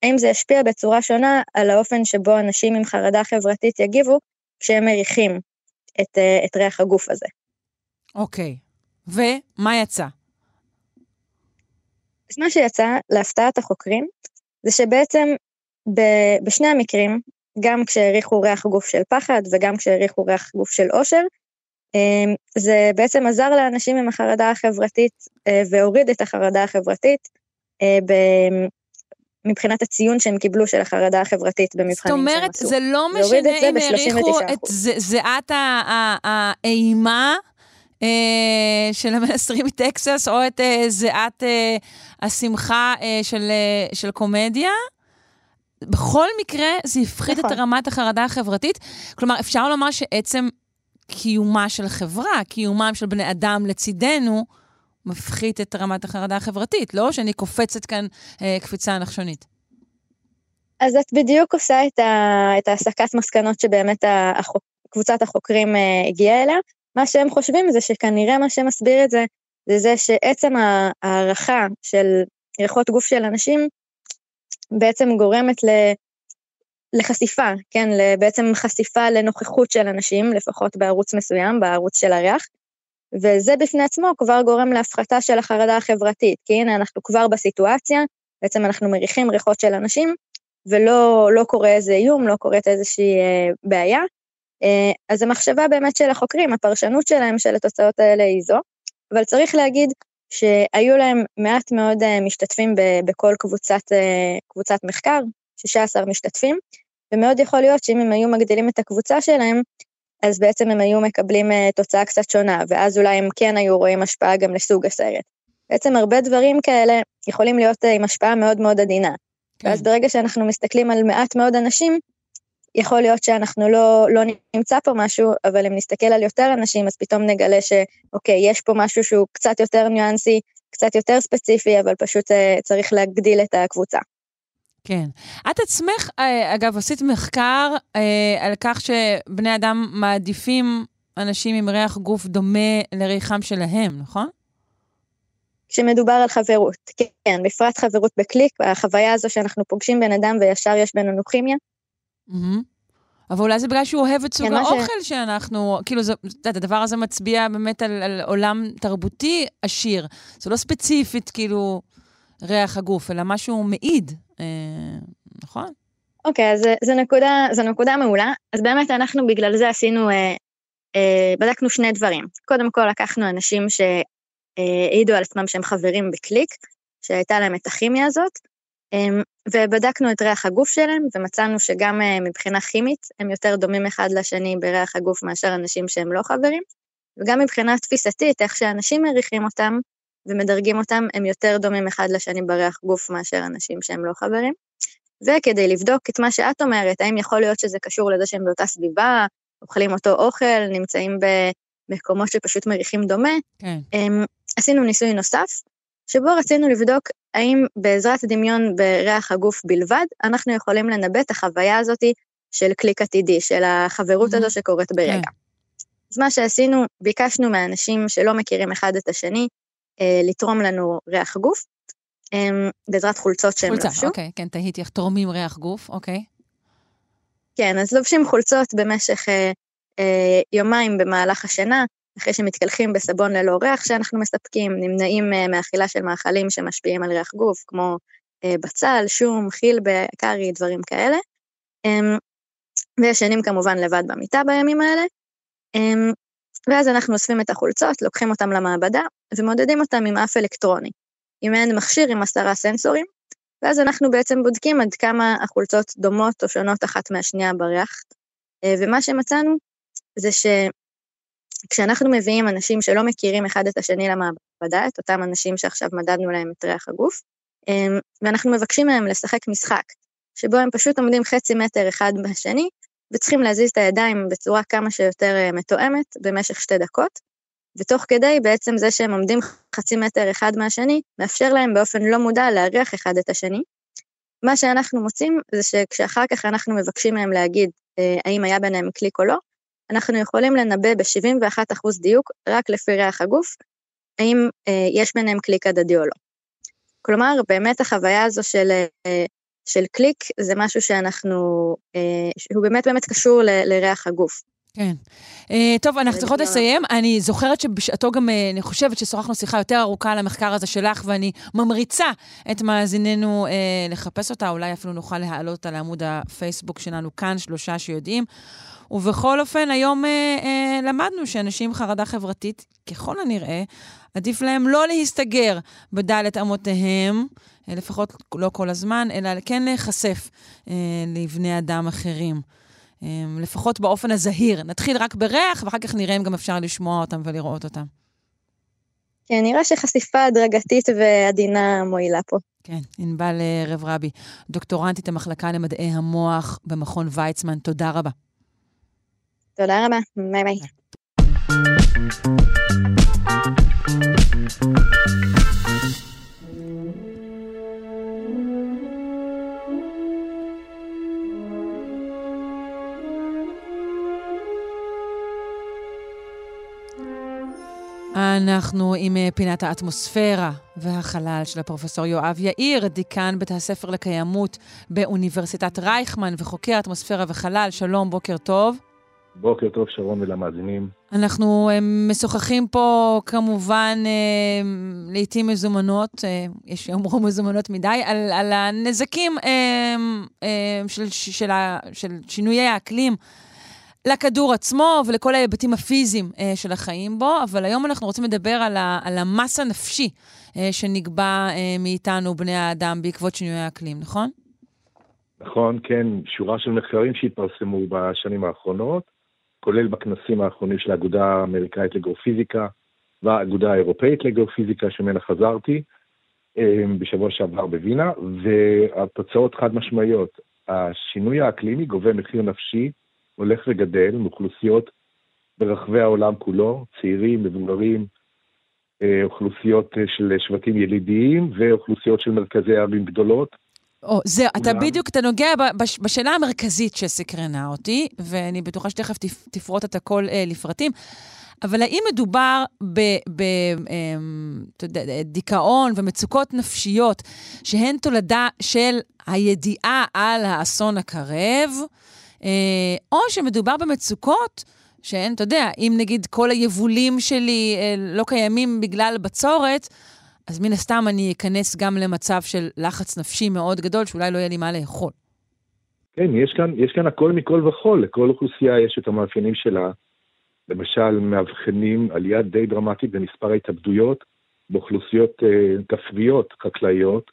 האם זה ישפיע בצורה שונה על האופן שבו אנשים עם חרדה חברתית יגיבו כשהם מריחים את, אה, את ריח הגוף הזה. אוקיי, ומה יצא? אז מה שיצא, להפתעת החוקרים, זה שבעצם ב, בשני המקרים, גם כשהעריכו ריח גוף של פחד וגם כשהעריכו ריח גוף של אושר, אה, זה בעצם עזר לאנשים עם החרדה החברתית אה, והוריד את החרדה החברתית מבחינת הציון שהם קיבלו של החרדה החברתית במבחנים שהם עשו. זאת אומרת, זה לא משנה אם העריכו את זיעת האימה אה, של המנסרים מטקסס, או את אה, זיעת אה, השמחה של, של קומדיה? בכל מקרה, זה הפחית נכון. את רמת החרדה החברתית. כלומר, אפשר לומר שעצם קיומה של חברה, קיומם של בני אדם לצידנו, מפחית את רמת החרדה החברתית, לא שאני קופצת כאן אה, קפיצה נחשונית. אז את בדיוק עושה את, ה, את ההסקת מסקנות שבאמת החוק, קבוצת החוקרים אה, הגיעה אליה. מה שהם חושבים זה שכנראה מה שמסביר את זה, זה זה שעצם ההערכה של ריחות גוף של אנשים בעצם גורמת ל, לחשיפה, כן, בעצם חשיפה לנוכחות של אנשים, לפחות בערוץ מסוים, בערוץ של הריח, וזה בפני עצמו כבר גורם להפחתה של החרדה החברתית, כי הנה אנחנו כבר בסיטואציה, בעצם אנחנו מריחים ריחות של אנשים, ולא לא קורה איזה איום, לא קורית איזושהי אה, בעיה. אה, אז המחשבה באמת של החוקרים, הפרשנות שלהם של התוצאות האלה היא זו, אבל צריך להגיד שהיו להם מעט מאוד אה, משתתפים ב, בכל קבוצת, אה, קבוצת מחקר, 16 משתתפים, ומאוד יכול להיות שאם הם היו מגדילים את הקבוצה שלהם, אז בעצם הם היו מקבלים uh, תוצאה קצת שונה, ואז אולי הם כן היו רואים השפעה גם לסוג הסרט. בעצם הרבה דברים כאלה יכולים להיות אה, עם השפעה מאוד מאוד עדינה. כן. ואז ברגע שאנחנו מסתכלים על מעט מאוד אנשים, יכול להיות שאנחנו לא, לא נמצא פה משהו, אבל אם נסתכל על יותר אנשים, אז פתאום נגלה שאוקיי, יש פה משהו שהוא קצת יותר ניואנסי, קצת יותר ספציפי, אבל פשוט אה, צריך להגדיל את הקבוצה. כן. את עצמך, אה, אגב, עשית מחקר אה, על כך שבני אדם מעדיפים אנשים עם ריח גוף דומה לריחם שלהם, נכון? כשמדובר על חברות, כן, בפרט חברות בקליק, החוויה הזו שאנחנו פוגשים בן אדם וישר יש בינינו כימיה. מהמם. אבל אולי זה בגלל שהוא אוהב את סוג כן, מה ש- האוכל שאנחנו, כאילו, זה- יודעת, הדבר הזה מצביע באמת על, על עולם תרבותי עשיר. זה לא ספציפית, כאילו, ריח הגוף, אלא משהו מעיד, נכון? אוקיי, אז זה נקודה, זו נקודה מעולה. אז באמת אנחנו בגלל זה עשינו, אה, אה, בדקנו שני דברים. קודם כל לקחנו אנשים שהעידו על עצמם שהם חברים בקליק, שהייתה להם את הכימיה הזאת, אה, ובדקנו את ריח הגוף שלהם, ומצאנו שגם אה, מבחינה כימית הם יותר דומים אחד לשני בריח הגוף מאשר אנשים שהם לא חברים, וגם מבחינה תפיסתית, איך שאנשים מריחים אותם ומדרגים אותם, הם יותר דומים אחד לשני בריח גוף מאשר אנשים שהם לא חברים. וכדי לבדוק את מה שאת אומרת, האם יכול להיות שזה קשור לזה שהם באותה סביבה, אוכלים אותו אוכל, נמצאים במקומות שפשוט מריחים דומה, כן. אמ, עשינו ניסוי נוסף, שבו רצינו לבדוק האם בעזרת דמיון בריח הגוף בלבד, אנחנו יכולים לנבא את החוויה הזאת של קליק עתידי, של החברות הזו שקורית ברגע. אז מה שעשינו, ביקשנו מאנשים שלא מכירים אחד את השני, לתרום לנו ריח גוף, אמ, בעזרת חולצות שהם חולצה, לבשו. אוקיי, כן, תהיתי איך תורמים ריח גוף, אוקיי. כן, אז לובשים חולצות במשך אה, אה, יומיים במהלך השנה, אחרי שמתקלחים בסבון ללא ריח שאנחנו מספקים, נמנעים אה, מאכילה של מאכלים שמשפיעים על ריח גוף, כמו אה, בצל, שום, חילבה, קארי, דברים כאלה. אה, וישנים כמובן לבד במיטה בימים האלה. אה, ואז אנחנו אוספים את החולצות, לוקחים אותם למעבדה, ומודדים אותם עם אף אלקטרוני. עם מעין מכשיר עם עשרה סנסורים, ואז אנחנו בעצם בודקים עד כמה החולצות דומות או שונות אחת מהשנייה בריח. אה, ומה שמצאנו זה שכשאנחנו מביאים אנשים שלא מכירים אחד את השני למעבדה, את אותם אנשים שעכשיו מדדנו להם את ריח הגוף, אה, ואנחנו מבקשים מהם לשחק משחק, שבו הם פשוט עומדים חצי מטר אחד מהשני, וצריכים להזיז את הידיים בצורה כמה שיותר אה, מתואמת במשך שתי דקות, ותוך כדי בעצם זה שהם עומדים חצי מטר אחד מהשני, מאפשר להם באופן לא מודע להריח אחד את השני. מה שאנחנו מוצאים זה שכשאחר כך אנחנו מבקשים מהם להגיד אה, האם היה ביניהם קליק או לא, אנחנו יכולים לנבא ב-71% דיוק, רק לפי ריח הגוף, האם אה, יש ביניהם קליק הדדי או לא. כלומר, באמת החוויה הזו של, אה, של קליק זה משהו שאנחנו, אה, שהוא באמת באמת קשור ל, לריח הגוף. כן. Uh, טוב, אנחנו צריכות. לסיים. אני זוכרת שבשעתו גם, uh, אני חושבת ששוחחנו שיחה יותר ארוכה על המחקר הזה שלך, ואני ממריצה את מאזיננו uh, לחפש אותה, אולי אפילו נוכל להעלות אותה לעמוד הפייסבוק שלנו כאן, שלושה שיודעים. ובכל אופן, היום uh, uh, למדנו שאנשים עם חרדה חברתית, ככל הנראה, עדיף להם לא להסתגר בדלת אמותיהם, uh, לפחות לא כל הזמן, אלא כן להיחשף uh, לבני אדם אחרים. אמ, לפחות באופן הזהיר. נתחיל רק בריח, ואחר כך נראה אם גם אפשר לשמוע אותם ולראות אותם. כן, נראה שחשיפה הדרגתית ועדינה מועילה פה. כן, ענבל אה, רב רבי, דוקטורנטית המחלקה למדעי המוח במכון ויצמן, תודה רבה. תודה רבה, ביי ביי. אנחנו עם אה, פינת האטמוספירה והחלל של הפרופסור יואב יאיר, דיקן בית הספר לקיימות באוניברסיטת רייכמן וחוקר אטמוספירה וחלל. שלום, בוקר טוב. בוקר טוב, שרון ולמאזינים. אנחנו אה, משוחחים פה כמובן אה, לעיתים מזומנות, יש שיאמרו מזומנות מדי, על, על הנזקים של, של, ה- של שינויי האקלים לכדור עצמו ולכל ההיבטים הפיזיים אה, של החיים בו, אבל היום אנחנו רוצים לדבר על, ה, על המס הנפשי אה, שנקבע אה, מאיתנו, בני האדם, בעקבות שינויי האקלים, נכון? נכון, כן, שורה של מחקרים שהתפרסמו בשנים האחרונות, כולל בכנסים האחרונים של האגודה האמריקאית לגאופיזיקה, והאגודה האירופאית לגיאופיזיקה שממנה חזרתי אה, בשבוע שעבר בווינה, והתוצאות חד משמעיות. השינוי האקלימי גובה מחיר נפשי הולך וגדל מאוכלוסיות ברחבי העולם כולו, צעירים, מבוגרים, אה, אוכלוסיות אה, של שבטים ילידיים ואוכלוסיות של מרכזי ערים גדולות. או, זהו, אתה בדיוק, אתה נוגע בש, בשאלה המרכזית שסקרנה אותי, ואני בטוחה שתכף תפרוט את הכל אה, לפרטים. אבל האם מדובר בדיכאון אמ, ומצוקות נפשיות שהן תולדה של הידיעה על האסון הקרב, או שמדובר במצוקות שהן, אתה יודע, אם נגיד כל היבולים שלי אה, לא קיימים בגלל בצורת, אז מן הסתם אני אכנס גם למצב של לחץ נפשי מאוד גדול, שאולי לא יהיה לי מה לאכול. כן, יש כאן, יש כאן הכל מכל וכול, לכל אוכלוסייה יש את המאפיינים שלה. למשל, מאבחנים עלייה די דרמטית במספר ההתאבדויות באוכלוסיות אה, כפריות, חקלאיות,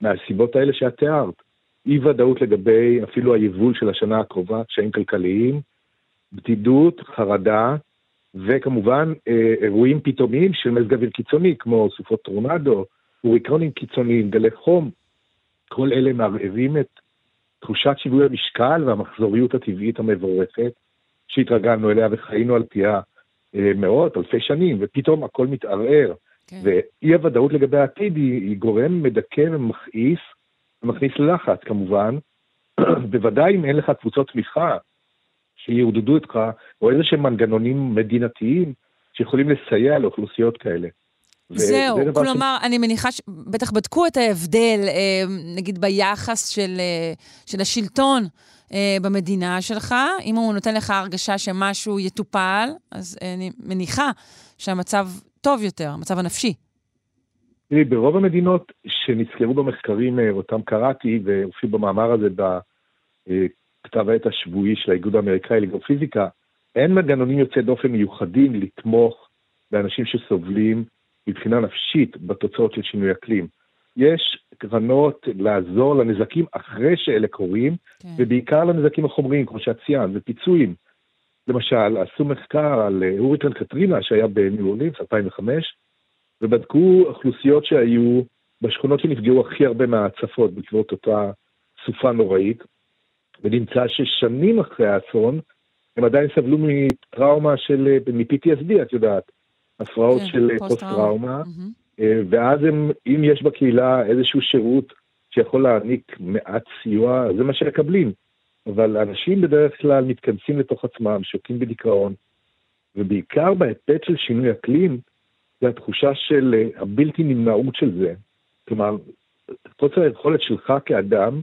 מהסיבות האלה שאת תיארת. אי ודאות לגבי אפילו היבול של השנה הקרובה, קשיים כלכליים, בדידות, חרדה, וכמובן אה, אירועים פתאומיים של מזג אוויר קיצוני, כמו סופות טורנדו, הוריקונים קיצוניים, גלי חום. כל אלה מערערים את תחושת שיווי המשקל והמחזוריות הטבעית המבורכת, שהתרגלנו אליה וחיינו על פיה אה, מאות, אלפי שנים, ופתאום הכל מתערער. כן. ואי הוודאות לגבי העתיד היא, היא גורם מדכא ומכעיס, ומכניס ללחץ כמובן, [CLEARS THROAT] בוודאי אם אין לך קבוצות תמיכה שיעודדו אותך, או איזה שהם מנגנונים מדינתיים שיכולים לסייע לאוכלוסיות כאלה. זהו, כלומר, ש... אני מניחה שבטח בדקו את ההבדל, אה, נגיד, ביחס של, אה, של השלטון אה, במדינה שלך. אם הוא נותן לך הרגשה שמשהו יטופל, אז אני מניחה שהמצב טוב יותר, המצב הנפשי. תראי, ברוב המדינות שנזכרו במחקרים, אותם קראתי, והופיעו במאמר הזה בכתב העת השבועי של האיגוד האמריקאי לגיאופיזיקה, אין מנגנונים יוצאי דופן מיוחדים לתמוך באנשים שסובלים מבחינה נפשית בתוצאות של שינוי אקלים. יש קרנות לעזור לנזקים אחרי שאלה קורים, כן. ובעיקר לנזקים החומריים, כמו שאת ציינת, ופיצויים. למשל, עשו מחקר על אה, הוריקן קטרינה שהיה בניו אורלינס, 2005, ובדקו אוכלוסיות שהיו בשכונות שנפגעו הכי הרבה מההצפות בעקבות אותה סופה נוראית, ונמצא ששנים אחרי האסון, הם עדיין סבלו מטראומה של, אה, מ-PTSD, את יודעת, הפרעות כן, של פוסט-טראומה, mm-hmm. ואז הם, אם יש בקהילה איזשהו שירות שיכול להעניק מעט סיוע, זה מה שמקבלים. אבל אנשים בדרך כלל מתכנסים לתוך עצמם, שוקעים בדיכאון, ובעיקר בהיבט של שינוי אקלים, זה התחושה של אה, הבלתי נמנעות של זה. כלומר, חוסר היכולת שלך כאדם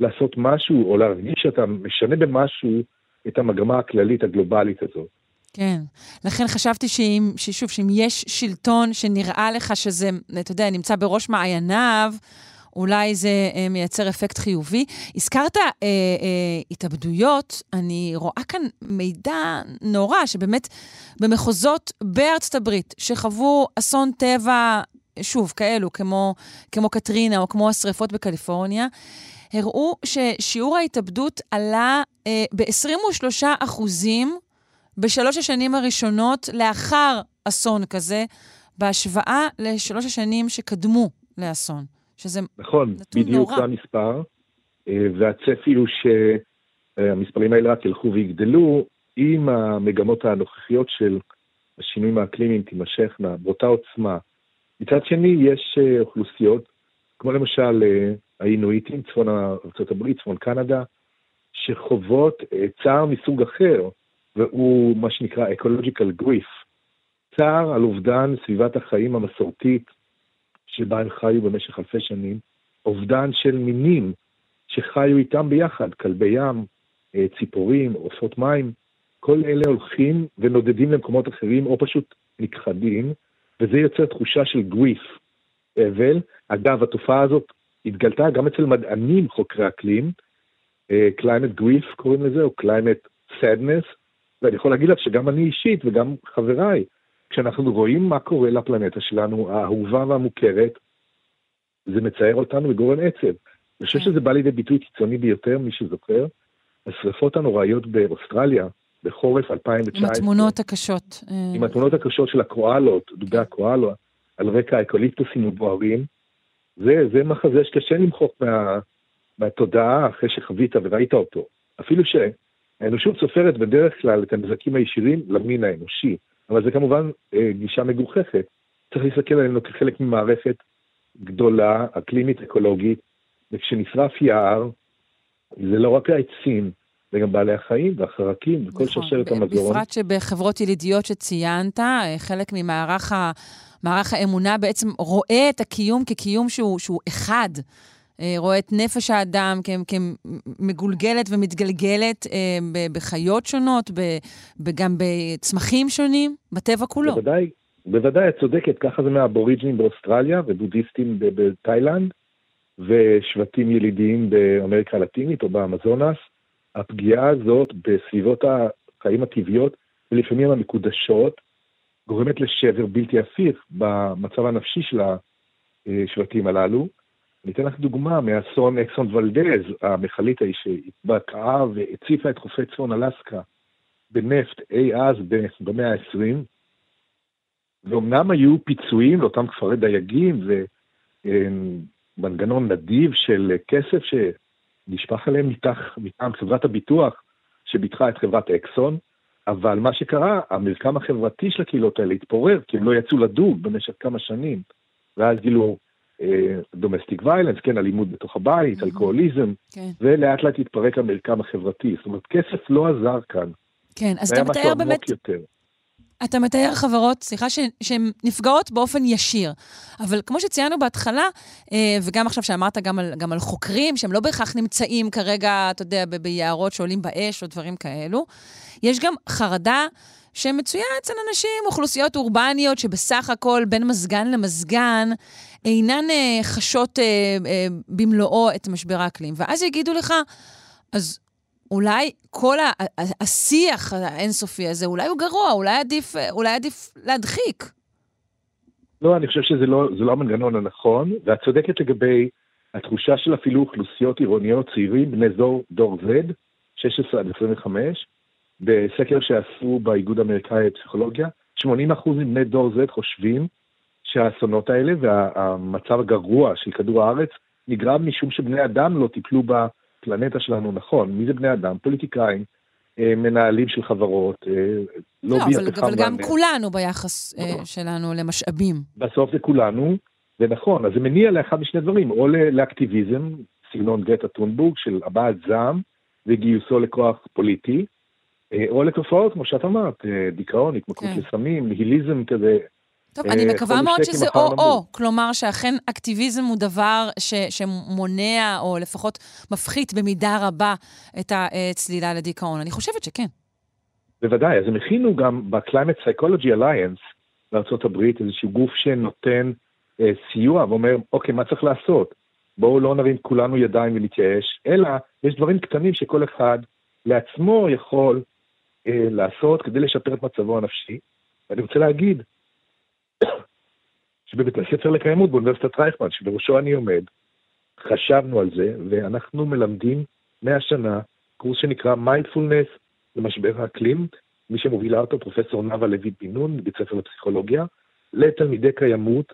לעשות משהו, או להרגיש שאתה משנה במשהו את המגמה הכללית הגלובלית הזאת. כן. לכן חשבתי שאם, ששוב, שאם יש שלטון שנראה לך שזה, אתה יודע, נמצא בראש מעייניו, אולי זה אה, מייצר אפקט חיובי. הזכרת אה, אה, התאבדויות, אני רואה כאן מידע נורא, שבאמת במחוזות בארצות הברית, שחוו אסון טבע, שוב, כאלו, כמו, כמו קטרינה או כמו השריפות בקליפורניה, הראו ששיעור ההתאבדות עלה אה, ב-23 אחוזים בשלוש השנים הראשונות לאחר אסון כזה, בהשוואה לשלוש השנים שקדמו לאסון, שזה נכון, נתון נורא. נכון, בדיוק זה המספר, אה, והצפי הוא שהמספרים האלה רק ילכו ויגדלו, אם המגמות הנוכחיות של השינויים האקלימיים תימשכנה באותה עוצמה. מצד שני, יש אה, אוכלוסיות, כמו למשל אה, האינואיטים, צפון ארה"ב, צפון קנדה, שחוות צער מסוג אחר, והוא מה שנקרא ecological grief, צער על אובדן סביבת החיים המסורתית שבה הם חיו במשך אלפי שנים, אובדן של מינים שחיו איתם ביחד, כלבי ים, אה, ציפורים, עופות מים, כל אלה הולכים ונודדים למקומות אחרים או פשוט נכחדים, וזה יוצר תחושה של גריף, אבל. אגב, התופעה הזאת התגלתה גם אצל מדענים חוקרי אקלים, אה, climate grief קוראים לזה, או climate sadness, ואני יכול להגיד לך שגם אני אישית וגם חבריי, כשאנחנו רואים מה קורה לפלנטה שלנו, האהובה והמוכרת, זה מצער אותנו וגורם עצב. אני חושב כן. שזה בא לידי ביטוי קיצוני ביותר, מי שזוכר. השרפות הנוראיות באוסטרליה בחורף 2019. עם התמונות הקשות. אה, עם התמונות הקשות של הקואלות, דובי הקואלו, על רקע האקוליפטוסים הבוערים. זה, זה מחזה שקשה למחוק מה, מהתודעה אחרי שחווית וראית אותו. אפילו שהאנושות סופרת בדרך כלל את הנזקים הישירים למין האנושי, אבל זה כמובן אה, גישה מגוחכת. צריך להסתכל עלינו כחלק ממערכת גדולה, אקלימית אקולוגית, וכשנשרף יער, זה לא רק העצים, זה גם בעלי החיים והחרקים וכל נכון, שרשרת המזון. בפרט שבחברות ילידיות שציינת, אה, חלק ממערך ה... מערך האמונה בעצם רואה את הקיום כקיום שהוא, שהוא אחד. אה, רואה את נפש האדם כמגולגלת ומתגלגלת אה, בחיות שונות, וגם בצמחים שונים, בטבע כולו. בוודאי, בוודאי, את צודקת, ככה זה מהאבוריג'נים באוסטרליה ובודהיסטים בתאילנד, ושבטים ילידיים באמריקה הלטינית או באמזונס. הפגיעה הזאת בסביבות החיים הטבעיות, ולפעמים המקודשות, גורמת לשבר בלתי הפיך במצב הנפשי של השבטים הללו. אני אתן לך דוגמה מאסון אקסון ולדז, המכלית ההיא שהתבקעה והציפה את חופי צפון אלסקה בנפט אי אז במאה ה-20, ואומנם היו פיצויים לאותם כפרי דייגים ומנגנון נדיב של כסף שנשפך עליהם מטעם חברת הביטוח שביטחה את חברת אקסון, אבל מה שקרה, המרקם החברתי של הקהילות האלה התפורר, כי הם לא יצאו לדוג במשך כמה שנים. ואז גילו דומסטיק uh, ויילנס, כן, אלימות בתוך הבית, mm-hmm. אלכוהוליזם, כן. ולאט לאט התפרק המרקם החברתי. זאת אומרת, כסף לא עזר כאן. כן, אז אתה מתאר באמת... יותר. אתה מתאר חברות, סליחה, שהן נפגעות באופן ישיר. אבל כמו שציינו בהתחלה, אה, וגם עכשיו שאמרת גם על, גם על חוקרים, שהם לא בהכרח נמצאים כרגע, אתה יודע, ביערות שעולים באש או דברים כאלו, יש גם חרדה שמצויה אצל אנשים, אוכלוסיות אורבניות, שבסך הכל בין מזגן למזגן, אינן אה, חשות אה, אה, במלואו את משבר האקלים. ואז יגידו לך, אז אולי כל השיח האינסופי הזה, אולי הוא גרוע, אולי עדיף, אולי עדיף להדחיק. לא, אני חושב שזה לא, לא המנגנון הנכון, ואת צודקת לגבי התחושה של אפילו אוכלוסיות עירוניות צעירים, בני דור, דור Z, 16 עד 25, בסקר שעשו באיגוד האמריקאי לפסיכולוגיה, 80% מבני דור Z חושבים שהאסונות האלה והמצב הגרוע של כדור הארץ נגרם משום שבני אדם לא טיפלו בפלנטה שלנו נכון. מי זה בני אדם? פוליטיקאים, אה, מנהלים של חברות, אה, לא, אבל, אבל גם כולנו ביחס אה, שלנו למשאבים. בסוף זה כולנו, ונכון, אז זה מניע לאחד משני דברים, או לאקטיביזם, סגנון גטה טונבורג של הבעת זעם וגיוסו לכוח פוליטי, או לתופעות, כמו שאת אמרת, דיכאון, התמכרות כן. לסמים, ניהיליזם כזה, טוב, אני אה, מקווה מאוד שזה או-או, כלומר שאכן אקטיביזם הוא דבר ש, שמונע, או לפחות מפחית במידה רבה את הצלילה לדיכאון. אני חושבת שכן. בוודאי, אז הם הכינו גם ב-Climate Psychology Alliance בארה"ב איזשהו גוף שנותן אה, סיוע ואומר, אוקיי, מה צריך לעשות? בואו לא נרים כולנו ידיים ונתייאש, אלא יש דברים קטנים שכל אחד לעצמו יכול אה, לעשות כדי לשפר את מצבו הנפשי. ואני רוצה להגיד, [COUGHS] שבבית הספר לקיימות באוניברסיטת רייכמן, שבראשו אני עומד, חשבנו על זה, ואנחנו מלמדים מהשנה קורס שנקרא מיינדפולנס למשבר האקלים, מי שמובילה אותו פרופסור נאוה לוי בן נון, מבית ספר לפסיכולוגיה, לתלמידי קיימות,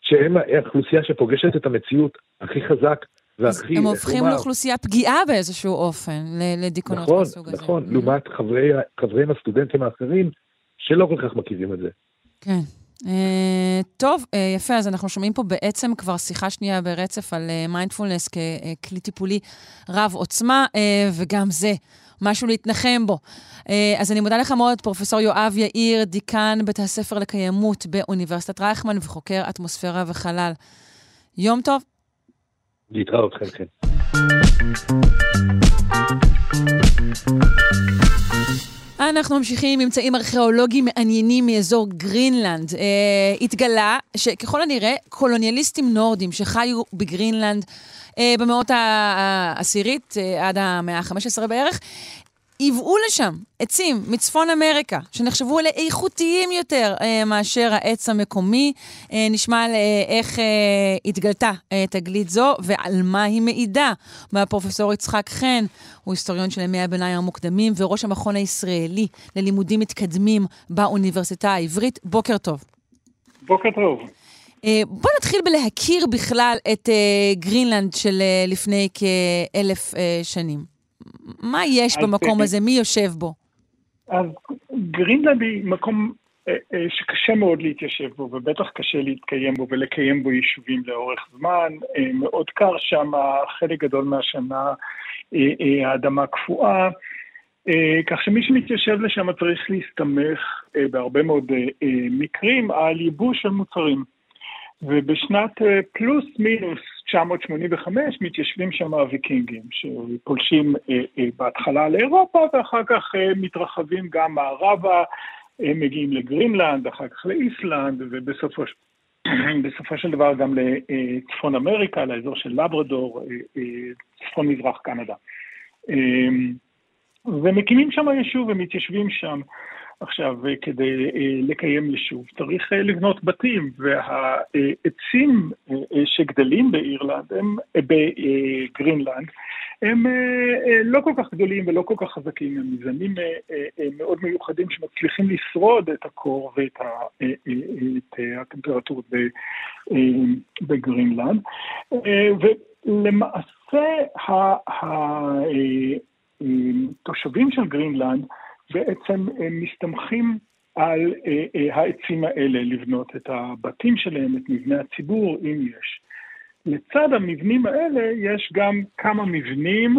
שהם האוכלוסייה שפוגשת את המציאות הכי חזק והכי... הם הופכים לאוכלוסייה פגיעה באיזשהו אופן, לדיכאונות נכון, מהסוג הזה. נכון, נכון, לעומת חבריהם הסטודנטים האחרים, שלא כל כך מכירים את זה. כן. Uh, טוב, uh, יפה, אז אנחנו שומעים פה בעצם כבר שיחה שנייה ברצף על mindfulness uh, ככלי טיפולי רב עוצמה, uh, וגם זה משהו להתנחם בו. Uh, אז אני מודה לך מאוד, פרופ' יואב יאיר, דיקן בית הספר לקיימות באוניברסיטת רייכמן וחוקר אטמוספירה וחלל. יום טוב. להתראות, חלקן. אנחנו ממשיכים עם ממצאים ארכיאולוגיים מעניינים מאזור גרינלנד. אה, התגלה שככל הנראה קולוניאליסטים נורדים שחיו בגרינלנד אה, במאות העשירית אה, עד המאה ה-15 בערך, ייבאו לשם עצים מצפון אמריקה, שנחשבו לאיכותיים יותר אה, מאשר העץ המקומי. אה, נשמע על אה, איך אה, התגלתה אה, תגלית זו ועל מה היא מעידה. והפרופסור יצחק חן, הוא היסטוריון של ימי הביניים המוקדמים וראש המכון הישראלי ללימודים מתקדמים באוניברסיטה העברית. בוקר טוב. בוקר טוב. אה, בוא נתחיל בלהכיר בכלל את אה, גרינלנד של אה, לפני כאלף אה, שנים. מה יש במקום אה, הזה? מי יושב בו? אז גרינלנד היא מקום אה, אה, שקשה מאוד להתיישב בו, ובטח קשה להתקיים בו ולקיים בו יישובים לאורך זמן. מאוד קר שם, חלק גדול מהשנה האדמה קפואה. אה, כך שמי שמתיישב לשם צריך להסתמך בהרבה מאוד מקרים על ייבוש של מוצרים. ובשנת פלוס מינוס 985 מתיישבים שם הוויקינגים, שפולשים אה, אה, בהתחלה לאירופה ואחר כך אה, מתרחבים גם מערבה, הם מגיעים לגרינלנד, אחר כך לאיסלנד, ובסופו [CLEARS THROAT] בסופו של דבר גם לצפון אמריקה, לאזור של לברדור, צפון מזרח קנדה. ומקימים שם יישוב ומתיישבים שם. עכשיו, כדי לקיים יישוב צריך לבנות בתים, והעצים שגדלים באירלנד, הם, בגרינלנד, הם לא כל כך גדולים ולא כל כך חזקים, הם מזנים מאוד מיוחדים שמצליחים לשרוד את הקור ואת הטמפרטורות בגרינלנד. ולמעשה התושבים של גרינלנד בעצם מסתמכים על אה, אה, העצים האלה לבנות את הבתים שלהם, את מבני הציבור, אם יש. לצד המבנים האלה יש גם כמה מבנים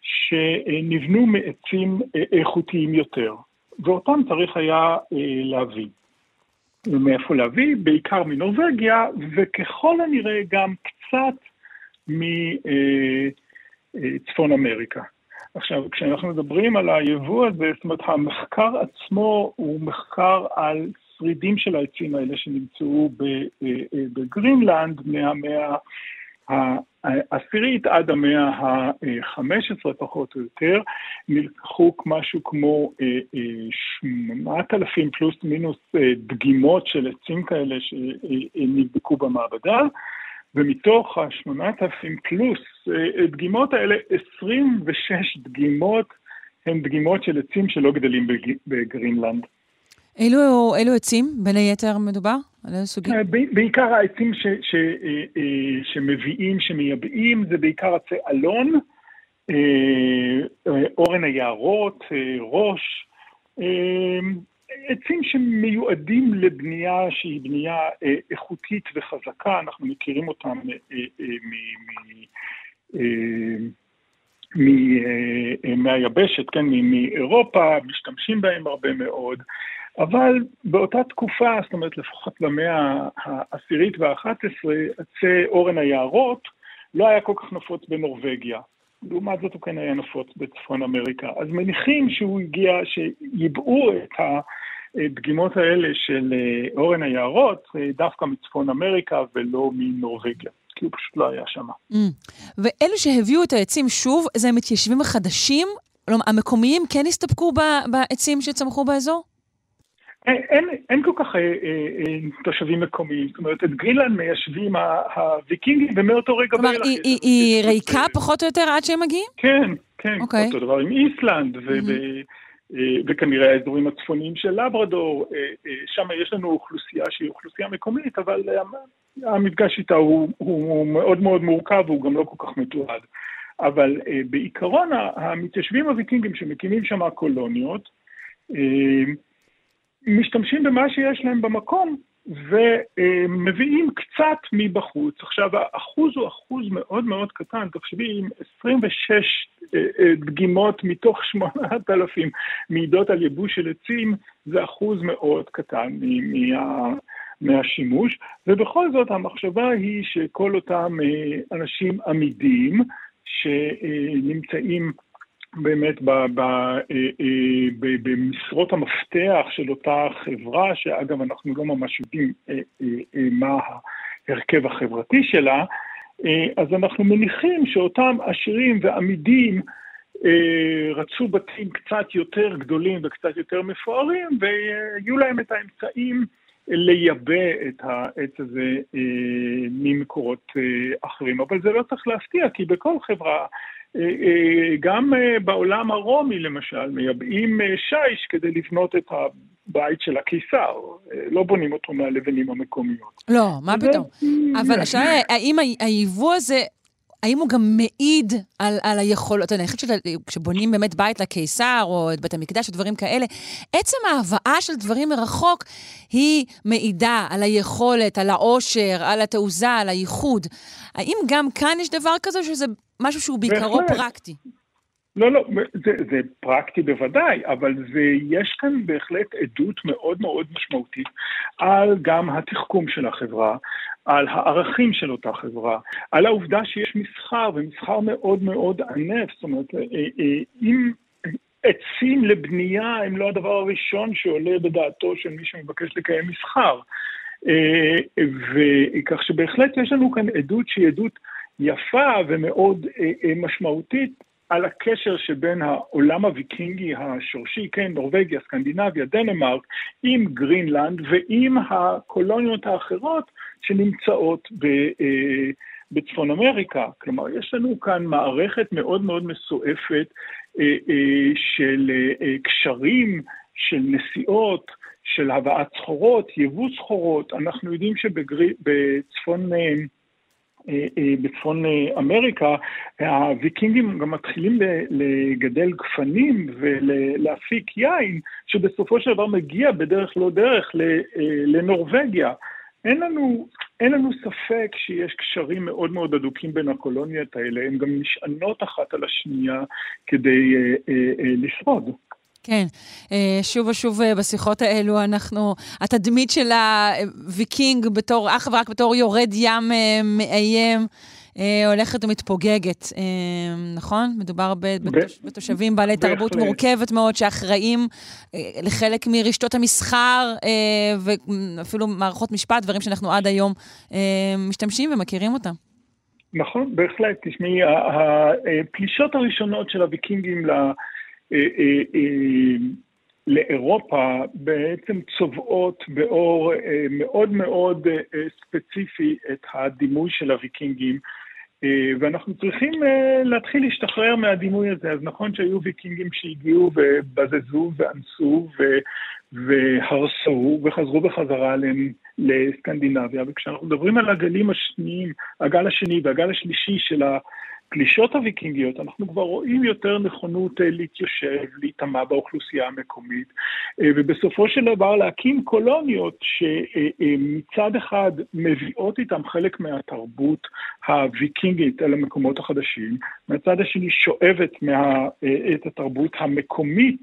שנבנו מעצים אה, איכותיים יותר, ואותם צריך היה להביא. ומאיפה להביא? בעיקר מנורבגיה, וככל הנראה גם קצת מצפון אמריקה. עכשיו, כשאנחנו מדברים על היבוא הזה, זאת אומרת, המחקר עצמו הוא מחקר על שרידים של העצים האלה שנמצאו אה, אה, בגרינלנד מהמאה העשירית עד המאה ה-15 פחות או יותר, נלקחו משהו כמו 8,000 אה, פלוס מינוס דגימות של עצים כאלה שנבדקו במעבדה. ומתוך ה-8,000 פלוס אה, דגימות האלה, 26 דגימות הן דגימות של עצים שלא גדלים בגרינלנד. אילו, אילו עצים, בין היתר, מדובר? על איזה סוגים? אה, בעיקר העצים ש, ש, אה, שמביאים, שמייבאים, זה בעיקר עצי אלון, אורן היערות, ראש, עצים שמיועדים לבנייה שהיא בנייה אה, איכותית וחזקה, אנחנו מכירים אותם אה, אה, מהיבשת, כן, מאירופה, משתמשים בהם הרבה מאוד, אבל באותה תקופה, זאת אומרת לפחות במאה העשירית והאחת עשרה, עצי אורן היערות לא היה כל כך נפוץ בנורבגיה. לעומת זאת הוא היה נפוץ בצפון אמריקה. אז מניחים שהוא הגיע, שיבאו את הדגימות האלה של אה, אורן היערות אה, דווקא מצפון אמריקה ולא מנורבגיה. כי הוא פשוט לא היה שם. Mm. ואלו שהביאו את העצים שוב, זה המתיישבים החדשים? המקומיים כן הסתפקו בעצים שצמחו באזור? אין, אין כל כך אה, אה, אה, תושבים מקומיים, זאת אומרת, את גרינלנד מיישבים הוויקינגים, ומאותו רגע... כלומר, היא, היא, היא ריקה פחות או יותר עד שהם מגיעים? כן, כן, okay. אוקיי. אותו דבר עם איסלנד, mm-hmm. וכנראה האזורים הצפוניים של לברדור, שם יש לנו אוכלוסייה שהיא אוכלוסייה מקומית, אבל המפגש איתה הוא, הוא מאוד מאוד מורכב, והוא גם לא כל כך מתועד. אבל בעיקרון, המתיישבים הוויקינגים שמקימים שם קולוניות, משתמשים במה שיש להם במקום ומביאים קצת מבחוץ. עכשיו, האחוז הוא אחוז מאוד מאוד קטן, תחשבי, עם 26 אה, אה, דגימות מתוך 8,000 מעידות על יבוש של עצים, זה אחוז מאוד קטן מה... מהשימוש, ובכל זאת המחשבה היא שכל אותם אה, אנשים עמידים שנמצאים באמת אה, אה, במשרות המפתח של אותה חברה, שאגב אנחנו לא ממש יודעים אה, מה ההרכב החברתי שלה, אז אנחנו מניחים שאותם עשירים ועמידים רצו בתים קצת יותר גדולים וקצת יותר מפוארים, ויהיו להם את האמצעים לייבא את העץ הזה ממקורות אחרים. אבל זה לא צריך להפתיע, כי בכל חברה, גם אה, בעולם הרומי למשל, מייבאים אה, שיש כדי לבנות את הבית של הקיסר. אה, לא בונים אותו מהלבנים המקומיות. לא, מה פתאום. אבל השאלה האם היבוא הזה... האם הוא גם מעיד על, על היכולות? אני חושבת שכשבונים באמת בית לקיסר, או את בית המקדש, או דברים כאלה, עצם ההבאה של דברים מרחוק, היא מעידה על היכולת, על העושר, על התעוזה, על הייחוד. האם גם כאן יש דבר כזה, שזה משהו שהוא בעיקרו. פרקטי? לא, לא, זה, זה פרקטי בוודאי, אבל זה, יש כאן בהחלט עדות מאוד מאוד משמעותית על גם התחכום של החברה, על הערכים של אותה חברה, על העובדה שיש מסחר, ומסחר מאוד מאוד ענף, זאת אומרת, אה, אה, אם עצים לבנייה הם לא הדבר הראשון שעולה בדעתו של מי שמבקש לקיים מסחר. אה, וכך שבהחלט יש לנו כאן עדות שהיא עדות יפה ומאוד אה, אה, משמעותית על הקשר שבין העולם הוויקינגי השורשי, כן, נורבגיה, סקנדינביה, דנמרק, עם גרינלנד ועם הקולוניות האחרות שנמצאות ב, אה, בצפון אמריקה. כלומר, יש לנו כאן מערכת מאוד מאוד מסועפת אה, אה, של אה, קשרים, של נסיעות, של הבאת סחורות, יבוא סחורות. אנחנו יודעים שבצפון... אה, בצפון אה, אמריקה, הוויקינגים גם מתחילים לגדל גפנים ולהפיק יין, שבסופו של דבר מגיע בדרך לא דרך אה, לנורבגיה. אין לנו, אין לנו ספק שיש קשרים מאוד מאוד הדוקים בין הקולוניות האלה, הן גם נשענות אחת על השנייה כדי אה, אה, אה, לשרוד. כן, אה, שוב ושוב אה, בשיחות האלו אנחנו, התדמית של הוויקינג בתור, אך ורק בתור יורד ים אה, מאיים, הולכת ומתפוגגת, נכון? מדובר בתושבים בעלי תרבות. מורכבת מאוד, שאחראים לחלק מרשתות המסחר ואפילו מערכות משפט, דברים שאנחנו עד היום משתמשים ומכירים אותם. נכון, בהחלט. תשמעי, הפלישות הראשונות של הוויקינגים ל... לאירופה בעצם צובעות באור אה, מאוד מאוד אה, אה, ספציפי את הדימוי של הוויקינגים, אה, ואנחנו צריכים אה, להתחיל להשתחרר מהדימוי הזה. אז נכון שהיו ויקינגים שהגיעו ובזזו ואנסו ו- והרסו וחזרו בחזרה לסקנדינביה, וכשאנחנו מדברים על הגלים השניים, הגל השני והגל השלישי של הפלישות הוויקינגיות, אנחנו כבר רואים יותר נכונות אה, להתיישב, להיטמע באוכלוסייה המקומית, אה, ובסופו של דבר להקים קולוניות שמצד אחד מביאות איתם חלק מהתרבות הוויקינגית אל המקומות החדשים, מהצד השני שואבת מה, אה, את התרבות המקומית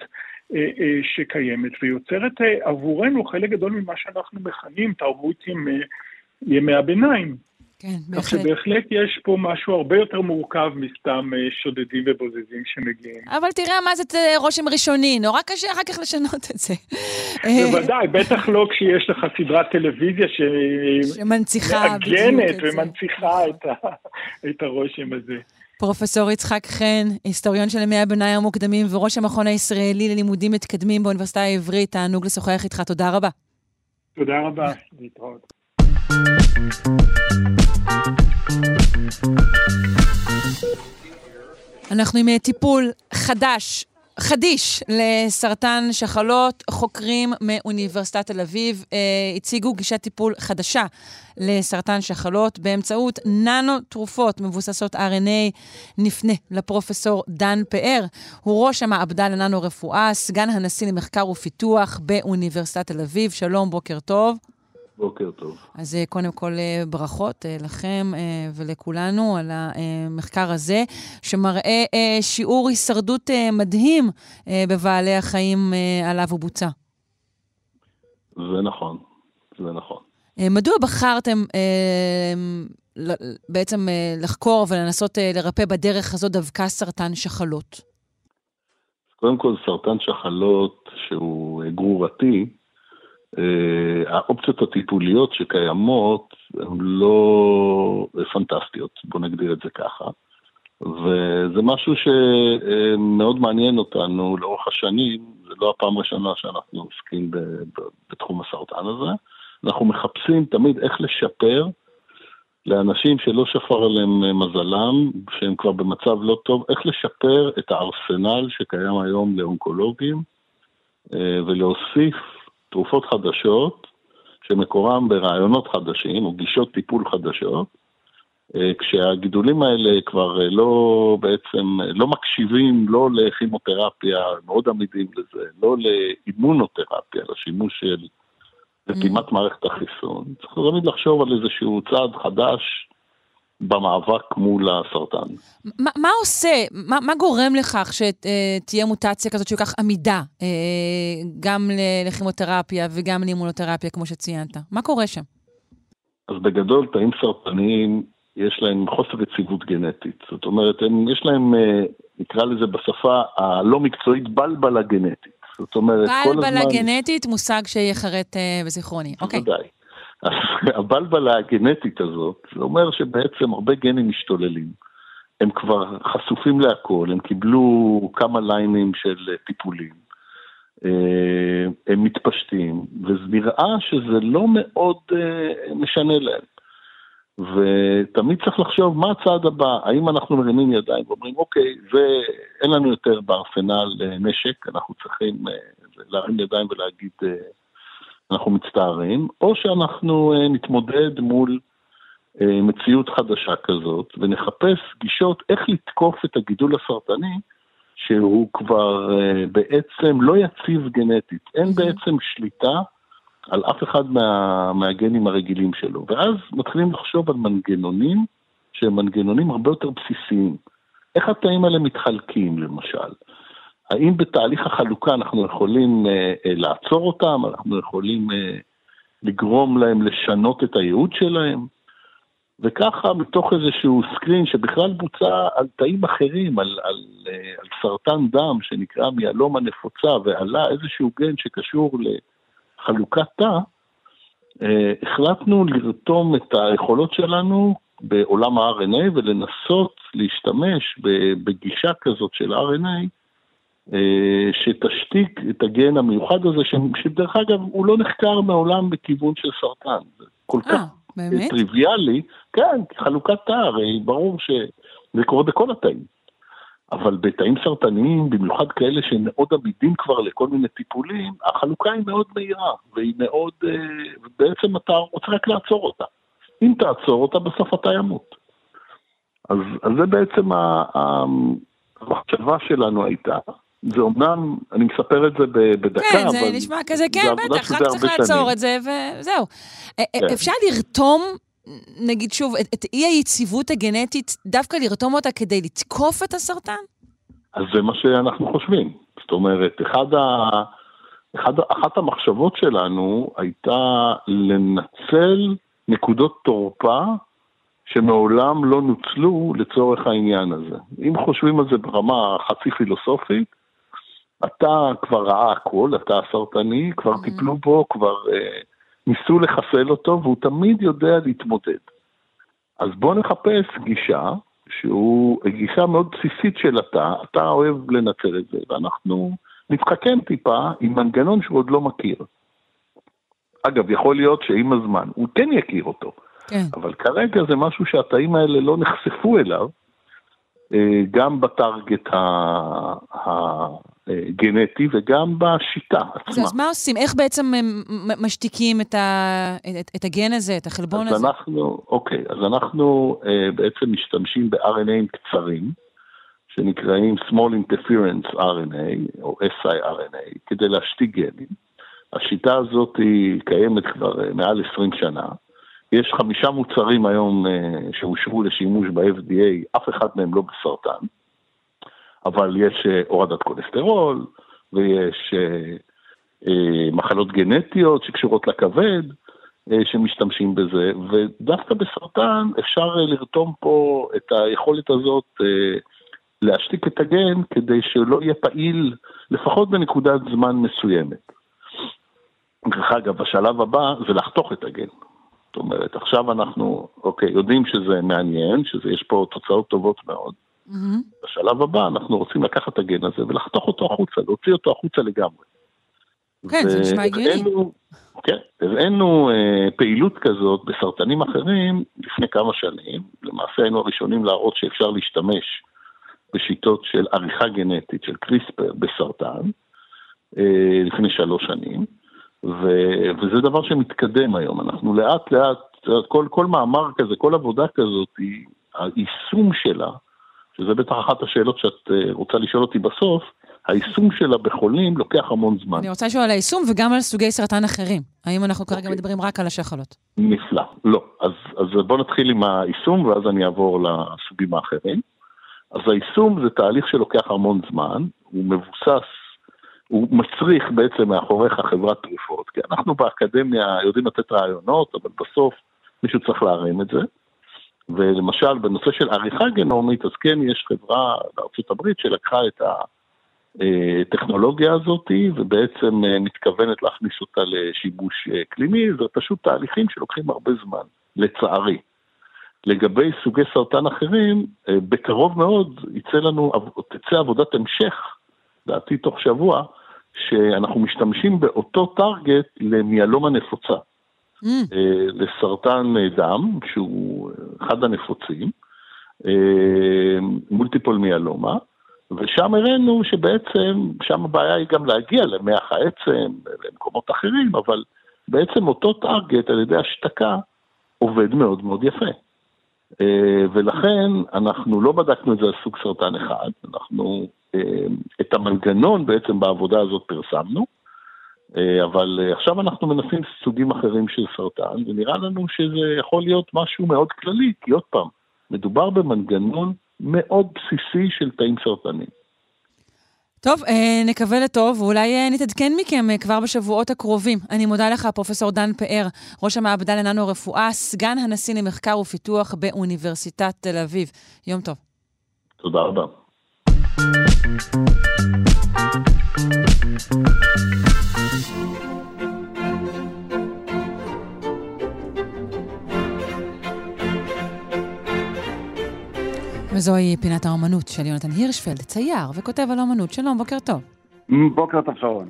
שקיימת ויוצרת עבורנו חלק גדול ממה שאנחנו מכנים תרבות ימי, ימי הביניים. כן, כך בהחלט. שבהחלט יש פה משהו הרבה יותר מורכב מסתם אה, שודדים ובוזזים שמגיעים. אבל תראה מה זה אה, רושם ראשוני, נורא קשה אחר כך לשנות את זה. אה, בוודאי, בטח לא כשיש לך סדרת טלוויזיה שמנציחה בדיוק שמאגנת את זה. ומנציחה את, ה, את הרושם הזה. פרופסור יצחק חן, היסטוריון של ימי הביניים המוקדמים וראש המכון הישראלי ללימודים מתקדמים באוניברסיטה העברית, תענוג לשוחח איתך, תודה רבה. תודה רבה, להתראות. אנחנו עם אה, טיפול חדש, חדיש, לסרטן שחלות. חוקרים מאוניברסיטת תל אביב אה, הציגו גישת טיפול חדשה לסרטן שחלות באמצעות ננו תרופות מבוססות RNA. נפנה לפרופסור דן פאר, הוא ראש המעבדה לננו רפואה, סגן הנשיא למחקר ופיתוח באוניברסיטת תל אביב. שלום, בוקר טוב. בוקר טוב. אז אה, קודם כל אה, ברכות אה, לכם ולכולנו על המחקר הזה, שמראה אה, שיעור הישרדות מדהים בבעלי החיים עליו הוא בוצע. זה נכון, זה נכון. מדוע בחרתם בעצם לחקור ולנסות לרפא בדרך הזאת דווקא סרטן שחלות? קודם כל, סרטן שחלות שהוא גרורתי, האופציות הטיפוליות שקיימות הן לא פנטסטיות, בוא נגדיר את זה ככה. וזה משהו שמאוד מעניין אותנו לאורך השנים, זה לא הפעם הראשונה שאנחנו עוסקים בתחום הסרטן הזה. אנחנו מחפשים תמיד איך לשפר לאנשים שלא שפר עליהם מזלם, שהם כבר במצב לא טוב, איך לשפר את הארסנל שקיים היום לאונקולוגים אה, ולהוסיף תרופות חדשות שמקורם ברעיונות חדשים או גישות טיפול חדשות, אה, כשהגידולים האלה כבר אה, לא בעצם, לא מקשיבים לא לכימותרפיה, מאוד עמידים לזה, לא לאימונותרפיה, לשימוש של רתימת מערכת החיסון. צריך תמיד לחשוב על איזשהו צעד חדש במאבק מול הסרטן. מה, מה עושה, מה, מה גורם לכך שתהיה מוטציה כזאת שכל כך עמידה, אה, גם לכימותרפיה וגם לאימונותרפיה, כמו שציינת? מה קורה שם? אז בגדול, תאים סרטניים, יש להם חוסר יציבות גנטית. זאת אומרת, הם, יש להם, אה, נקרא לזה בשפה הלא מקצועית, בלבלה גנטית. זאת אומרת, כל הזמן... בלבלה גנטית, מושג שיחרט אה, בזיכרוני. אוקיי. בוודאי. אז [LAUGHS] הבלבלה הגנטית הזאת, זה אומר שבעצם הרבה גנים משתוללים. הם כבר חשופים להכל, הם קיבלו כמה ליינים של טיפולים. אה, הם מתפשטים, ונראה שזה לא מאוד אה, משנה להם. ותמיד צריך לחשוב מה הצעד הבא, האם אנחנו מרימים ידיים ואומרים, אוקיי, זה, אין לנו יותר בארסנל אה, נשק, אנחנו צריכים להרים ידיים ולהגיד, אנחנו מצטערים, או שאנחנו אה, נתמודד מול אה, מציאות חדשה כזאת, ונחפש גישות איך לתקוף את הגידול הסרטני, שהוא כבר אה, בעצם לא יציב גנטית, אין בעצם שליטה על אף אחד מה, מהגנים הרגילים שלו. ואז מתחילים לחשוב על מנגנונים שהם מנגנונים הרבה יותר בסיסיים. איך התאים האלה מתחלקים, למשל? האם בתהליך החלוקה אנחנו יכולים אה, אה, לעצור אותם? אנחנו יכולים אה, לגרום להם לשנות את הייעוד שלהם? וככה, מתוך איזשהו סקרין שבכלל בוצע על תאים אחרים, על, על, אה, על סרטן דם שנקרא מיאלומה נפוצה, ועלה איזשהו גן שקשור לחלוקת תא, אה, החלטנו לרתום את היכולות שלנו בעולם ה-RNA ולנסות להשתמש בגישה כזאת של RNA שתשתיק את הגן המיוחד הזה, ש- שדרך אגב הוא לא נחקר מעולם בכיוון של סרטן. זה כל כך באמת? טריוויאלי, כן, חלוקת תא, הרי ברור שזה קורה בכל התאים. אבל בתאים סרטניים, במיוחד כאלה שהם מאוד עמידים כבר לכל מיני טיפולים, החלוקה היא מאוד מהירה, והיא מאוד, אה, בעצם אתה רוצה רק לעצור אותה. אם תעצור אותה, בסוף אתה ימות. אז, אז זה בעצם ה- המחשבה שלנו הייתה. זה אומנם, אני מספר את זה בדקה, כן, אבל... זה נשמע כזה, כן, בטח, רק צריך לעצור. את זה, וזהו. אה, אה, כן. אפשר לרתום, נגיד שוב, את- את אי היציבות הגנטית, דווקא לרתום אותה כדי לתקוף את הסרטן? אז זה מה שאנחנו חושבים. זאת אומרת, אחד ה... אחד, אחת המחשבות שלנו הייתה לנצל נקודות תורפה שמעולם לא נוצלו לצורך העניין הזה. אם חושבים על זה ברמה חצי פילוסופית, אתה כבר ראה הכל, אתה הסרטני, כבר טיפלו בו, כבר אה, ניסו לחסל אותו, והוא תמיד יודע להתמודד. אז בוא נחפש גישה שהוא גישה מאוד בסיסית של אתה, אתה אוהב לנצל את זה, ואנחנו נתחכם טיפה עם מנגנון שהוא עוד לא מכיר. אגב, יכול להיות שעם הזמן הוא כן יכיר אותו, כן. אבל כרגע זה משהו שהתאים האלה לא נחשפו אליו, אה, גם בטרגט ה- הגנטי וגם בשיטה עצמה. אז מה עושים? איך בעצם משתיקים את, ה, את, את הגן הזה, את החלבון אז הזה? אנחנו, אוקיי, אז אנחנו אה, בעצם משתמשים ב-RNAים קצרים, שנקראים Small Interference RNA, או siRNA, כדי להשתיק גנים. השיטה הזאת היא קיימת כבר אה, מעל 20 שנה. יש חמישה מוצרים היום אה, שאושרו לשימוש ב-FDA, אף אחד מהם לא בסרטן, אבל יש אה, הורדת כולסטרול, ויש אה, אה, מחלות גנטיות שקשורות לכבד, שמשתמשים בזה, ודווקא בסרטן אפשר לרתום פה את היכולת הזאת להשתיק את הגן כדי שלא יהיה פעיל לפחות בנקודת זמן מסוימת. דרך אגב, השלב הבא זה לחתוך את הגן. זאת אומרת, עכשיו אנחנו, אוקיי, יודעים שזה מעניין, שיש פה תוצאות טובות מאוד, בשלב הבא אנחנו רוצים לקחת את הגן הזה ולחתוך אותו החוצה, להוציא אותו החוצה לגמרי. כן, זה נשמע הגיוני. כן, הראינו אה, פעילות כזאת בסרטנים אחרים לפני כמה שנים. למעשה היינו הראשונים להראות שאפשר להשתמש בשיטות של עריכה גנטית, של קריספר, בסרטן, אה, לפני שלוש שנים, ו- וזה דבר שמתקדם היום. אנחנו לאט לאט, כל, כל מאמר כזה, כל עבודה כזאת, היא, היישום שלה, שזה בטח אחת השאלות שאת אה, רוצה לשאול אותי בסוף, היישום שלה בחולים לוקח המון זמן. אני רוצה לשאול על היישום וגם על סוגי סרטן אחרים. האם אנחנו כרגע מדברים רק על השחלות? נפלא. לא. אז, אז בואו נתחיל עם היישום ואז אני אעבור לסוגים האחרים. אז היישום זה תהליך שלוקח המון זמן, הוא מבוסס, הוא מצריך בעצם מאחוריך חברת תרופות, כי אנחנו באקדמיה יודעים לתת רעיונות, אבל בסוף מישהו צריך להרים את זה. ולמשל, בנושא של עריכה גנומית, אז כן, יש חברה הברית שלקחה את הטכנולוגיה הזאת ובעצם אה, מתכוונת להכניס אותה לשיבוש אה, קליני, זה פשוט תהליכים שלוקחים הרבה זמן, לצערי. לגבי סוגי סרטן אחרים, אה, בקרוב מאוד יצא לנו, תצא עבודת המשך, לדעתי תוך שבוע, שאנחנו משתמשים באותו טארגט למיאלומה נפוצה. אה, לסרטן דם, שהוא אחד הנפוצים, מולטיפול מיאלומה, ושם הראינו שבעצם, שם הבעיה היא גם להגיע למח העצם, למקומות אחרים, אבל בעצם אותו טארגט על ידי השתקה עובד מאוד מאוד יפה. אה, ולכן אנחנו לא בדקנו את זה על סוג סרטן אחד, אנחנו אה, את המנגנון בעצם בעבודה הזאת פרסמנו, אבל אה, עכשיו אנחנו מנסים סוגים אחרים של סרטן, ונראה לנו שזה יכול להיות משהו מאוד כללי, כי עוד פעם, מדובר במנגנון מאוד בסיסי של תאים סרטניים. טוב, אה, נקווה לטוב, ואולי אה, נתעדכן מכם אה, כבר בשבועות הקרובים. אני מודה לך, פרופ' דן פאר, ראש המעבדה לננו-רפואה, סגן הנשיא למחקר ופיתוח באוניברסיטת תל אביב. יום טוב. תודה רבה. וזוהי פינת האומנות של יונתן הירשפלד, צייר וכותב על אומנות. שלום, בוקר טוב. בוקר טוב, שרון.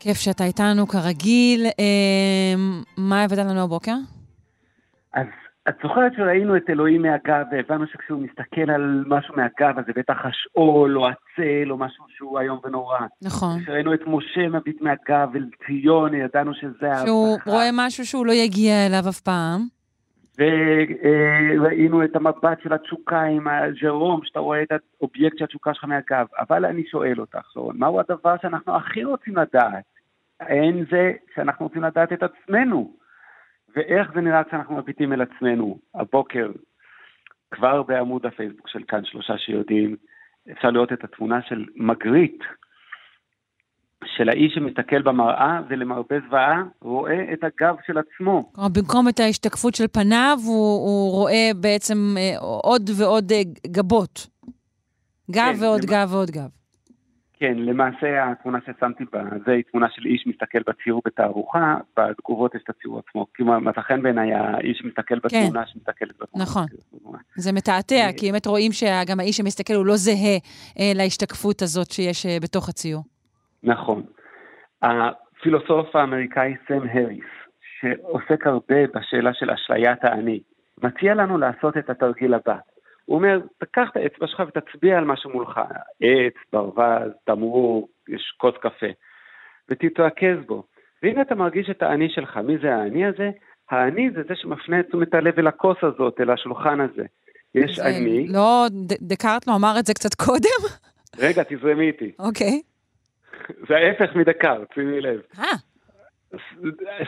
כיף שאתה איתנו כרגיל. אה, מה הבאת לנו הבוקר? אז את זוכרת שראינו את אלוהים מהגב, והבנו שכשהוא מסתכל על משהו מהגב, אז זה בטח השאול או הצל או משהו שהוא איום ונורא. נכון. כשראינו את משה מביט מהגב אל ציון, ידענו שזה שהוא ההבטחה. רואה משהו שהוא לא יגיע אליו אף פעם. וראינו את המבט של התשוקה עם הז'רום, שאתה רואה את האובייקט של התשוקה שלך מהגב. אבל אני שואל אותך, שרון, מהו הדבר שאנחנו הכי רוצים לדעת? אין זה שאנחנו רוצים לדעת את עצמנו. ואיך זה נראה כשאנחנו מביטים אל עצמנו. הבוקר, כבר בעמוד הפייסבוק של כאן שלושה שיודעים, אפשר לראות את התמונה של מגריט, של האיש שמסתכל במראה ולמרבה זוועה רואה את הגב של עצמו. כלומר, במקום את ההשתקפות של פניו, הוא, הוא רואה בעצם אה, עוד ועוד אה, גבות. גב כן, ועוד למ- גב ועוד גב. כן, למעשה התמונה ששמתי בזה היא תמונה של איש מסתכל בציור בתערוכה, בתגובות יש את הציור עצמו. כלומר, מצא חן בעיניי האיש שמסתכל בתמונה שמסתכלת בתמונה. נכון. זה מתעתע, כי באמת רואים שגם האיש שמסתכל הוא לא זהה אה, להשתקפות הזאת שיש אה, בתוך הציור. נכון. הפילוסוף האמריקאי סם הריס, שעוסק הרבה בשאלה של אשליית האני, מציע לנו לעשות את התרגיל הבא. הוא אומר, תקח את האצבע שלך ותצביע על משהו מולך, עץ, ברווז, תמרור, יש כוס קפה, ותתרכז בו. והנה אתה מרגיש את האני שלך. מי זה האני הזה? האני זה זה שמפנה את תשומת הלב אל הכוס הזאת, אל השולחן הזה. יש זה אני, לא, ד- דקארט לא אמר את זה קצת קודם? [LAUGHS] רגע, תזרמי איתי. אוקיי. זה ההפך מדקארט, שימי לב. אה.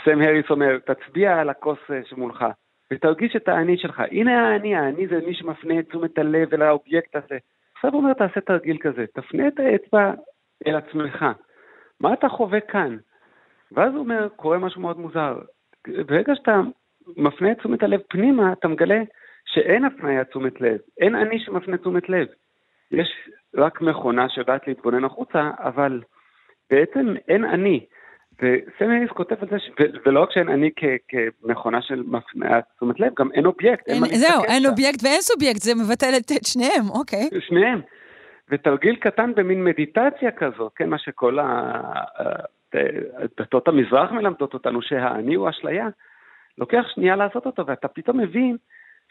סם הריס אומר, תצביע על הכוס אה, שמולך, ותרגיש את האני שלך. הנה האני, האני זה מי שמפנה את תשומת הלב אל האובייקט הזה. עכשיו הוא אומר, תעשה תרגיל כזה, תפנה את האצבע אל עצמך. מה אתה חווה כאן? ואז הוא אומר, קורה משהו מאוד מוזר. ברגע שאתה מפנה את תשומת הלב פנימה, אתה מגלה שאין הפניית תשומת לב, אין אני שמפנה תשומת לב. יש רק מכונה שיודעת להתבונן החוצה, אבל בעצם אין אני. וסמיאליס כותב על זה, ש... ולא רק שאין אני כ- כמכונה של מפניית תשומת לב, גם אין אובייקט, אין, אין, מה זהו, אין שם. אובייקט ואין סובייקט, זה מבטל את שניהם, אוקיי. שניהם. ותרגיל קטן במין מדיטציה כזאת, כן, מה שכל דתות המזרח מלמדות אותנו, שהאני הוא אשליה, לוקח שנייה לעשות אותו, ואתה פתאום מבין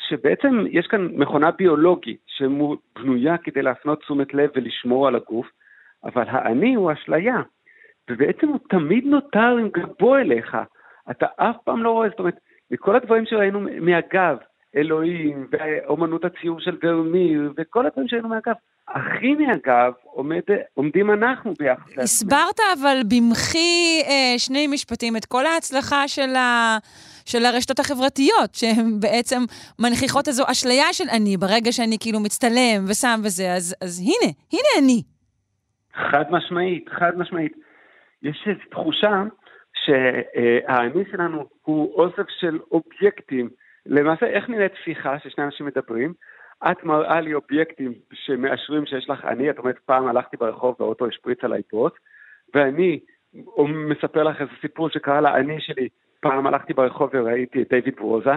שבעצם יש כאן מכונה ביולוגית שבנויה כדי להפנות תשומת לב ולשמור על הגוף, אבל האני הוא אשליה, ובעצם הוא תמיד נותר עם גבו אליך. אתה אף פעם לא רואה, זאת אומרת, מכל הדברים שראינו מהגב, אלוהים, ואומנות הציור של ורמיר, וכל הדברים שראינו מהגב, הכי מהגב עומד, עומדים אנחנו ביחס לעצמנו. הסברת אבל במחי אה, שני משפטים את כל ההצלחה של, ה, של הרשתות החברתיות, שהן בעצם מנכיחות איזו אשליה של אני, ברגע שאני כאילו מצטלם ושם וזה, אז, אז הנה, הנה אני. חד משמעית, חד משמעית. יש איזו תחושה שהאני שלנו הוא אוסף של אובייקטים. למעשה, איך נראית שיחה ששני אנשים מדברים? את מראה לי אובייקטים שמאשרים שיש לך אני, את אומרת, פעם הלכתי ברחוב והאוטו השפריץ עליי פרוץ, ואני מספר לך איזה סיפור שקרה לאני שלי, פעם הלכתי ברחוב וראיתי את דיוויד ברוזה,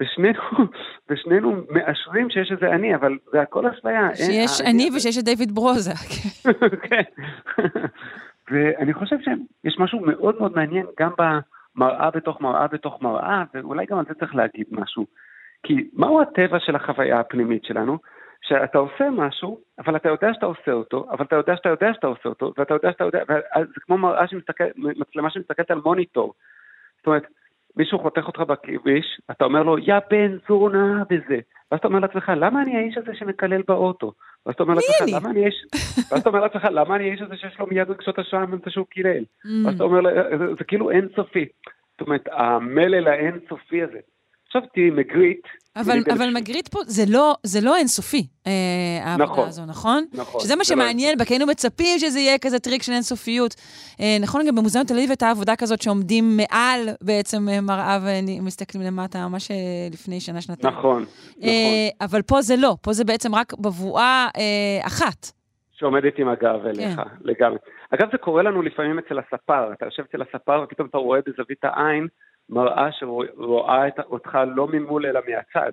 ושנינו, [LAUGHS] ושנינו מאשרים שיש איזה אני, אבל זה הכל אשליה. שיש אני הזה- ושיש את דיוויד ברוזה. [LAUGHS] כן. [LAUGHS] ואני חושב שיש משהו מאוד מאוד מעניין גם במראה בתוך מראה בתוך מראה, ואולי גם על זה צריך להגיד משהו. כי מהו הטבע של החוויה הפנימית שלנו? שאתה עושה משהו, אבל אתה יודע שאתה עושה אותו, אבל אתה יודע שאתה יודע שאתה עושה אותו, ואתה יודע שאתה יודע, ואז זה כמו מראה שמסתכל, מצלמה שמסתכלת על מוניטור. זאת אומרת, מישהו חותך אותך בכביש, אתה אומר לו, יא בן זונה וזה. ואז אתה אומר לעצמך, למה אני האיש הזה שמקלל באוטו? ואז אתה אומר לעצמך, למה אני האיש... ואז אתה אומר לעצמך, למה אני האיש הזה שיש לו מיד רגשות אשם וזה שהוא קילל? Mm. ואז אתה אומר, זה כאילו אינסופי. זאת אומרת, המלל האינסופי הזה. עכשיו תהיי מגריט. אבל, אבל מגריט פה, זה לא, זה לא אינסופי, אה, העבודה נכון. הזו, נכון? נכון, שזה מה לא שמעניין, בה, כי היינו מצפים שזה יהיה כזה טריק של אינסופיות. אה, נכון, גם במוזיאון תל אביב הייתה עבודה כזאת שעומדים מעל בעצם אה, מראה ומסתכלים למטה, ממש אה, לפני שנה, שנתיים. נכון, אה, אבל פה זה לא, פה זה בעצם רק בבואה אה, אחת. שעומדת עם הגב אליך, כן. לגמרי. אגב, זה קורה לנו לפעמים אצל הספר. אתה יושב אצל הספר ופתאום אתה רואה בזווית העין מראה שרואה את- אותך לא ממול אלא מהצד.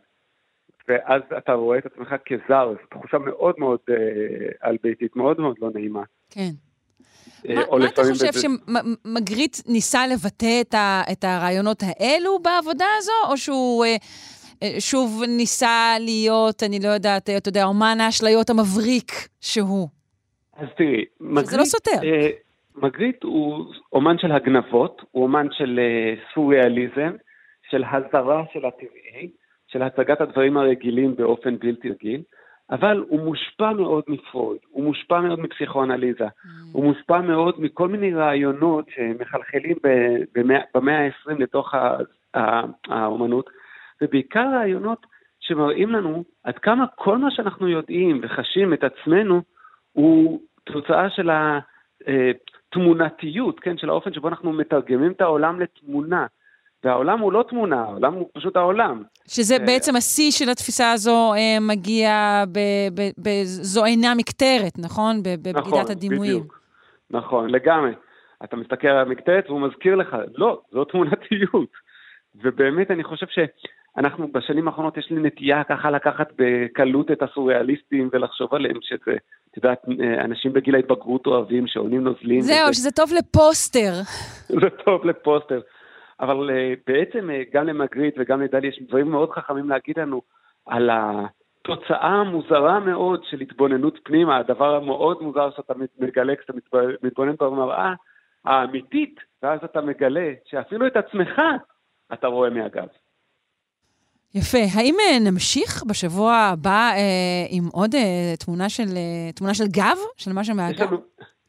ואז אתה רואה את עצמך כזר, זו תחושה מאוד מאוד אה, על ביתית, מאוד מאוד לא נעימה. כן. אה, מה, מה אתה חושב בזה- שמגריט ניסה לבטא את, ה, את הרעיונות האלו בעבודה הזו, או שהוא אה, אה, שוב ניסה להיות, אני לא יודעת, אתה יודע, אומן האשליות המבריק שהוא? אז תראי, מגריט, לא סותר. אה, מגריט הוא אומן של הגנבות, הוא אומן של אה, סוריאליזם, של הזרה של הטבעי, של הצגת הדברים הרגילים באופן בלתי רגיל, אבל הוא מושפע מאוד מפרויד, הוא מושפע מאוד מפסיכואנליזה, הוא מושפע מאוד מכל מיני רעיונות שמחלחלים ב- במאה במאה ה-20 לתוך ה- ה- האומנות, ובעיקר רעיונות שמראים לנו עד כמה כל מה שאנחנו יודעים וחשים את עצמנו הוא תוצאה של התמונתיות, כן, של האופן שבו אנחנו מתרגמים את העולם לתמונה. והעולם הוא לא תמונה, העולם הוא פשוט העולם. שזה אה, בעצם השיא של התפיסה הזו אה, מגיע ב- ב- ב- זו אינה מקטרת, נכון? בבגידת נכון, הדימויים. בדיוק. נכון, לגמרי. אתה מסתכל על המקטרת והוא מזכיר לך, לא, זו תמונתיות. ובאמת אני חושב שאנחנו בשנים האחרונות יש לי נטייה ככה לקחת בקלות את הסוריאליסטים ולחשוב עליהם שזה, את יודעת, אנשים בגיל ההתבגרות אוהבים שעונים נוזלים. זהו, וזה- שזה טוב לפוסטר. [LAUGHS] זה טוב לפוסטר. אבל uh, בעצם uh, גם למגריט וגם לדלי יש דברים מאוד חכמים להגיד לנו על התוצאה המוזרה מאוד של התבוננות פנימה, הדבר המאוד מוזר שאתה מגלה כשאתה מתב- מתבונן במראה האמיתית, ואז אתה מגלה שאפילו את עצמך אתה רואה מהגב. יפה. האם אה, נמשיך בשבוע הבא אה, עם עוד אה, תמונה, של, אה, תמונה של גב? של מה שמהגב?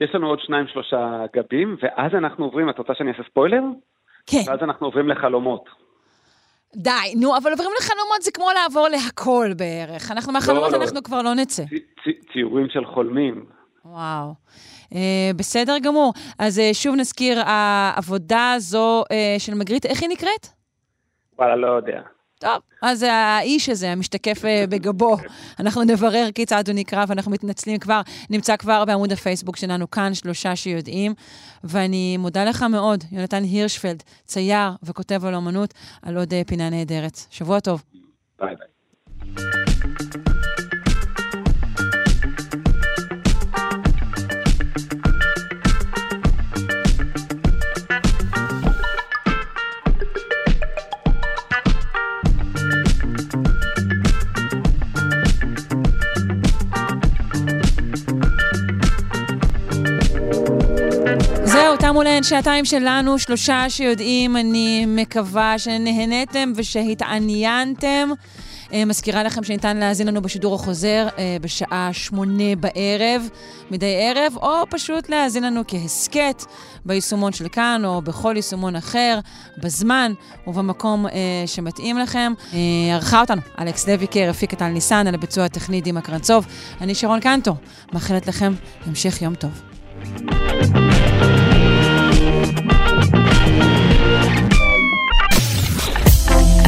יש לנו עוד שניים שלושה גבים, ואז אנחנו עוברים, את רוצה שאני אעשה ספוילר? כן. ואז אנחנו עוברים לחלומות. די, נו, אבל עוברים לחלומות זה כמו לעבור להכל בערך. אנחנו מהחלומות לא. אנחנו כבר לא נצא. צ- ציורים של חולמים. וואו. אה, בסדר גמור. אז אה, שוב נזכיר, העבודה הזו אה, של מגריט, איך היא נקראת? וואלה, לא יודע. טוב, אז האיש הזה, המשתקף אה, בגבו, אנחנו נברר כיצד הוא נקרא, ואנחנו מתנצלים כבר, נמצא כבר בעמוד הפייסבוק שלנו, כאן שלושה שיודעים. ואני מודה לך מאוד, יונתן הירשפלד, צייר וכותב על אומנות, על עוד אה, פינה נהדרת. שבוע טוב. ביי ביי. להן שעתיים שלנו, שלושה שיודעים, אני מקווה שנהניתם ושהתעניינתם. אה, מזכירה לכם שניתן להאזין לנו בשידור החוזר אה, בשעה שמונה בערב, מדי ערב, או פשוט להאזין לנו כהסכת ביישומון של כאן או בכל יישומון אחר, בזמן ובמקום אה, שמתאים לכם. ערכה אותנו אלכס לויקר, הפיק את על ניסן, על הביצוע הטכני דימה קרנצוב. אני שרון קנטו, מאחלת לכם המשך יום טוב.